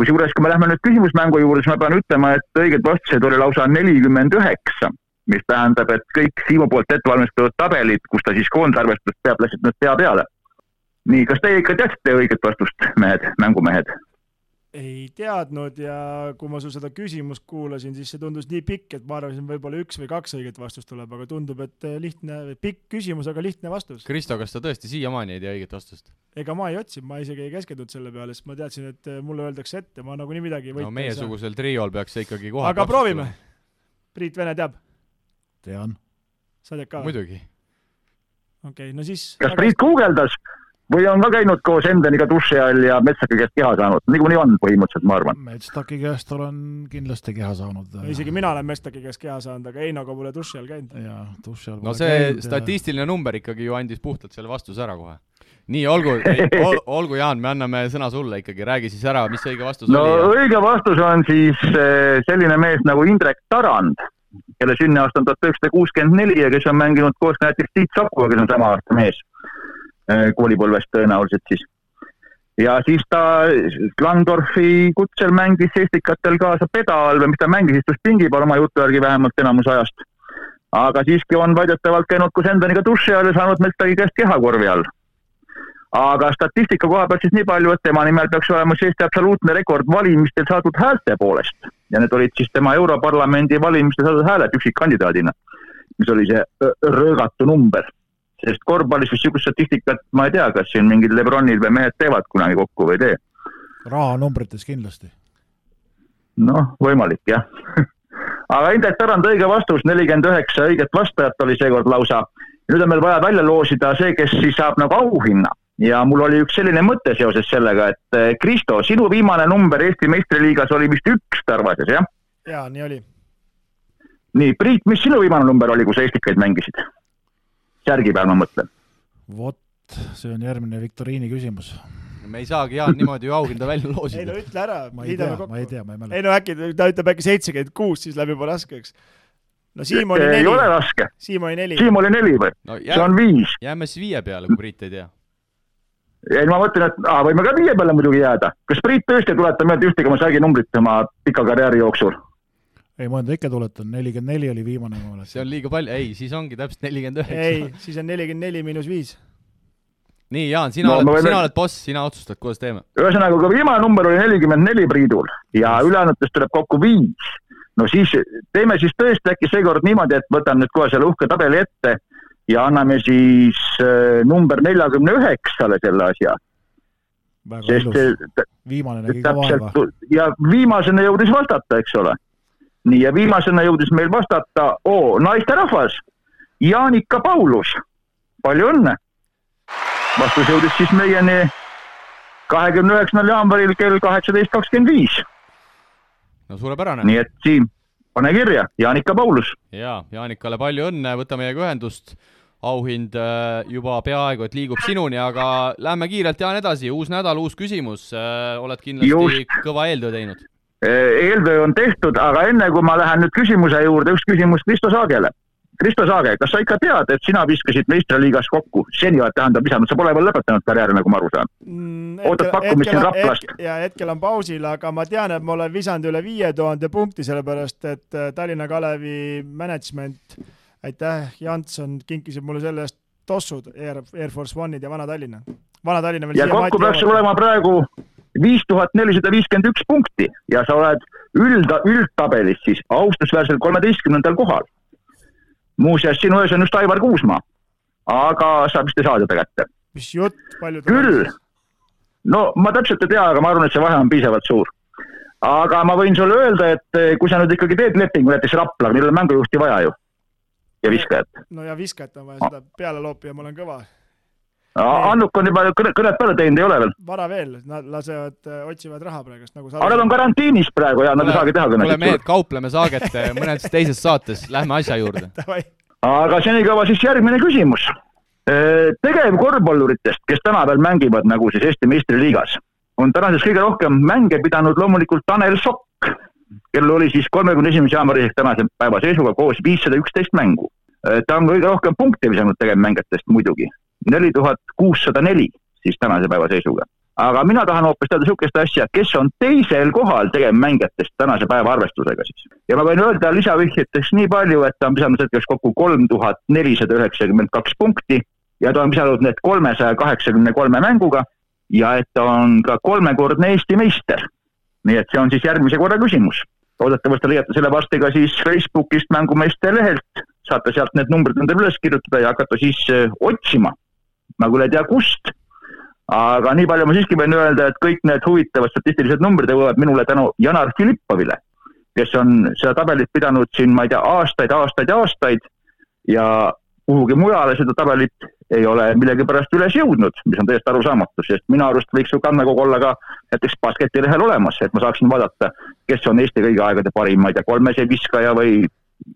kusjuures, kui me lähme nüüd küsimusmängu juurde, siis ma pean ütlema, et õigeid vastuseid oli lausa nelikümmend üheksa mis tähendab, et kõik Siimu poolt ette valmistatud tabelid, kus ta siis koondarvestust peab, läksid nüüd pea peale nii, kas teie ikka teadsite õiget vastust, mehed, mängumehed? Ei teadnud ja kui ma sul seda küsimust kuulasin, siis see tundus nii pikk, et ma arvasin, võib-olla üks või kaks õiget vastust tuleb, aga tundub, et eh, lihtne, pikk küsimus, aga lihtne vastus. Kristo, kas sa tõesti siiamaani ei tea õiget vastust? ega ma ei otsinud, ma isegi ei keskendunud selle peale, sest ma teadsin, et eh, mulle öeldakse ette, ma nagunii midagi no meiesugusel triol peaks see ikkagi kohe aga proovime. Priit Vene teab? tean. sa tead ka? muidugi. okei okay,, no siis kas Priit guugeldas? Või on ka käinud koos Endeniga duši all ja Metsaki käest keha saanud, niikuinii on põhimõtteliselt, ma arvan. Metstaki käest olen kindlasti keha saanud. isegi mina olen Metstaki käest keha saanud, aga Einoga pole duši all käinud. jaa, duši all no see käinud, statistiline ja... number ikkagi ju andis puhtalt selle vastuse ära kohe. nii, olgu ol,, olgu Jaan, me anname sõna sulle ikkagi, räägi siis ära, mis õige vastus no, oli. no õige vastus on siis eh, selline mees nagu Indrek Tarand, kelle sünniaasta on tuhat üheksasada kuuskümmend neli ja kes on mänginud koos näiteks Tiit Sakuga, kes on sama aasta mees koolipõlvest tõenäoliselt siis. ja siis ta Landorfi kutsel mängis Estikatel kaasa pedal või mis ta mängis, istus pingi peal oma jutu järgi vähemalt enamus ajast. aga siiski on väidetavalt käinud koos Endoniga duši all ja saanud Mestagi käest kehakorvi all. aga statistika koha pealt siis nii palju, et tema nimel peaks olema siis Eesti absoluutne rekord valimistel saadud häälte poolest ja need olid siis tema Europarlamendi valimistel saadud hääled üksikkandidaadina, mis oli see röögatu number sest korvpallis vist niisugust statistikat ma ei tea, kas siin mingid Lebronid või mehed teevad kunagi kokku või ei tee. rahanumbrites kindlasti. noh, võimalik jah aga Indrek Tarand õige vastus, nelikümmend üheksa õiget vastajat oli seekord lausa. nüüd on meil vaja välja loosida see, kes siis saab nagu auhinna ja mul oli üks selline mõte seoses sellega, et eh, Kristo, sinu viimane number Eesti meistriliigas oli vist üks Tarvases, jah? jaa, nii oli. nii, Priit, mis sinu viimane number oli, kui sa Estikaid mängisid? Särgi peal, ma mõtlen. vot, see on järgmine viktoriini küsimus. me ei saagi, Jaan, niimoodi ju auhinda välja loosida. ei no ütle ära, liidame kokku. ma ei tea, ma ei mäleta. ei no äkki ta ütleb äkki seitsekümmend kuus, siis läheb juba raskeks. no Siim oli neli. ei ole raske. Siim oli neli. Siim oli neli või no,? see on viis. jääme siis viie peale, kui Priit ei tea. ei, ma mõtlen, et aa, võime ka viie peale muidugi jääda. kas Priit tõesti ei tuleta meelde ühtegi oma särginumbrit oma pika karjääri jooksul? Ei, ma ikka tuletan, nelikümmend neli oli viimane, ma mäletan. see on liiga palju, ei, siis ongi täpselt nelikümmend üheksa. ei, siis on nelikümmend neli miinus viis. nii, Jaan, sina no, oled, sina oled boss, sina otsustad, kuidas teeme. ühesõnaga, kui viimane number oli nelikümmend neli Priidul ja ülejäänutest tuleb kokku viis, no siis teeme siis tõesti äkki seekord niimoodi, et võtan nüüd kohe selle uhke tabeli ette ja anname siis äh, number neljakümne üheksale selle asja. väga Sest ilus. viimane nägi ka vaeva. ja viimasena jõudis vastata, eks ole nii ja viimasena jõudis meil vastata oo naisterahvas Jaanika Paulus, palju õnne. vastus jõudis siis meieni kahekümne üheksandal jaanuaril kell kaheksateist kakskümmend viis. no suurepärane. nii et Siim, pane kirja, Jaanika Paulus. ja Jaanikale palju õnne, võta meiega ühendust. auhind äh, juba peaaegu et liigub sinuni, aga lähme kiirelt, Jaan, edasi, uus nädal, uus küsimus. oled kindlasti Just. kõva eeltöö teinud eeltöö on tehtud, aga enne kui ma lähen nüüd küsimuse juurde, üks küsimus Kristo Saagele. Kristo Saage, kas sa ikka tead, et sina viskasid meistriliigas kokku, seni tähendab visanud, sa pole veel lõpetanud karjääri, nagu ma aru saan mm,? ootad pakkumist siin Raplast? ja hetkel on pausil, aga ma tean, et ma olen visanud üle viie tuhande punkti, sellepärast et äh, Tallinna Kalevi management, aitäh, Janson kinkisid mulle selle eest tossud Air, Air Force One'id ja Vana-Tallinna. Vana-Tallinna veel ja kokku peaks olema praegu viis tuhat nelisada viiskümmend üks punkti ja sa oled üld, üldtabelis siis austusväärselt kolmeteistkümnendal kohal muuseas, sinu ees on just Aivar Kuusmaa, aga saab vist ei saa teda kätte. mis jutt, palju ta küll, no ma täpselt ei tea, aga ma arvan, et see vahe on piisavalt suur. aga ma võin sulle öelda, et eh, kui sa nüüd ikkagi teed lepingu näiteks Raplaga, millel on mängujuhti vaja ju ja viskajat. no ja viskajat on vaja seda peale loopida, ma olen kõva. Annuk on juba kõne, kõnet peale teinud, ei ole veel? vara veel, nad lasevad, eh, otsivad raha praegust nagu aga nad on karantiinis praegu ja nad ei saagi teha kõnet. kuule mehed, kaupleme saaget mõnes teises saates, lähme asja juurde aga senikaua siis järgmine küsimus. tegevkorvpalluritest, kes täna veel mängivad nagu siis Eesti meistriliigas, on tänases kõige rohkem mänge pidanud loomulikult Tanel Sokk, kellel oli siis kolmekümne esimese jaanuari ehk tänase päeva seisuga koos viissada üksteist mängu. ta on kõige rohkem punkte visanud tegevmängijatest muidugi, neli tuhat kuussada neli siis tänase päeva seisuga aga mina tahan hoopis teada niisugust asja, kes on teisel kohal tegevmängijatest tänase päeva arvestusega siis. ja ma võin öelda lisavihjeteks nii palju, et ta on visanud hetkeks kokku kolm tuhat nelisada üheksakümmend kaks punkti ja ta on visanud need kolmesaja kaheksakümne kolme mänguga ja et ta on ka kolmekordne Eesti meister. nii et see on siis järgmise korra küsimus. loodetavasti leiate selle varsti ka siis Facebookist Mängumeeste lehelt, saate sealt need numbrid endale üles kirjutada ja hakata siis äh, otsima. Ma küll ei tea, kust aga nii palju ma siiski võin öelda, et kõik need huvitavad statistilised numbrid jõuavad minule tänu Janar Filippovile, kes on seda tabelit pidanud siin, ma ei tea, aastaid, aastaid ja aastaid ja kuhugi mujale seda tabelit ei ole millegipärast üles jõudnud, mis on täiesti arusaamatu, sest minu arust võiks ju kannakogu olla ka näiteks basketilehel olemas, et ma saaksin vaadata, kes on Eesti kõigi aegade parim, ma ei tea, kolmeseeviskaja või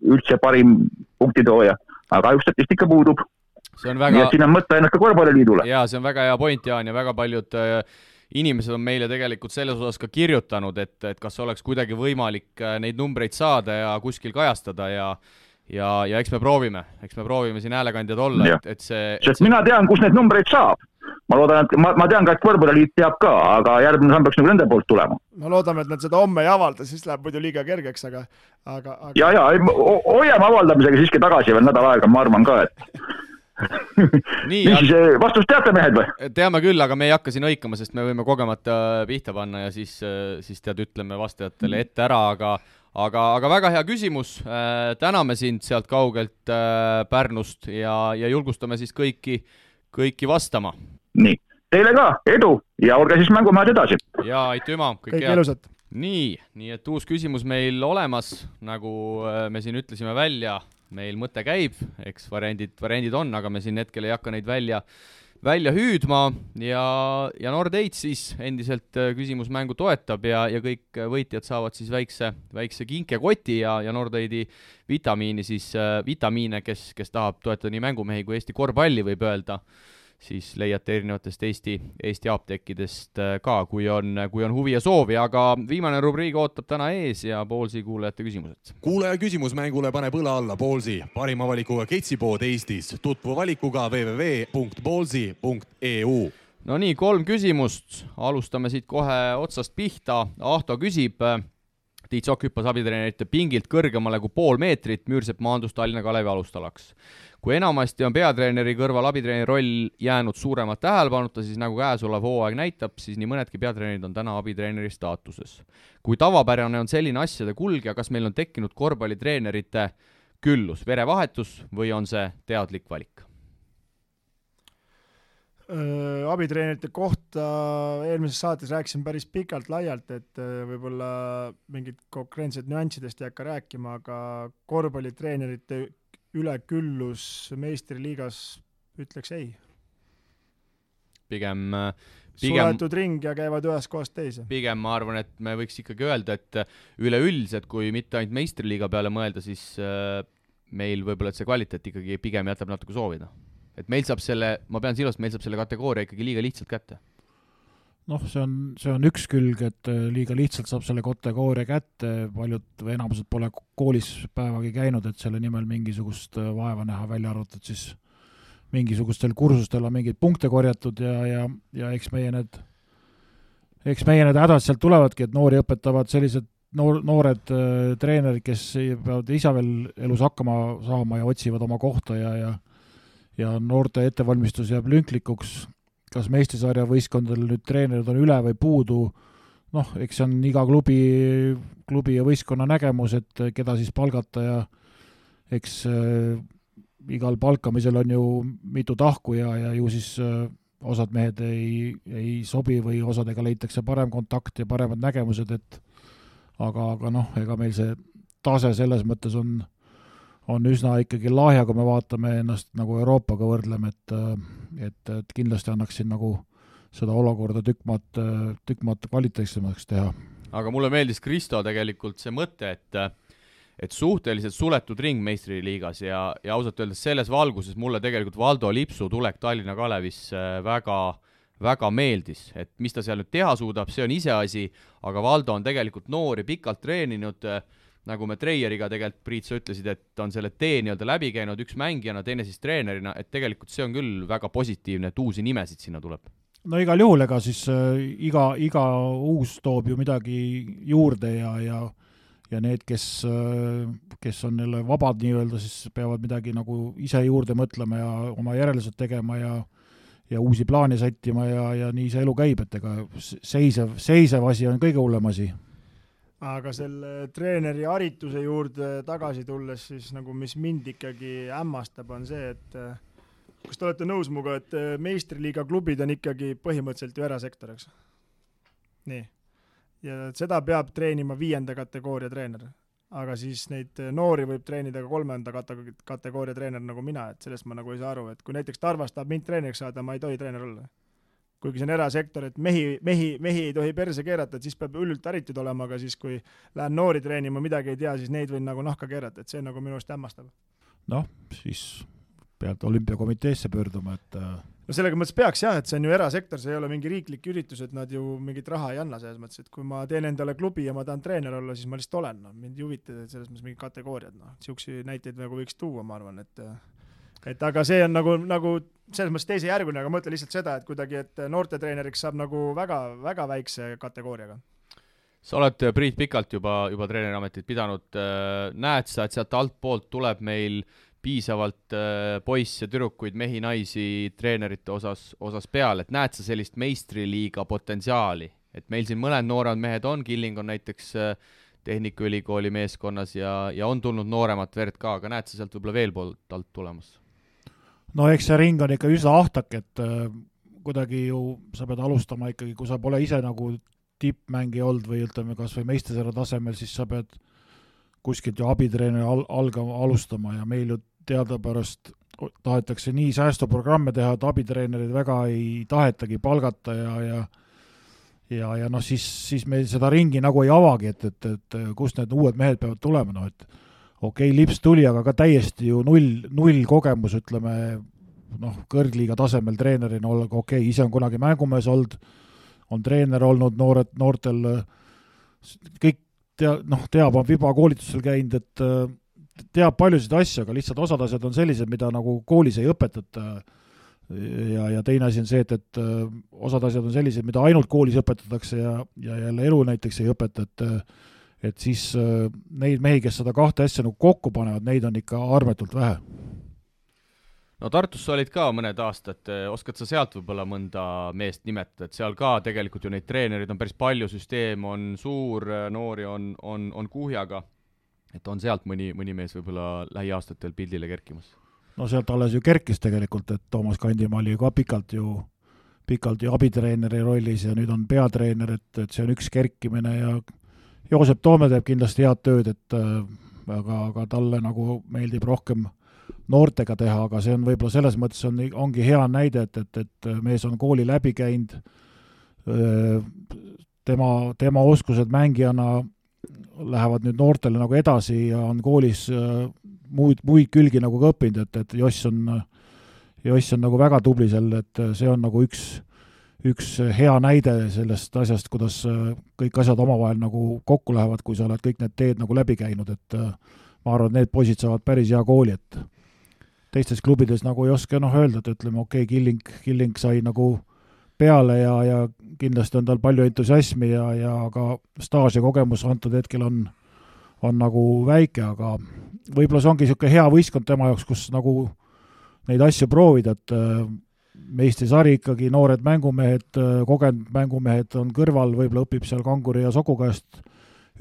üldse parim punktitooja, aga kahjuks statistika puudub see on väga. nii et siin on mõte ainult ka korvpalliliidule. ja see on väga hea point, Jaan, ja väga paljud äh, inimesed on meile tegelikult selles osas ka kirjutanud, et, et kas oleks kuidagi võimalik äh, neid numbreid saada ja kuskil kajastada ja ja, ja eks me proovime, eks me proovime siin häälekandjad olla, et, et see sest see... mina tean, kus neid numbreid saab. ma loodan, et ma, ma tean ka, et Võrkpalliliit teab ka, aga järgmine samm peaks nagu nende poolt tulema. no loodame, et nad seda homme ei avalda, siis läheb muidu liiga kergeks, aga, aga, aga.... ja, ja hoiame avaldamisega siiski tagasi veel nädal aega, ma arvan ka, et niisiis, vastust teate, mehed või? teame küll, aga me ei hakka siin hõikama, sest me võime kogemata pihta panna ja siis, siis tead, ütleme vastajatele ette ära, aga aga, aga väga hea küsimus täname sind sealt kaugelt Pärnust ja, ja julgustame siis kõiki, kõiki vastama. nii, teile ka edu ja olge siis mängumehed edasi! ja aitüma, kõike head! ilusat! nii, nii et uus küsimus meil olemas, nagu me siin ütlesime välja meil mõte käib, eks variandid, variandid on, aga me siin hetkel ei hakka neid välja, välja hüüdma. Ja, ja Nordeit siis endiselt äh, küsimusmängu toetab ja, ja kõik võitjad saavad siis väikse, väikse kinkekoti ja, ja Nordeidi vitamiini siis äh,, vitamiine, kes, kes tahab toetada nii mängumehi kui Eesti korvpalli, võib öelda siis leiate erinevatest Eesti, Eesti apteekidest äh, ka, kui on, kui on huvi ja soovi, aga viimane rubriik ootab täna ees ja Poolsi kuulajate küsimused. kuulaja küsimusmängule paneb õla alla Poolsi, parima valikuga ketsipood Eestis. tutvu valikuga www.poolsi.eu no nii, kolm küsimust, alustame siit kohe otsast pihta. Ahto küsib Tiit Sokk hüppas abitreenerite pingilt kõrgemale kui pool meetrit, Müürsepp maandus Tallinna Kalevi alustalaks kui enamasti on peatreeneri kõrval abitreeneri roll jäänud suuremat tähelepanuta, siis nagu käesolev hooaeg näitab, siis nii mõnedki peatreenerid on täna abitreeneri staatuses. kui tavapärane on selline asjade kulg ja kas meil on tekkinud korvpallitreenerite küllus, verevahetus või on see teadlik valik? Äh, abitreenerite kohta eelmises saates rääkisime päris pikalt-laialt, et äh, võib-olla mingid konkreetsed nüanssidest ei hakka rääkima, aga korvpallitreenerite üleküllus meistriliigas ütleks ei. pigem pigem, suletud ring ja käivad ühest kohast teise. pigem ma arvan, et me võiks ikkagi öelda, et üleüldiselt, kui mitte ainult meistriliiga peale mõelda, siis meil võib-olla, et see kvaliteet ikkagi pigem jätab natuke soovida et meil saab selle, ma pean silmas, meil saab selle kategooria ikkagi liiga lihtsalt kätte. noh, see on, see on üks külg, et äh, liiga lihtsalt saab selle kategooria kätte, paljud või enamused pole koolis päevagi käinud, et selle nimel mingisugust äh, vaeva näha, välja arvatud siis mingisugustel kursustel on mingeid punkte korjatud ja, ja, ja eks meie need, eks meie need hädad sealt tulevadki, et noori õpetavad sellised noor, noored äh, treenerid, kes peavad ise veel elus hakkama saama ja otsivad oma kohta ja, ja ja noorte ettevalmistus jääb lünklikuks, kas meistrisarja võistkondadel nüüd treenerid on üle või puudu, noh, eks see on iga klubi, klubi ja võistkonna nägemus, et keda siis palgata ja eks äh, igal palkamisel on ju mitu tahku ja, ja ju siis äh, osad mehed ei, ei sobi või osadega leitakse parem kontakt ja paremad nägemused, et aga, aga noh, ega meil see tase selles mõttes on on üsna ikkagi lahja, kui me vaatame ennast nagu Euroopaga võrdleme, et et, et kindlasti annaks siin nagu seda olukorda tükk maad, tükk maad kvaliteetsemaks teha. aga mulle meeldis, Kristo, tegelikult see mõte, et et suhteliselt suletud ring meistriliigas ja, ja ausalt öeldes selles valguses mulle tegelikult Valdo Lipsu tulek Tallinna Kalevisse väga väga meeldis, et mis ta seal nüüd teha suudab, see on iseasi, aga Valdo on tegelikult noori pikalt treeninud äh, nagu me Treieriga tegelikult, Priit, sa ütlesid, et on selle tee nii-öelda läbi käinud, üks mängijana, teine siis treenerina, et tegelikult see on küll väga positiivne, et uusi nimesid sinna tuleb. no igal juhul, ega siis äh, iga, iga uus toob ju midagi juurde ja, ja ja need, kes, äh, kes on jälle vabad nii-öelda, siis peavad midagi nagu ise juurde mõtlema ja oma järeldused tegema ja ja uusi plaane sättima ja, ja nii see elu käib, et ega seisev, seisev asi on kõige hullem asi aga selle treeneri harituse juurde tagasi tulles, siis nagu mis mind ikkagi hämmastab, on see, et äh, kas te olete nõus minuga, et äh, meistriliiga klubid on ikkagi põhimõtteliselt ju erasektor, eks? nii. ja seda peab treenima viienda kategooria treener. aga siis neid noori võib treenida ka kolmanda kate-, kategooria treener nagu mina, et sellest ma nagu ei saa aru, et kui näiteks Tarvas tahab mind treeneriks saada, ma ei tohi treener olla kuigi see on erasektor, et mehi, mehi, mehi ei tohi perse keerata, et siis peab hullult haritud olema, aga siis, kui lähen noori treenima, midagi ei tea, siis neid võin nagu nahka keerata, et see nagu minu arust hämmastab. noh, siis pead olümpiakomiteesse pöörduma, et äh, no sellega mõttes peaks jah, et see on ju erasektor, see ei ole mingi riiklik üritus, et nad ju mingit raha ei anna selles mõttes, et kui ma teen endale klubi ja ma tahan treener olla, siis ma lihtsalt olen, noh, mind ei huvita selles mõttes mingid kategooriad, noh, niisuguseid näiteid nagu võiks tuua, ma arvan, et et aga see on nagu, nagu selles mõttes teisejärguline, aga ma ütlen lihtsalt seda, et kuidagi, et noortetreeneriks saab nagu väga, väga väikse kategooriaga. sa oled, Priit, pikalt juba, juba treeneriametit pidanud, näed sa, et sealt altpoolt tuleb meil piisavalt poisse, tüdrukuid, mehi, naisi treenerite osas, osas peale, et näed sa sellist meistriliiga potentsiaali, et meil siin mõned nooremad mehed on, Killing on näiteks Tehnikaülikooli meeskonnas ja, ja on tulnud nooremat verd ka, aga näed sa sealt võib-olla veel poolt alt tulemas? No eks see ring on ikka üsna ahtak, et äh, kuidagi ju sa pead alustama ikkagi, kui sa pole ise nagu tippmängija olnud või ütleme, kas või meistersarja tasemel, siis sa pead kuskilt ju abitreeneri al-, algama, alustama ja meil ju teadupärast tahetakse nii säästuprogramme teha, et abitreenereid väga ei tahetagi palgata ja, ja ja, ja noh, siis, siis meil seda ringi nagu ei avagi, et, et, et kust need uued mehed peavad tulema, noh et okei okay,, Lips tuli, aga ka täiesti ju null, null kogemus, ütleme noh, kõrgliiga tasemel treenerina olla, okei okay,, ise on kunagi mängumees olnud, on treener olnud, noored, noortel kõik tea-, noh, teab, on Viba koolitusel käinud, et teab paljusid asju, aga lihtsalt osad asjad on sellised, mida nagu koolis ei õpetata. Ja, ja teine asi on see, et, et osad asjad on sellised, mida ainult koolis õpetatakse ja, ja jälle elu näiteks ei õpeta, et et siis äh, neid mehi, kes seda kahte asja nagu kokku panevad, neid on ikka armetult vähe. no Tartus sa olid ka mõned aastad, äh, oskad sa sealt võib-olla mõnda meest nimetada, et seal ka tegelikult ju neid treenereid on päris palju, süsteem on suur, äh, noori on, on, on kuhjaga, et on sealt mõni, mõni mees võib-olla lähiaastatel pildile kerkimas? no sealt alles ju kerkis tegelikult, et Toomas Kandimaa oli ka pikalt ju pikalt ju abitreeneri rollis ja nüüd on peatreener, et, et see on üks kerkimine ja Joosep Toome teeb kindlasti head tööd, et äh, aga, aga talle nagu meeldib rohkem noortega teha, aga see on võib-olla selles mõttes on, ongi hea näide, et, et, et mees on kooli läbi käinud, tema, tema oskused mängijana lähevad nüüd noortele nagu edasi ja on koolis muid, muid külgi nagu ka õppinud, et, et Joss on, Joss on nagu väga tubli seal, et see on nagu üks, üks hea näide sellest asjast, kuidas kõik asjad omavahel nagu kokku lähevad, kui sa oled kõik need teed nagu läbi käinud, et ma arvan, et need poisid saavad päris hea kooli, et teistes klubides nagu ei oska noh öelda, et ütleme, okei okay,, Killing, Killing sai nagu peale ja, ja kindlasti on tal palju entusiasmi ja, ja ka staaž ja kogemus antud hetkel on, on nagu väike, aga võib-olla see ongi niisugune hea võistkond tema jaoks, kus nagu neid asju proovida, et äh, meistrisari ikkagi, noored mängumehed, äh, kogenud mängumehed on kõrval, võib-olla õpib seal Kanguri ja Soku käest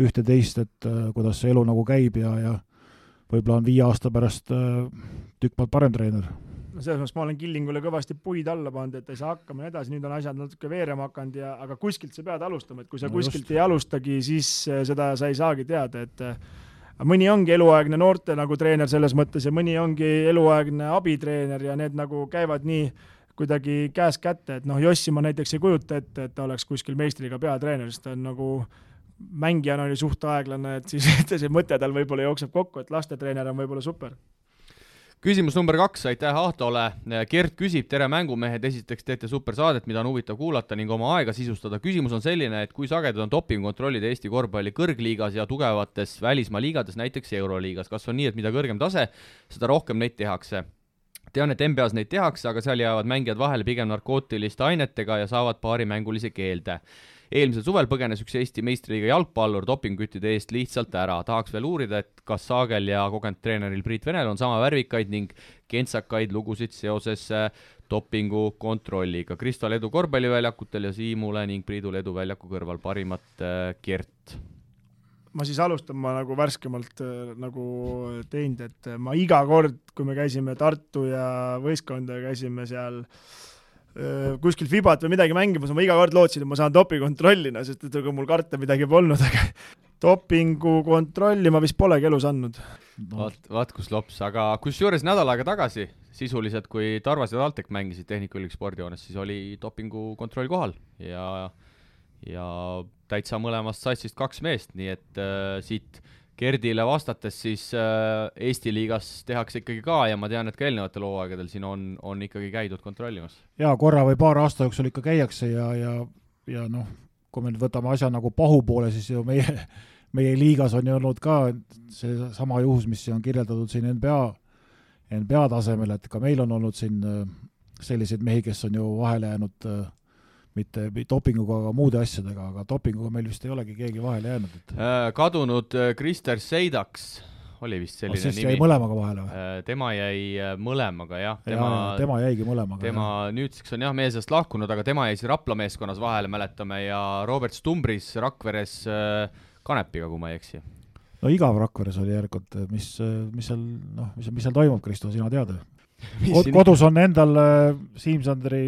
ühte-teist, et äh, kuidas see elu nagu käib ja, ja võib-olla on viie aasta pärast tükk maad parem treener no selles mõttes ma olen Killingule kõvasti puid alla pannud, et ei saa hakkama ja nii edasi, nüüd on asjad natuke veerema hakanud ja, aga kuskilt sa pead alustama, et kui sa no kuskilt just. ei alustagi, siis seda sa ei saagi teada, et mõni ongi eluaegne noorte nagu treener selles mõttes ja mõni ongi eluaegne abitreener ja need nagu käivad nii kuidagi käest kätte, et noh, Jossi ma näiteks ei kujuta ette, et ta oleks kuskil meistriga peatreener, sest ta on nagu mängijana oli suht aeglane, et siis see mõte tal võib-olla jookseb kokku, et lastetreener on võib-olla super küsimus number kaks, aitäh Ahtole. Gert küsib, tere mängumehed, esiteks teete super saadet, mida on huvitav kuulata ning oma aega sisustada. küsimus on selline, et kui sagedad on dopingukontrollid Eesti korvpalli kõrgliigas ja tugevates välismaa liigades, näiteks Euroliigas, kas on nii, et mida kõrgem tase, seda rohkem neid tehakse? Tean, et NBA-s neid tehakse, aga seal jäävad mängijad vahele pigem narkootiliste ainetega ja saavad paarimängulise keelde eelmisel suvel põgenes üks Eesti meistriliiga jalgpallur dopingküttide eest lihtsalt ära. tahaks veel uurida, et kas Saagel ja kogenud treeneril Priit Venel on sama värvikaid ning kentsakaid lugusid seoses äh, dopingukontrolliga. Kristol edu korvpalliväljakutel ja Siimule ning Priidule edu väljaku kõrval, parimat äh, Gert ma siis alustan, ma nagu värskemalt äh, nagu teinud, et ma iga kord, kui me käisime Tartu ja võistkondadega käisime seal äh, kuskil Fibat või midagi mängimas, ma iga kord lootsin, et ma saan dopingukontrollina, sest et ega mul karta midagi polnud, aga dopingukontrolli ma vist polegi elus andnud. Vaat, vaat kus lops, aga kusjuures nädal aega tagasi sisuliselt, kui Tarvas ja TalTech mängisid Tehnikaülikooli spordihoones, siis oli dopingukontroll kohal ja ja täitsa mõlemast satsist kaks meest, nii et äh, siit Gerdile vastates, siis äh, Eesti liigas tehakse ikkagi ka ja ma tean, et ka eelnevatel hooaegadel siin on, on ikkagi käidud kontrollimas. jaa, korra või paar aasta jooksul ikka käiakse ja, ja, ja noh, kui me nüüd võtame asja nagu pahu poole, siis ju meie, meie liigas on ju olnud ka seesama juhus, mis on kirjeldatud siin NBA, NBA tasemel, et ka meil on olnud siin äh, selliseid mehi, kes on ju vahele jäänud äh, mitte dopinguga, aga muude asjadega, aga dopinguga meil vist ei olegi keegi vahele jäänud, et äh, kadunud äh, Krister Seidaks oli vist selline oh, nimi. jäi mõlemaga vahele või? Äh, tema jäi mõlemaga jah, tema ja,, tema jäigi mõlemaga. tema jah. nüüdseks on jah meie seast lahkunud, aga tema jäi siis Rapla meeskonnas vahele, mäletame, ja Robert Stumbris Rakveres Kanepiga, kui ma ei eksi. no igav Rakveres oli järelikult, mis, mis seal, noh, mis, mis seal toimub, Kristo, sina tead? Kod, kodus on endal äh, Siim-Sandri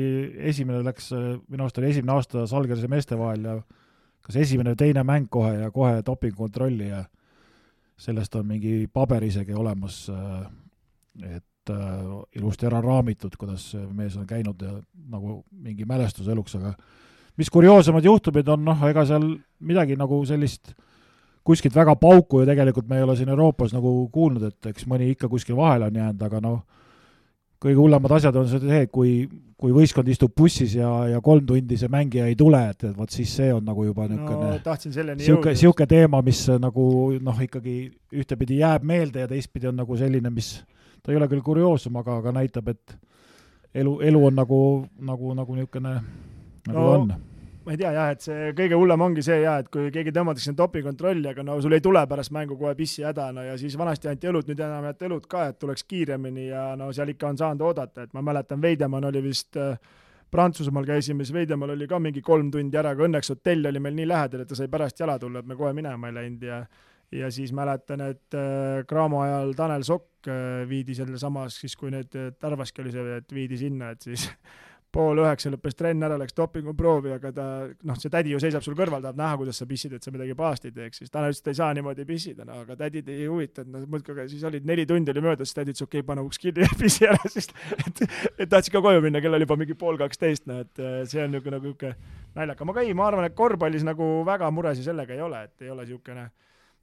esimene läks, äh, minu arust oli esimene aasta Salgrise meeste vahel ja kas esimene või teine mäng kohe ja kohe dopingukontrolli ja sellest on mingi paber isegi olemas, äh, et ilusti ära raamitud, kuidas mees on käinud ja nagu mingi mälestus eluks, aga mis kurioosemad juhtumid on, noh, ega seal midagi nagu sellist kuskilt väga pauku ju tegelikult me ei ole siin Euroopas nagu kuulnud, et eks mõni ikka kuskil vahele on jäänud, aga noh, kõige hullemad asjad on see, kui, kui võistkond istub bussis ja, ja kolm tundi see mängija ei tule, et, et vot siis see on nagu juba niisugune no, jõuda. niisugune teema, mis nagu noh, ikkagi ühtepidi jääb meelde ja teistpidi on nagu selline, mis ta ei ole küll kurioosum, aga, aga näitab, et elu, elu on nagu, nagu, nagu niisugune, nagu no, on ma ei tea jah, et see kõige hullem ongi see jah, et kui keegi tõmmatakse dopingukontrolli, aga no sul ei tule pärast mängu kohe pissihäda, no ja siis vanasti anti õlut, nüüd enam ei anta õlut ka, et tuleks kiiremini ja no seal ikka on saanud oodata, et ma mäletan, Veidemann oli vist äh, Prantsusmaal käisime, siis Veidemaal oli ka mingi kolm tundi ära, aga õnneks hotell oli meil nii lähedal, et ta sai pärast jala tulla, et me kohe minema ei läinud ja ja siis mäletan, et äh, Cramo ajal Tanel Sokk äh, viidi sealsamas, siis kui need, Tarvaski oli see, et viidi sinna, et siis pool üheksa lõppes trenn ära, läks dopinguproovi, aga ta, noh, see tädi ju seisab sul kõrval, tahab näha, kuidas sa pissid, et sa midagi pahasti ei teeks, siis Tanel ütles, et ei saa niimoodi pissida, no aga tädid ei huvitanud, no muudkui, aga siis olid neli tundi oli möödas, tädi ütles, okei okay,, pane uks kinni ja pissi ära, sest et, et tahtsid ka koju minna, kell oli juba mingi pool kaksteist, noh et äh, see on niisugune nagu niisugune naljakam, aga ei, ma arvan, et korvpallis nagu väga muresid sellega ei ole, et ei ole niisugune,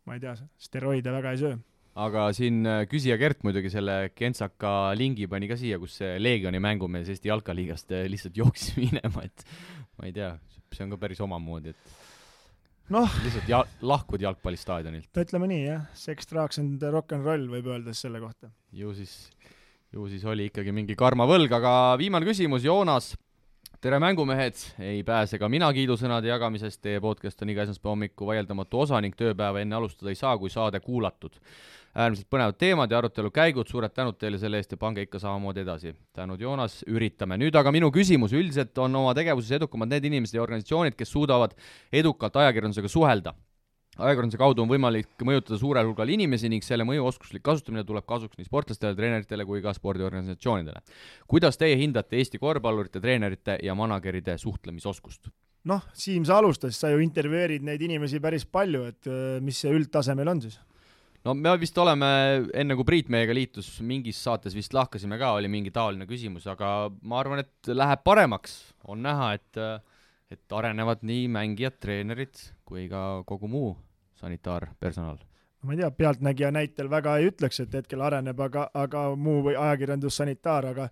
ma ei tea, steroide väga ei söö aga siin äh, küsija Gert muidugi selle kentsaka lingi pani ka siia, kus see Leegioni mängumees Eesti jalkaliigast äh, lihtsalt jooksis minema, et ma ei tea, see on ka päris omamoodi, et noh, lihtsalt ja-, lahkud jalgpallistaadionilt. ütleme nii jah, sex, drugs and rock n roll võib öelda siis selle kohta. ju siis, ju siis oli ikkagi mingi karmavõlg, aga viimane küsimus, Joonas tere, mängumehed! ei pääse ka mina kiidusõnade jagamisest, teie podcast on iga esmaspäeva hommiku vaieldamatu osa ning tööpäeva enne alustada ei saa, kui saade kuulatud äärmiselt põnevad teemad ja arutelu käigud, suured tänud teile selle eest ja pange ikka samamoodi edasi. tänud, Joonas, üritame. nüüd aga minu küsimus, üldiselt on oma tegevuses edukamad need inimesed ja organisatsioonid, kes suudavad edukalt ajakirjandusega suhelda ajakirjanduse kaudu on võimalik mõjutada suurel hulgal inimesi ning selle mõju oskuslik kasutamine tuleb kasuks nii sportlastele, treeneritele kui ka spordiorganisatsioonidele. kuidas teie hindate Eesti korvpallurite, treenerite ja manageride suhtlemisoskust? noh, Siim, sa alustasid, sa ju intervjueerid neid inimesi päris palju, et mis see üldtasemel on siis? No me vist oleme, enne kui Priit meiega liitus, mingis saates vist lahkasime ka, oli mingi taoline küsimus, aga ma arvan, et läheb paremaks, on näha, et et arenevad nii mängijad, treenerid kui ka kogu muu sanitaarpersonal. Ma ei tea, Pealtnägija näitel väga ei ütleks, et hetkel areneb, aga, aga muu või ajakirjandus, sanitaar, aga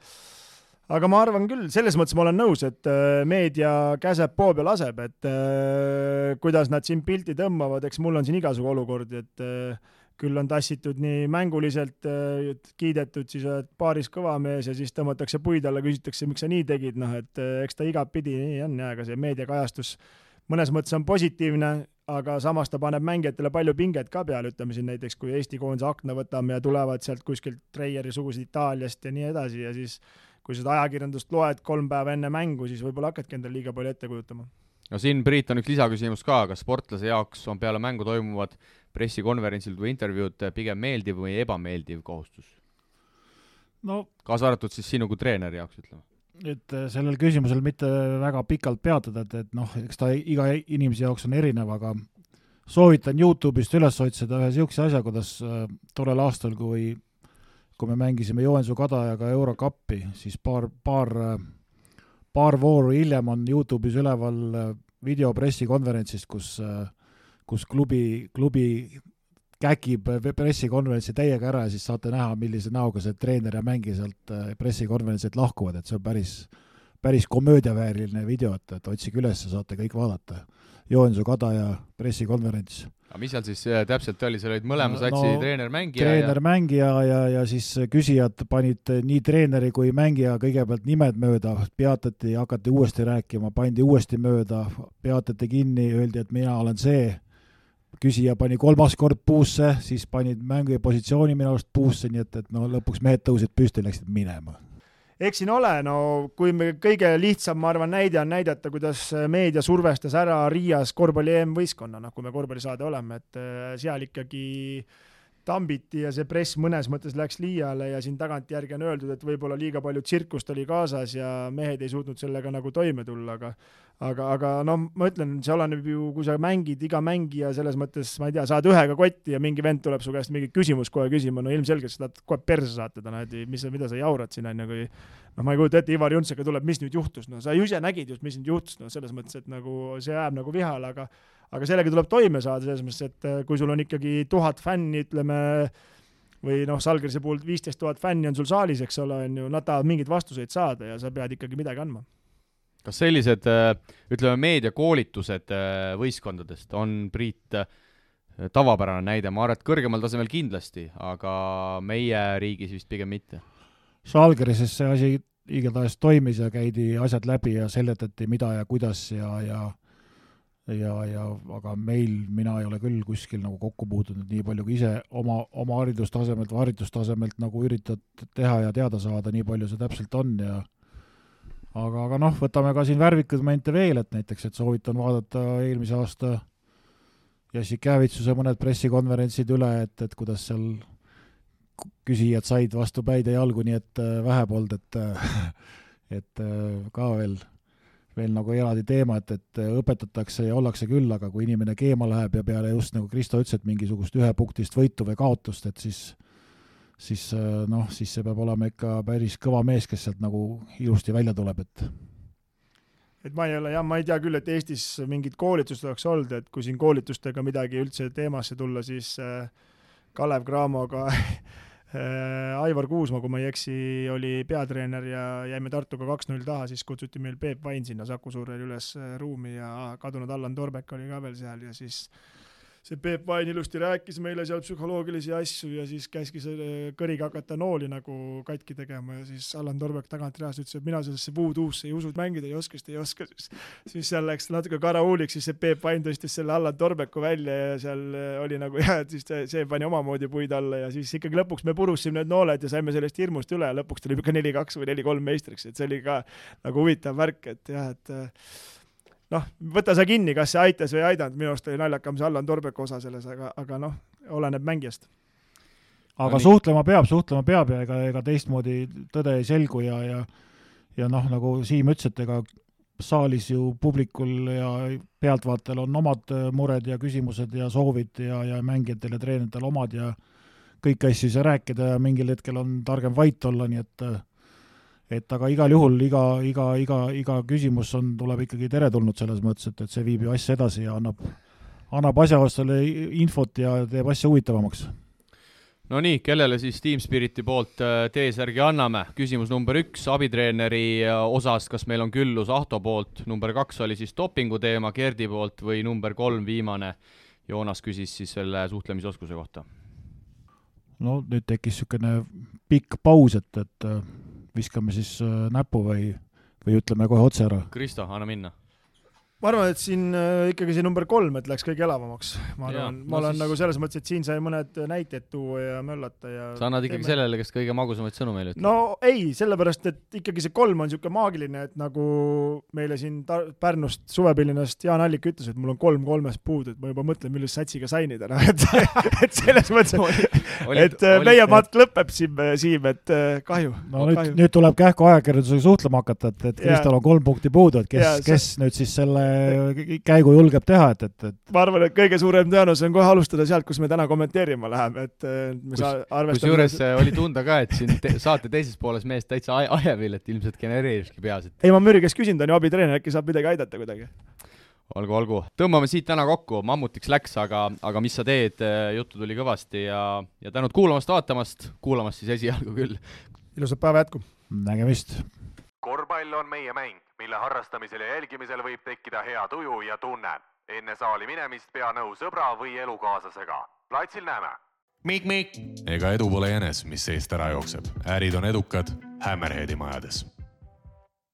aga ma arvan küll, selles mõttes ma olen nõus, et äh, meedia käseb, poob ja laseb, et äh, kuidas nad siin pilti tõmbavad, eks mul on siin igasugu olukordi, et äh, küll on tassitud nii mänguliselt, äh, kiidetud, siis oled paaris kõva mees ja siis tõmmatakse puid alla, küsitakse, miks sa nii tegid, noh et äh, eks ta igatpidi nii on ja ega see meediakajastus mõnes mõttes on positiivne, aga samas ta paneb mängijatele palju pinget ka peale, ütleme siin näiteks, kui Eesti koondise akna võtame ja tulevad sealt kuskilt Treieri sugused Itaaliast ja nii edasi ja siis kui seda ajakirjandust loed kolm päeva enne mängu, siis võib-olla hakkadki endale liiga palju ette kujutama. no siin, Priit, on üks lisaküsimus ka, kas sportlase jaoks on peale mängu toimuvad pressikonverentsil või intervjuud pigem meeldiv või ebameeldiv kohustus? no kaasa arvatud siis sinu kui treeneri jaoks, ütleme. et äh, sellel küsimusel mitte väga pikalt peatuda, et, et noh, eks ta iga inimese jaoks on erinev, aga soovitan Youtube'ist üles otsida ühe niisuguse asja, kuidas äh, tollel aastal, kui kui me mängisime Joensuu Kadajaga Eurokappi, siis paar, paar, äh, paar vooru hiljem on Youtube'is üleval äh, video pressikonverentsist, kus äh, kus klubi, klubi käkib pressikonverentsi täiega ära ja siis saate näha, millise näoga see treener ja mängija sealt äh, pressikonverentsilt lahkuvad, et see on päris, päris komöödiavääriline video, et, et otsige üles, saate kõik vaadata. Joensuu Kadaja pressikonverents. aga mis seal siis äh, täpselt oli, seal olid mõlema satsi no, treener-mängija treener-mängija ja, ja, ja siis küsijad panid nii treeneri kui mängija kõigepealt nimed mööda, peatati, hakati uuesti rääkima, pandi uuesti mööda, peatati kinni, öeldi, et mina olen see küsija pani kolmas kord puusse, siis panid mängu ja positsiooni minu arust puusse, nii et, et no lõpuks mehed tõusid püsti, läksid minema. eks siin ole, no kui me kõige lihtsam, ma arvan, näide on näidata, kuidas meedia survestas ära Riias korvpalli EM-võistkonna, noh, kui me korvpallisaade oleme, et äh, seal ikkagi tambiti ja see press mõnes mõttes läks liiale ja siin tagantjärgi on öeldud, et võib-olla liiga palju tsirkust oli kaasas ja mehed ei suutnud sellega nagu toime tulla, aga aga, aga noh, ma ütlen, see oleneb ju, kui sa mängid, iga mängija selles mõttes, ma ei tea, saad ühega kotti ja mingi vend tuleb su käest mingit küsimust kohe küsima, no ilmselgelt sa tahad kohe perse saata ta, noh, et mis, mida sa jaurad siin, on ju, kui noh, ma ei kujuta ette, Ivar Juntsega tuleb, mis nüüd juhtus, no sa ju ise nägid just, mis nüüd juhtus, no selles mõttes, et nagu see jääb nagu vihale, aga aga sellega tuleb toime saada, selles mõttes, et äh, kui sul on ikkagi tuhat fänni, ütleme, või noh, Salgrise puhul viisteist tuhat fänni on sul saalis, eks ole, on ju, nad tahavad mingeid vastuseid saada ja sa pead ikkagi midagi andma kas sellised, äh, ütleme, meediakoolitused äh, võistkondadest on, Priit, äh, tavapärane näide, ma arvan, et kõrgemal tasemel kindlasti, aga meie riigis vist pigem mitte? Žalgirises see asi igatahes toimis ja käidi asjad läbi ja seletati, mida ja kuidas ja, ja ja, ja aga meil, mina ei ole küll kuskil nagu kokku puutunud nii palju kui ise oma, oma haridustasemelt või harjutustasemelt nagu üritad teha ja teada saada, nii palju see täpselt on ja aga, aga noh, võtame ka siin värvikaid momente veel, et näiteks, et soovitan vaadata eelmise aasta Jassik Jäävitsuse mõned pressikonverentsid üle, et, et kuidas seal küsijad said vastu päid ja jalgu, nii et äh, vähe polnud, et äh, et äh, ka veel, veel nagu eraldi teema, et, et õpetatakse ja ollakse küll, aga kui inimene keema läheb ja peale just nagu Kristo ütles, et mingisugust ühepunktist võitu või kaotust, et siis siis äh, noh, siis see peab olema ikka päris kõva mees, kes sealt nagu ilusti välja tuleb, et et ma ei ole jah, ma ei tea küll, et Eestis mingit koolitust oleks olnud, et kui siin koolitustega midagi üldse teemasse tulla, siis äh, Kalev Cramoga äh, Aivar Kuusma, kui ma ei eksi, oli peatreener ja jäime Tartuga kaks-null taha, siis kutsuti meil Peep Vain sinna Saku Suurel üles ruumi ja kadunud Allan Torbek oli ka veel seal ja siis äh, see Peep Vain ilusti rääkis meile seal psühholoogilisi asju ja siis käskis kõriga hakata nooli nagu katki tegema ja siis Allan Torbek tagant reas ütles, et mina sellesse voodoo'sse ei usu, mängida ei oska, sest ei oska, siis. Siis seal läks natuke karahuuliks, siis see Peep Vain tõstis selle Allan Torbeku välja ja seal oli nagu jah, et siis see, see pani omamoodi puid alla ja siis ikkagi lõpuks me purusime need nooled ja saime sellest hirmust üle ja lõpuks tuli ikka neli-kaks või neli-kolm meistriks, et see oli ka nagu huvitav värk, et jah, et noh, võta sa kinni, kas see aitas või ei aidanud, minu arust oli naljakam see Allan Torbeku osa selles, aga, aga noh, oleneb mängijast. aga no, suhtlema peab, suhtlema peab ja ega, ega teistmoodi tõde ei selgu ja, ja ja noh, nagu Siim ütles, et ega saalis ju publikul ja pealtvaatajal on omad mured ja küsimused ja soovid ja, ja mängijatel ja treeneritel omad ja kõiki asju ei saa rääkida ja mingil hetkel on targem vait olla, nii et et aga igal juhul iga, iga, iga, iga küsimus on, tuleb ikkagi teretulnud selles mõttes, et, et see viib ju asja edasi ja annab, annab asjaostele infot ja teeb asja huvitavamaks. no nii, kellele siis Team Spiriti poolt äh, T-särgi anname? küsimus number üks abitreeneri äh, osas, kas meil on küllus Ahto poolt, number kaks oli siis dopingu teema Gerdi poolt või number kolm, viimane, Joonas küsis siis selle suhtlemisoskuse kohta. no nüüd tekkis niisugune pikk paus, et, et viskame siis äh, näpu või, või ütleme kohe otse ära? Kristo, anna minna ma arvan, et siin äh, ikkagi see number kolm, et läks kõige elavamaks. ma arvan, ma no olen siis... nagu selles mõttes, et siin sai mõned näited tuua ja möllata ja sa annad ikkagi teeme... sellele, kes kõige magusamaid sõnu meile ütleb? no ei, sellepärast, et ikkagi see kolm on niisugune maagiline, et nagu meile siin ta-, Pärnust suvepillinast Jaan Allik ütles, et mul on kolm kolmest puudu, et ma juba mõtlen, millise satsiga sainida, noh et et selles mõttes, et äh, meie matt lõpeb siin, Siim, et äh, kahju. no nüüd, nüüd tuleb kähku ajakirjandusega suhtlema hakata, et, et Kristal on kolm punkti puudu, et kes, kes nüüd siis selle käigu julgeb teha, et, et, et ma arvan, et kõige suurem tõenäosus on kohe alustada sealt, kus me täna kommenteerima läheme, et me kus, saa-, arvestame kusjuures äh, oli tunda ka, et siin te saate teises pooles mees täitsa ajevil, et ilmselt genereeribki peas, et ei, ma Müri käest küsin, ta on ju abitreener, äkki saab midagi aidata kuidagi? olgu, olgu. tõmbame siit täna kokku, mammutiks läks, aga, aga mis sa teed, äh, juttu tuli kõvasti ja, ja tänud kuulamast-vaatamast, kuulamast siis esialgu küll. ilusat päeva jätku! nägemist! Korvpall on meie mäng mille harrastamisel ja jälgimisel võib tekkida hea tuju ja tunne. enne saali minemist pea nõu sõbra või elukaaslasega. platsil näeme. Mikk-Mikk. ega edu pole jänes, mis seest ära jookseb. ärid on edukad Hammerheadi majades